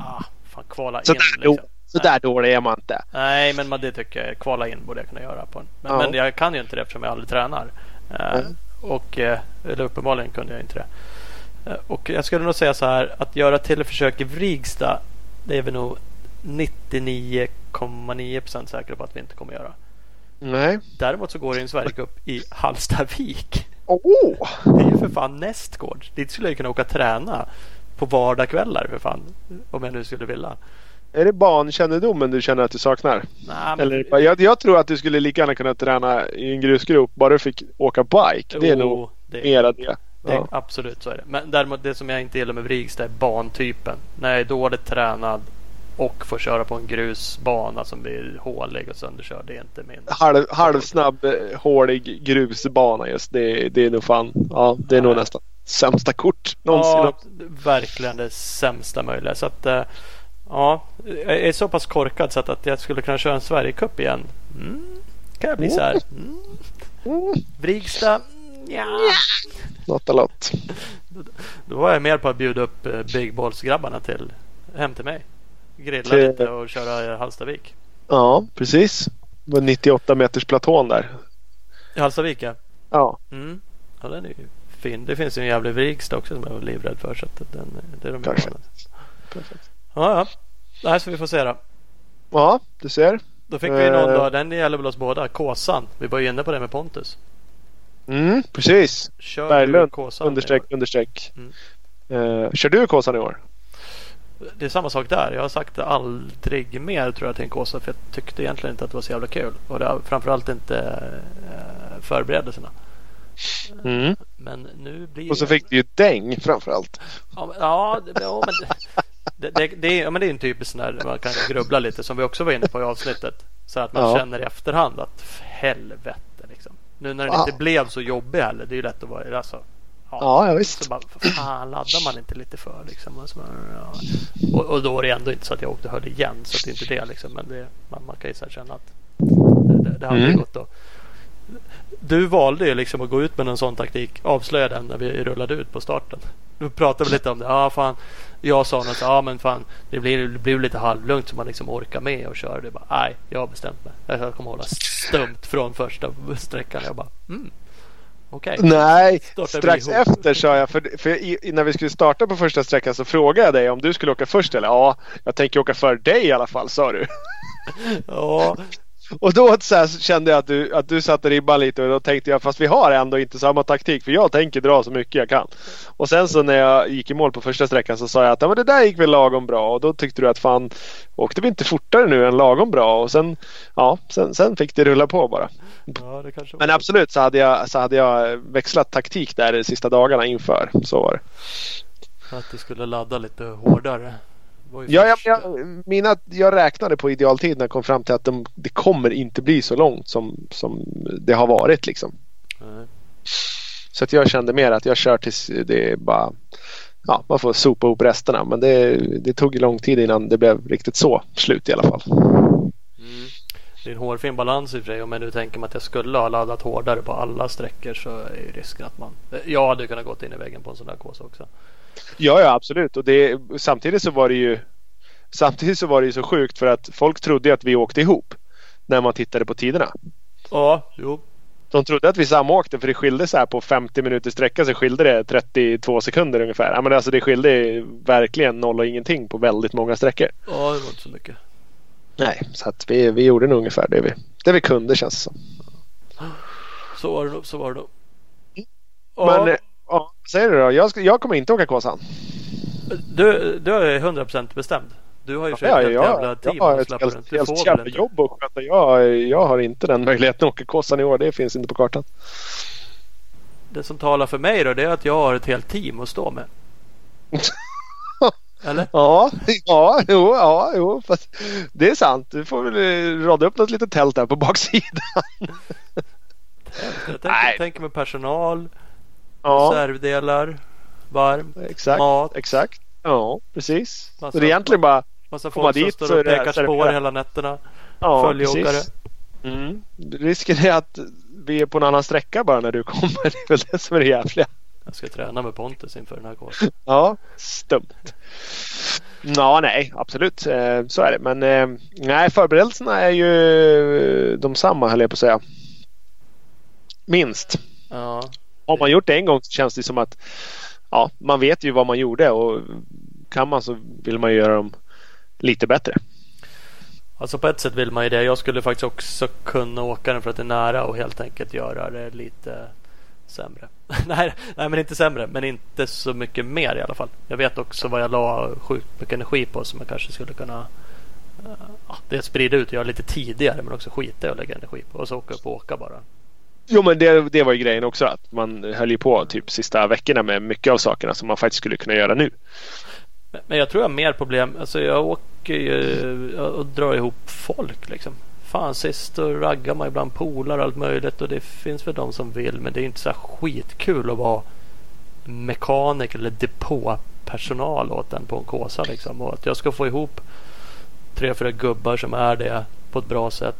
ah, fan kvala in Så där, liksom. så där dålig är man inte. Nej, men man- det tycker jag. Kvala in borde jag kunna göra på en. Men, Ja. men jag kan ju inte det eftersom jag aldrig tränar. Eh, Mm. och, eh, eller uppenbarligen kunde jag inte det. Och jag skulle nog säga så här att göra teleförsök i Vrigstad. Det är vi nog 99,9% säkra på att vi inte kommer göra. Nej. Däremot så går det en Sverigecup i Hallstavik. Åh! Det är ju för fan nästgårds. Dit skulle jag kunna åka och träna på vardagskvällar för fan. Om jag nu skulle vilja. Är det bankännedomen du känner att du saknar? Nej, men, Eller, jag, jag tror att du skulle lika gärna kunna träna i en grusgrop bara du fick åka bike. Det är Jo, nog det- mera det. Det, Ja. Absolut så är det. Men däremot det som jag inte gillar med Vrigstad är bantypen. När jag är dåligt tränad och får köra på en grusbana som blir hålig och sönderkörd. Det är inte min. Halv, halvsnabb, eh, hålig grusbana just. Det, det är nog fan. Ja, det är nog Nej. nästan sämsta kort någonsin. Ja, verkligen det sämsta möjliga. Så att, eh, ja, jag är så pass korkad så att, att jag skulle kunna köra en Sverigecup igen. Mm, kan jag bli så här. Mm. Mm, Vrigstad? Ja. Något eller något. Då var jag mer på att bjuda upp eh, Big Balls-grabbarna till, hem till mig. Grilla Till- lite och köra Hallstavik. Ja, precis. Det var 98 meters platån där. I Hallstavik ja. Ja, Mm. Ja, den är ju fin. Det finns ju en jävla Vrigstad också som jag var livrädd för. Så att den, det är de Perfekt. perfekt. Ja, ja. Det här ska vi få se då. Ja, du ser. Då fick vi någon Eh. då. Den gäller väl oss båda. Kåsan. Vi var ju inne på det med Pontus. Mm, precis. Kör Berglund, Kåsan? Understreck, understreck. Mm. Eh, kör du Kåsan i år? Det är samma sak där. Jag har sagt det aldrig mer tror jag till en Kåsa. För jag tyckte egentligen inte att det var så jävla kul. Och det framförallt inte eh, förberedelserna. Mm. Men nu blir Och så fick du ju däng framförallt. Ja, men, ja, men, det, det, det, är, ja, men det är en typisk sån där man kan grubbla lite som vi också var inne på i avsnittet. Så att man Ja. känner i efterhand att "För helvete liksom. Nu när den Ja. inte blev så jobbig heller. Det är ju lätt att vara alltså, ja. Ja, visst. Så bara, fan laddar man inte lite för liksom. Och, så ja. och, och då är det ändå inte så att jag åkte och höll igen. Så det är inte det liksom. Men det, man, man kan ju känna att det, det, det hade Mm. gått att du valde ju liksom att gå ut med en sån taktik. Avslöja den när vi rullade ut på starten. Då pratade vi lite om det. Ja, fan. Jag sa något. Ja, men fan. Det blir, det blir lite halvlugnt så man liksom orkar med och köra. Det bara, nej, jag har bestämt mig. Jag kommer hålla stumt från första sträckan. Jag bara, mm. Okej. Nej, Startar strax efter sa jag. För, för i, i- när vi skulle starta på första sträckan så frågade jag dig om du skulle åka först eller? Ja, jag tänker åka för dig i alla fall, sa du. Ja, Och då så kände jag att du, att du satte ribban lite och då tänkte jag fast vi har ändå inte samma taktik för jag tänker dra så mycket jag kan. Och sen så när jag gick i mål på första sträckan så sa jag att ja, men det där gick väl lagom bra och då tyckte du att fan åkte vi inte fortare nu än lagom bra och sen ja, sen, sen fick det rulla på bara. ja Men absolut så hade jag, så hade jag växlat taktik där de sista dagarna inför. Så var det. Att du skulle ladda lite hårdare. Ja, ja, första- jag, mina, jag räknade på idealtid när jag kom fram till att de, det kommer inte bli så långt som, som det har varit liksom. Nej. Så att jag kände mer att jag kör tills det bara Ja, man får sopa upp resterna men det, det tog lång tid innan det blev riktigt så slut i alla fall. Mm. Det är en hårfin balans i och för sig. Om jag nu tänker mig att jag skulle ha laddat hårdare på alla sträckor så är ju risken att man... Jag hade kunnat gått in i väggen på en sån där kåsa också. Ja, ja absolut och det, samtidigt så var det ju Samtidigt så var det ju så sjukt för att folk trodde att vi åkte ihop när man tittade på tiderna. Ja, jo. De trodde att vi samåkte för det skilde så här på 50 minuter sträcka så skilde det 32 sekunder ungefär. Ja, men alltså det skilde verkligen noll och ingenting på väldigt många sträckor. Ja, det var inte så mycket. Nej, så att vi, vi gjorde nog ungefär det vi, det vi kunde känns det som. Så var det nog. Så var det nog. Men Ja, eh, ja, vad säger du då? Jag, ska, jag kommer inte åka Kåsan. du, du är 100% bestämd. Du har ju för Ja, ett jag, jävla jag, team har att ett helt, helt jävla jobb att sköta. Jag, jag har inte den möjligheten att åka Kåsan i år. Det finns inte på kartan. Det som talar för mig då det är att jag har ett helt team att stå med. Eller? Ja, ja, jo, ja, jo. Fast det är sant. Du får väl eh, rada upp något litet tält där på baksidan. Jag tänker, Nej. tänker med personal, Ja, reservdelar, varm, exakt. mat. Exakt. Ja, precis. Massa- Så det är egentligen bara Massa komma folk som dit står och pekar spår hela nätterna. ja, Följeåkare. precis. Mm. Risken är att vi är på en annan sträcka bara när du kommer. Det är väl det som är det jävliga. Jag ska träna med Pontus inför den här kursen. Ja, stumt. Ja, nej, absolut. Eh, så är det. Men eh, nej, förberedelserna är ju de samma höll jag på att säga. Minst. Ja, har man gjort det en gång så känns det som att ja, man vet ju vad man gjorde och kan man så vill man ju göra dem lite bättre. alltså på ett sätt vill man ju det. Jag skulle faktiskt också kunna åka den för att det är nära och helt enkelt göra det lite sämre. nej, nej, men inte sämre, men inte så mycket mer i alla fall. Jag vet också vad jag la sjukt mycket energi på som jag kanske skulle kunna uh, ja, det sprida ut och göra lite tidigare men också skita i att lägga energi på och så åka upp och åka bara. Jo men det, det var ju grejen också att man höll ju på typ sista veckorna med mycket av sakerna som man faktiskt skulle kunna göra nu. Men, jag tror jag har mer problem. Alltså jag åker ju och drar ihop folk liksom. Fan sist då raggar man ibland polar och allt möjligt och det finns väl de som vill men det är inte så skitkul att vara mekaniker eller depåpersonal åt en på en kåsa liksom. Och att jag ska få ihop tre, fyra gubbar som är det på ett bra sätt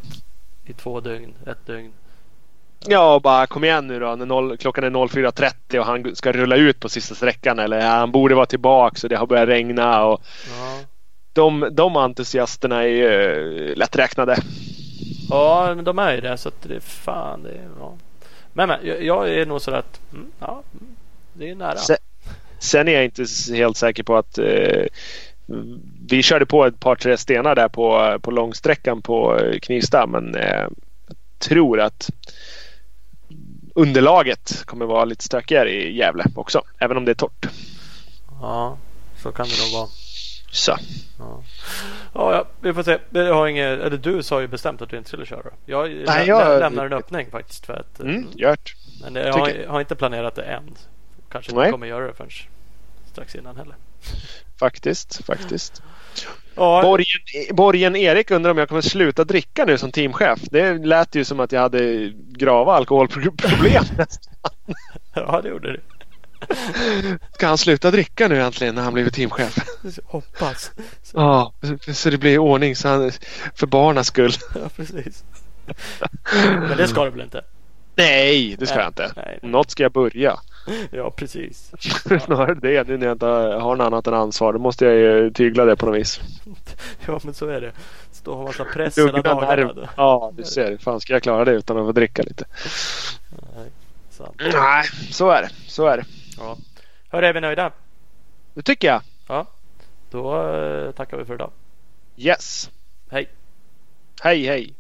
i två dygn, ett dygn. Ja, bara kom igen nu då. När noll, klockan är 04.30 och han ska rulla ut på sista sträckan. Eller han borde vara tillbaka och det har börjat regna. Och Ja. de, de entusiasterna är ju lätträknade. Ja, men de är ju det. Så att det är fan. Det är, ja. Men, men jag, är nog sådär att mm, ja, mm, det är nära. Se- Sen är jag inte helt säker på att eh, vi körde på ett par tre stenar där på, på långsträckan på eh, Knivsta men eh, tror att underlaget kommer vara lite stökigare i Gävle också. Även om det är torrt. Ja, så kan det nog vara. Så. Ja. Ja, vi får se. Jag har inget, eller du sa ju bestämt att du inte skulle köra. Jag, Nej, lä- jag- lämnar en öppning faktiskt. För att, Mm, gjort. Men jag har, har inte planerat det än. Kanske inte Nej. kommer göra det förrän strax innan heller. Faktiskt, faktiskt. Ja, Borgen, Borgen Erik undrar om jag kommer sluta dricka nu som teamchef. Det lät ju som att jag hade grava alkoholproblem. ja, det gjorde det. Ska han sluta dricka nu äntligen när han blivit teamchef? Hoppas. Så, Ja, så det blir ordning så han, för barnens skull. ja, precis. Men det ska det väl inte? Nej, det ska Nej, jag inte. nej. Något ska jag börja. Ja, precis. Snarare det. Nu när jag inte har något annat än ansvar. Då måste jag ju tygla det på något vis. Ja, men så är det. Stå och ha massa press hela dagarna. Ja, du ser. Fan ska jag klara det utan att få dricka lite? Nej, sant. Nej, så är det. Så är det. Ja. Hörru, är vi nöjda? Det tycker jag. Ja. Då eh, tackar vi för idag. Yes. Hej. Hej, hej.